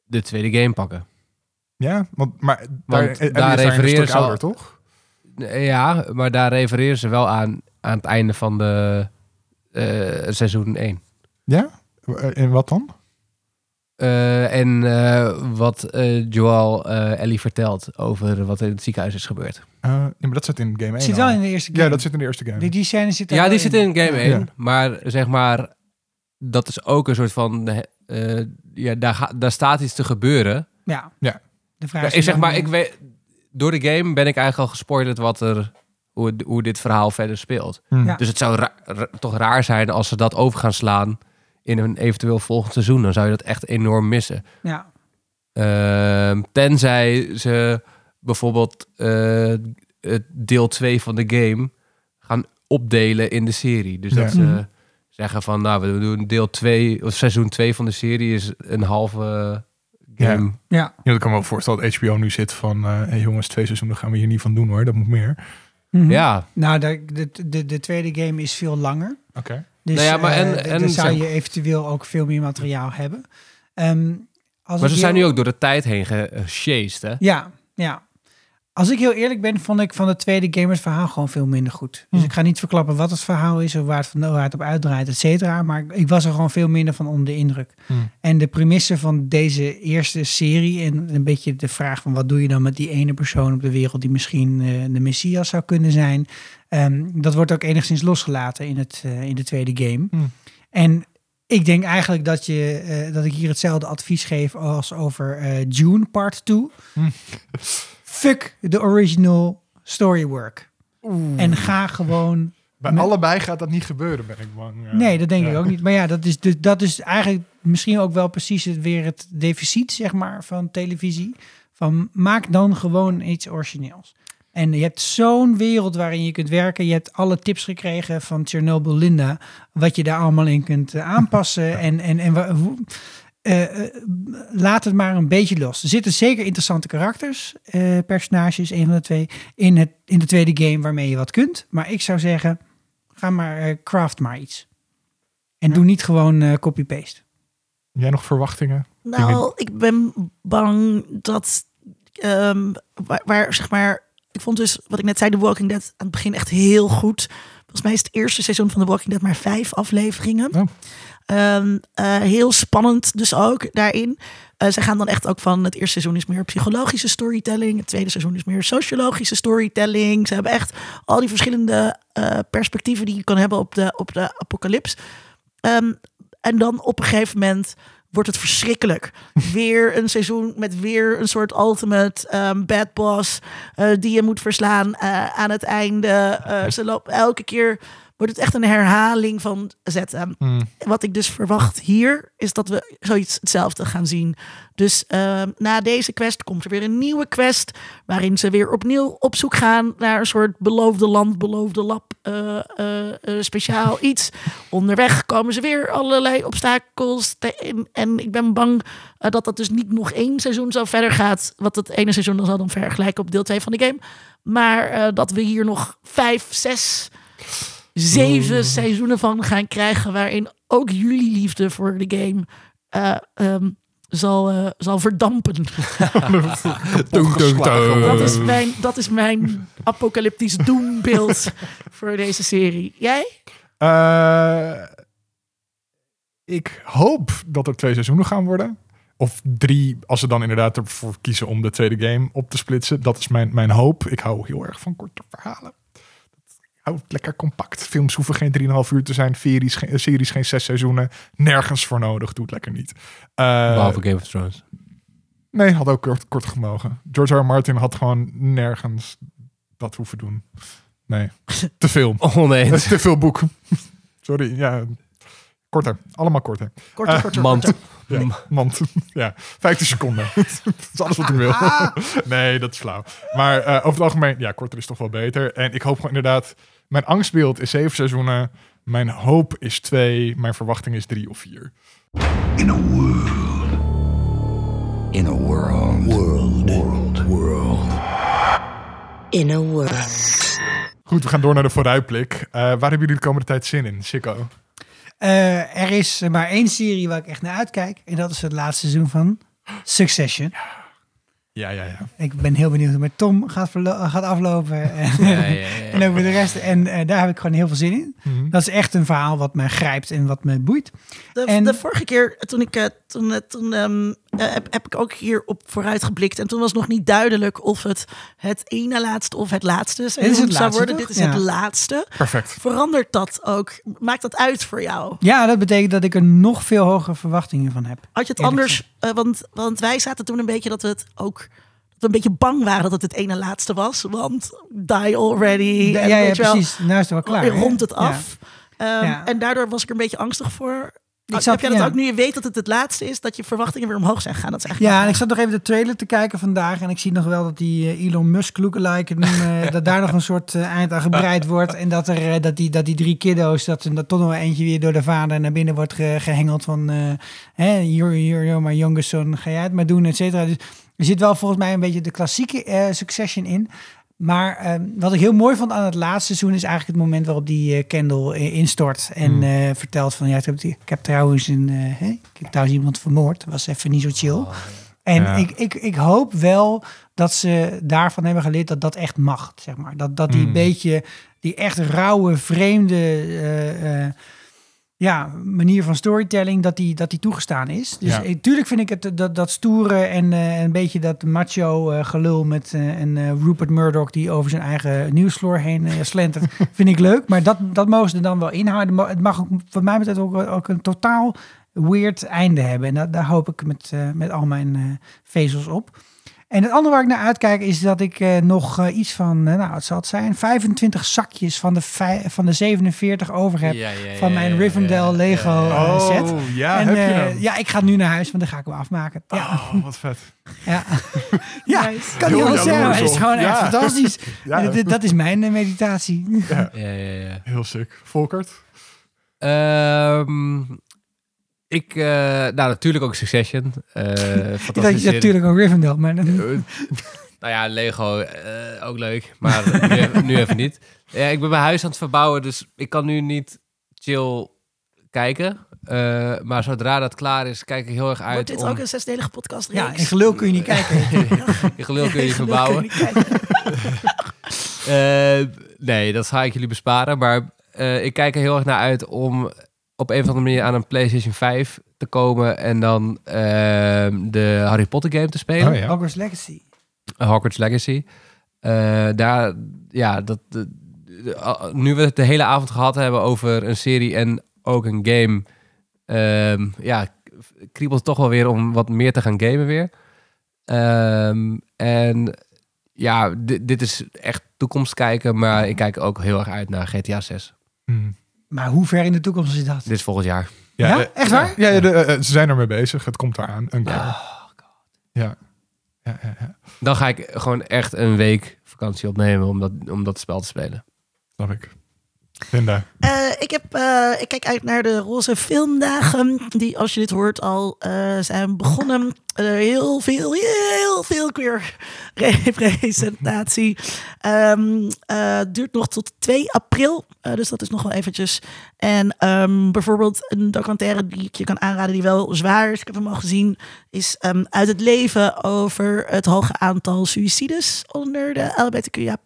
de tweede game pakken. Ja, want maar daar, Want daar een refereren ze al- ouder, toch? Ja, maar daar refereren ze wel aan aan het einde van de eh, seizoen 1. Ja? Eh, En wat dan? Eh, en eh, wat eh, Joel eh, Ellie vertelt over wat er in het ziekenhuis is gebeurd. Eh, ja, maar dat zit in game 1 Het zit al. wel in de eerste game. Ja, dat zit in de eerste game. Die, die scène zit Ja, die zit in game 1. Ja. Maar zeg maar, dat is ook een soort van... eh, ja, daar, ga- daar staat iets te gebeuren. Ja. Ja. De vraag Ja, is ik zeg maar, ik weet, door de game ben ik eigenlijk al gespoilerd wat er, hoe, het- hoe dit verhaal verder speelt. Hm. Ja. Dus het zou ra- ra- toch raar zijn als ze dat over gaan slaan in een eventueel volgend seizoen. Dan zou je dat echt enorm missen. Ja. Ehm, tenzij ze bijvoorbeeld eh, het deel 2 van de game gaan opdelen in de serie. Dus dat Ja. ze Mhm. zeggen van, nou, we doen deel 2, of seizoen 2 van de serie is een halve game. Ja. Ja, dat kan me wel voorstellen dat HBO nu zit van... eh hey jongens, twee seizoenen gaan we hier niet van doen hoor. Dat moet meer. Mhm. Ja, Nou, de, de, de, de tweede game is veel langer. Oké. Dus Nou ja, maar en- eh, d- en dan zou zeg- je eventueel ook veel meer materiaal hebben. Ehm, als maar ze zijn heel- nu ook door de tijd heen gesjeest, hè? Ja, ja. Als ik heel eerlijk ben, vond ik van de tweede game het verhaal gewoon veel minder goed. Dus Hm. ik ga niet verklappen wat het verhaal is of waar het, van, waar het op uitdraait, et cetera. Maar ik was er gewoon veel minder van onder de indruk. Hm. En de premisse van deze eerste serie en een beetje de vraag van wat doe je dan met die ene persoon op de wereld die misschien eh, de Messias zou kunnen zijn. ehm, dat wordt ook enigszins losgelaten in, het, eh, in de tweede game. Hm. En ik denk eigenlijk dat, je, eh, dat ik hier hetzelfde advies geef als over June Part 2. Fuck de original storywork. En ga gewoon Bij Met- allebei gaat dat niet gebeuren, ben ik bang. Ja. Nee, dat denk Ja. ik ook niet. Maar ja, dat is, dus, dat is eigenlijk misschien ook wel precies het, weer het deficit, zeg maar, van televisie. Van maak dan gewoon iets origineels. En je hebt zo'n wereld waarin je kunt werken. Je hebt alle tips gekregen van Chernobyl Linda. Wat je daar allemaal in kunt eh, aanpassen. en en, en eh, eh, laat het maar een beetje los. Er zitten zeker interessante karakters, eh, personages, een van de twee, in, het, in de tweede game waarmee je wat kunt. Maar ik zou zeggen, ga maar eh, craft maar iets. En doe niet gewoon eh, copy-paste. Jij nog verwachtingen? Nou, ik ben bang dat ehm, waar, waar, zeg maar, ik vond dus wat ik net zei, The Walking Dead aan het begin echt heel goed. Volgens mij is het eerste seizoen van The Walking Dead maar vijf afleveringen. Oh. Ehm, eh, heel spannend dus ook daarin. Eh, ze gaan dan echt ook van het eerste seizoen is meer psychologische storytelling. Het tweede seizoen is meer sociologische storytelling. Ze hebben echt al die verschillende eh, perspectieven die je kan hebben op de, op de apocalyps. Ehm, en dan op een gegeven moment wordt het verschrikkelijk. Weer een seizoen met weer een soort ultimate ehm, bad boss eh, die je moet verslaan eh, aan het einde. Eh, ze lopen elke keer wordt het echt een herhaling van zetten. Hmm. Wat ik dus verwacht hier is dat we zoiets hetzelfde gaan zien. Dus ehm, na deze quest komt er weer een nieuwe quest. Waarin ze weer opnieuw op zoek gaan naar een soort beloofde land, beloofde lab, eh, eh, eh, speciaal iets. Onderweg komen ze weer allerlei obstakels. te- En ik ben bang dat dat dus niet nog één seizoen zo verder gaat. Wat het ene seizoen dan zal dan vergelijken op deel 2 van de game. Maar dat we hier nog vijf, zes zeven seizoenen van gaan krijgen. Waarin ook jullie liefde voor de game eh, ehm, zal, eh, zal verdampen. Dat is mijn, dat is mijn apocalyptisch doembeeld voor deze serie. Jij? Eh, ik hoop dat er twee seizoenen gaan worden. Of drie, als ze dan inderdaad ervoor kiezen om de tweede game op te splitsen. Dat is mijn, mijn hoop. Ik hou heel erg van korte verhalen. Ik hou het lekker compact. Films hoeven geen 3,5 uur te zijn. Series, geen- series geen zes seizoenen. Nergens voor nodig. Doe het lekker niet. Eh, Behalve Game of Thrones. Nee, had ook kort, kort gemogen. George R. R. Martin had gewoon nergens dat hoeven doen. Nee, te veel. Oh nee. Te veel boek. Sorry, ja. Korter. Allemaal korter. Korter, Eh, korter, mand. korter. Ja, mand. Ja, 15 seconden. dat is alles wat ik wil. nee, dat is flauw. Maar eh, over het algemeen, ja, korter is toch wel beter. En ik hoop gewoon inderdaad... Mijn angstbeeld is zeven seizoenen. Mijn hoop is twee. Mijn verwachting is drie of vier. In a world. In a world. World. World. World. In a world. Goed, we gaan door naar de vooruitblik. Eh, waar hebben jullie de komende tijd zin in, Chico? Eh, er is maar één serie waar ik echt naar uitkijk. En dat is het laatste seizoen van Succession. Ja, ja, ja. Ik ben heel benieuwd hoe het met Tom gaat, gaat aflopen. En, Ja, ja, ja, ja. en ook met de rest. En eh, daar heb ik gewoon heel veel zin in. Mhm. Dat is echt een verhaal wat mij grijpt en wat me boeit. De, En- de vorige keer, toen ik eh, toen, eh, toen ehm, eh, heb, heb ik ook hier op vooruit geblikt. En toen was nog niet duidelijk of het het ene laatste of het laatste seizoen zou laatste, worden. toch? Dit is Ja. het laatste. Perfect. Verandert dat ook? Maakt dat uit voor jou? Ja, dat betekent dat ik er nog veel hogere verwachtingen van heb. Had je het anders, eh, want, want wij zaten toen een beetje dat we het ook dat we een beetje bang waren dat het het ene laatste was, want die already. Ja, en precies. Nou is het wel klaar. hè? rond het af. Ehm. En daardoor was ik er een beetje angstig voor. Ik heb zat- jij dat ja. ook nu je weet dat het het laatste is, dat je verwachtingen weer omhoog zijn gegaan? Dat is eigenlijk Ja, en ik zat nog even de trailer te kijken vandaag. En ik zie nog wel dat die eh, Elon Musk lookalike, eh, dat daar nog een soort eh, eind aan gebreid wordt. En dat, er, dat, die, dat die drie kiddo's, dat dat toch nog wel eentje weer door de vader naar binnen wordt ge- gehengeld van... eh hè, you're, you're, you're my youngest son, ga jij het maar doen, et cetera. Dus er zit wel volgens mij een beetje de klassieke Succession in. Maar eh, wat ik heel mooi vond aan het laatste seizoen is eigenlijk het moment waarop die eh, Kendall instort en Hmm. eh, vertelt van ja, ik heb, ik heb trouwens een, eh, ik heb trouwens iemand vermoord. Dat was even niet zo chill. En Ja. ik, ik, ik hoop wel dat ze daarvan hebben geleerd dat dat echt mag, zeg maar. Dat, dat die Mm. beetje, die echt rauwe, vreemde ja, manier van storytelling, dat die, dat die toegestaan is. Dus Ja. eh, tuurlijk vind ik het dat, dat stoere en eh, een beetje dat macho eh, gelul met eh, eh, Rupert Murdoch die over zijn eigen nieuwsfloor heen eh, slentert, vind ik leuk. Maar dat, dat mogen ze er dan wel inhouden. Het mag ook, wat mij betreft ook, ook een totaal weird einde hebben. En dat, daar hoop ik met, eh, met al mijn eh, vezels op. En het andere waar ik naar uitkijk is dat ik eh, nog eh, iets van, eh, nou het zal het zijn, 25 zakjes van de, van de 47 over heb Ja, ja, ja, van mijn Rivendell ja, Lego ja, ja. eh, set. Oh, ja, en heb je eh, hem? ja, ik ga nu naar huis, want dan ga ik hem afmaken. Ja, Oh, wat vet. ja. ja Nice. kan niet anders zeggen. Het is gewoon echt fantastisch. Ja. En dat, dat is mijn meditatie. Ja, ja, ja. Heel sick. Volkert? Ehm, ik, eh, nou natuurlijk ook Succession. Eh Ik dacht fantastisch. je natuurlijk ook Rivendell, maar dan, nou ja, Lego eh, ook leuk, maar nu, even- nu even niet. Ja, ik ben mijn huis aan het verbouwen, dus ik kan nu niet chill kijken. Eh, maar zodra dat klaar is, kijk ik heel erg uit Wordt dit om... ook een zesdelige podcast? ja, in gelul kun je niet kijken. Je gelul kun je verbouwen. Eh, nee, dat ga ik jullie besparen. Maar eh, ik kijk er heel erg naar uit om op een of andere manier aan een PlayStation 5 te komen en dan ehm, de Harry Potter game te spelen. Oh ja. Hogwarts Legacy. Hogwarts Legacy. Eh, daar, ja, dat, de- de- al- nu we het de hele avond gehad hebben over een serie en ook een game, Ehm, ja, kriebelt toch wel weer om wat meer te gaan gamen weer. Ehm, en ja, dit, dit is echt toekomst kijken, maar ik kijk ook heel erg uit naar GTA 6. Hmm. Maar hoe ver in de toekomst is dat? Dit is volgend jaar. Ja? eh, Echt waar? Ja, ja, de, eh, ze zijn ermee bezig. Het komt eraan. Een keer. Oh, Ja. Ja, ja, ja. Dan ga ik gewoon echt een week vakantie opnemen om dat, om dat spel te spelen. Snap ik. Linda. Eh, ik, heb, eh, ik kijk uit naar de Roze Filmdagen, die als je dit hoort al eh, zijn begonnen. Eh, heel veel, heel veel queer representatie. Ehm, eh, duurt nog tot 2 april, eh, dus dat is nog wel eventjes. En ehm, bijvoorbeeld een documentaire die ik je kan aanraden die wel zwaar is, ik heb hem al gezien, is ehm, Uit het leven over het hoge aantal suicides onder de LBTQIA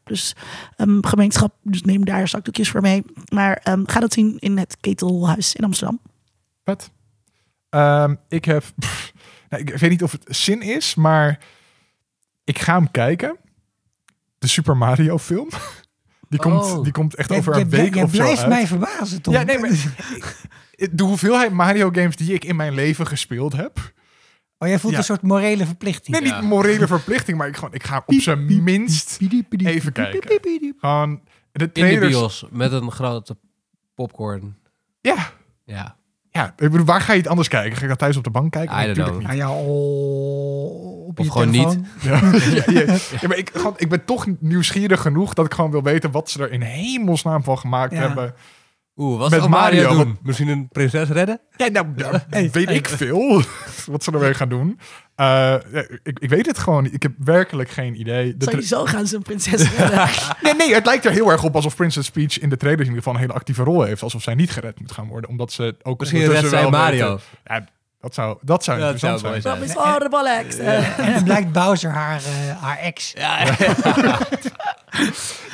ehm, gemeenschap. Dus neem daar zakdoekjes voor mee. Maar ga dat zien in het Ketelhuis in Amsterdam. Ehm, ik heb... nou, ik weet niet of het zin is, maar ik ga hem kijken. De Super Mario film. Die komt, Oh. die komt echt over een week of zo blijft uit. mij verbazen, Tom. Ja, nee, maar de hoeveelheid Mario games die ik in mijn leven gespeeld heb. Oh, jij voelt Ja. een soort morele verplichting. Nee, niet morele verplichting, maar ik, gewoon, ik ga op zijn minst even kijken. Gewoon de In de trailers. bios met een grote popcorn. Ja, Ja, ja. Ik bedoel, waar ga je het anders kijken? Ga je dat thuis op de bank kijken? I don't Natuurlijk. Ah ja, oh, op Of je gewoon telefoon. Ja, ja, ja. Ja, maar ik, gewoon, ik ben toch nieuwsgierig genoeg dat ik gewoon wil weten wat ze er in hemelsnaam van gemaakt Ja. hebben. Oeh, wat Met zou Mario, Mario, doen? Misschien een prinses redden? Ja, nou, ja, Hey, weet hey. ik veel wat ze ermee gaan doen. Eh, ja, ik, ik weet het gewoon niet. Ik heb werkelijk geen idee. De tra- Sowieso gaan ze een prinses redden. nee, nee, het lijkt er heel erg op alsof Princess Peach in de trailers in ieder geval een hele actieve rol heeft. Alsof zij niet gered moet gaan worden. Omdat ze ook Misschien redt zij Mario. weten- Ja, dat zou, dat zou Dat interessant zou mooi zijn. Dat is horrible. Eh, En dan blijkt Bowser haar, eh, haar ex. Ja, ja.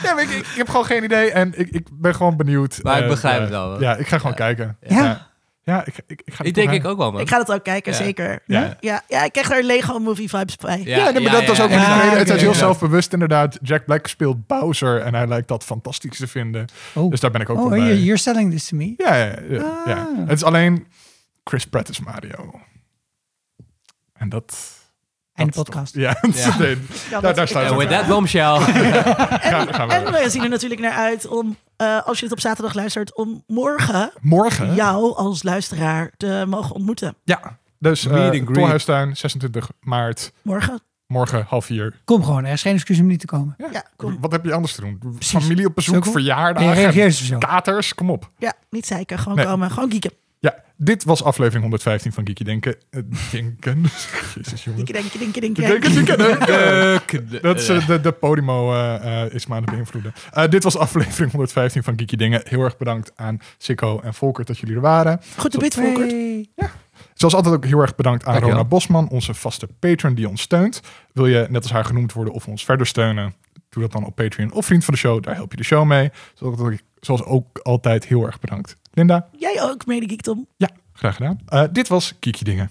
Ja, maar ik, ik, ik heb gewoon geen idee en ik, ik ben gewoon benieuwd. Maar ik Eh, begrijp ja. het wel. Ja, ik ga gewoon Ja. kijken. Ja? Ja, ik, ik, ik ga Ik denk ik ook wel, man. ik ga dat ook kijken, Ja. zeker. Ja. Ja. Ja, ik krijg er Lego movie vibes bij. Ja, nee, maar dat was ook ja, een ja. Ja, Het is heel ja. zelfbewust inderdaad. Jack Black speelt Bowser en hij lijkt dat fantastisch te vinden. Oh, Dus daar ben ik ook oh wel bij. you're, you're selling this to me. Ja, ja, ja, ja. Ah. Het is alleen Chris Pratt is Mario. En dat... En de podcast. Ja, Ja. nee, Ja, daar, And ik with that bombshell. Gaan- gaan we En we zien er natuurlijk naar uit om, eh, als je het op zaterdag luistert, om morgen Morgen? jou als luisteraar te mogen ontmoeten. Ja. Dus uh. Tolhuistuin, 26 maart. Morgen. Morgen half vier. Kom gewoon, er is geen excuus om niet te komen. Ja, kom. Wat heb je anders te doen? Precies. Familie op bezoek, verjaardagen, katers, kom op. Ja, niet zeiken. Gewoon Nee. komen. Gewoon kieken. Ja, dit was aflevering 115 van Geeky Denken. Eh, denken. Jezus, jongen. Denken, denken, denken. Denken, denken, denken. Dat is eh, de, de Podimo eh, eh, is me aan het beïnvloeden. Eh, dit was aflevering 115 van Geeky Dingen. Heel erg bedankt aan Sikko en Volkert dat jullie er waren. Goed de bit, Volkert. Hey. Zoals altijd ook heel erg bedankt aan Dankjewel. Rona Bosman, onze vaste patron die ons steunt. Wil je net als haar genoemd worden of ons verder steunen? Doe dat dan op Patreon of vriend van de show. Daar help je de show mee. Zoals, ook- zoals ook altijd heel erg bedankt. Linda. Jij ook, mede Tom. Ja, graag gedaan. Uh, dit was Kiekje Dingen.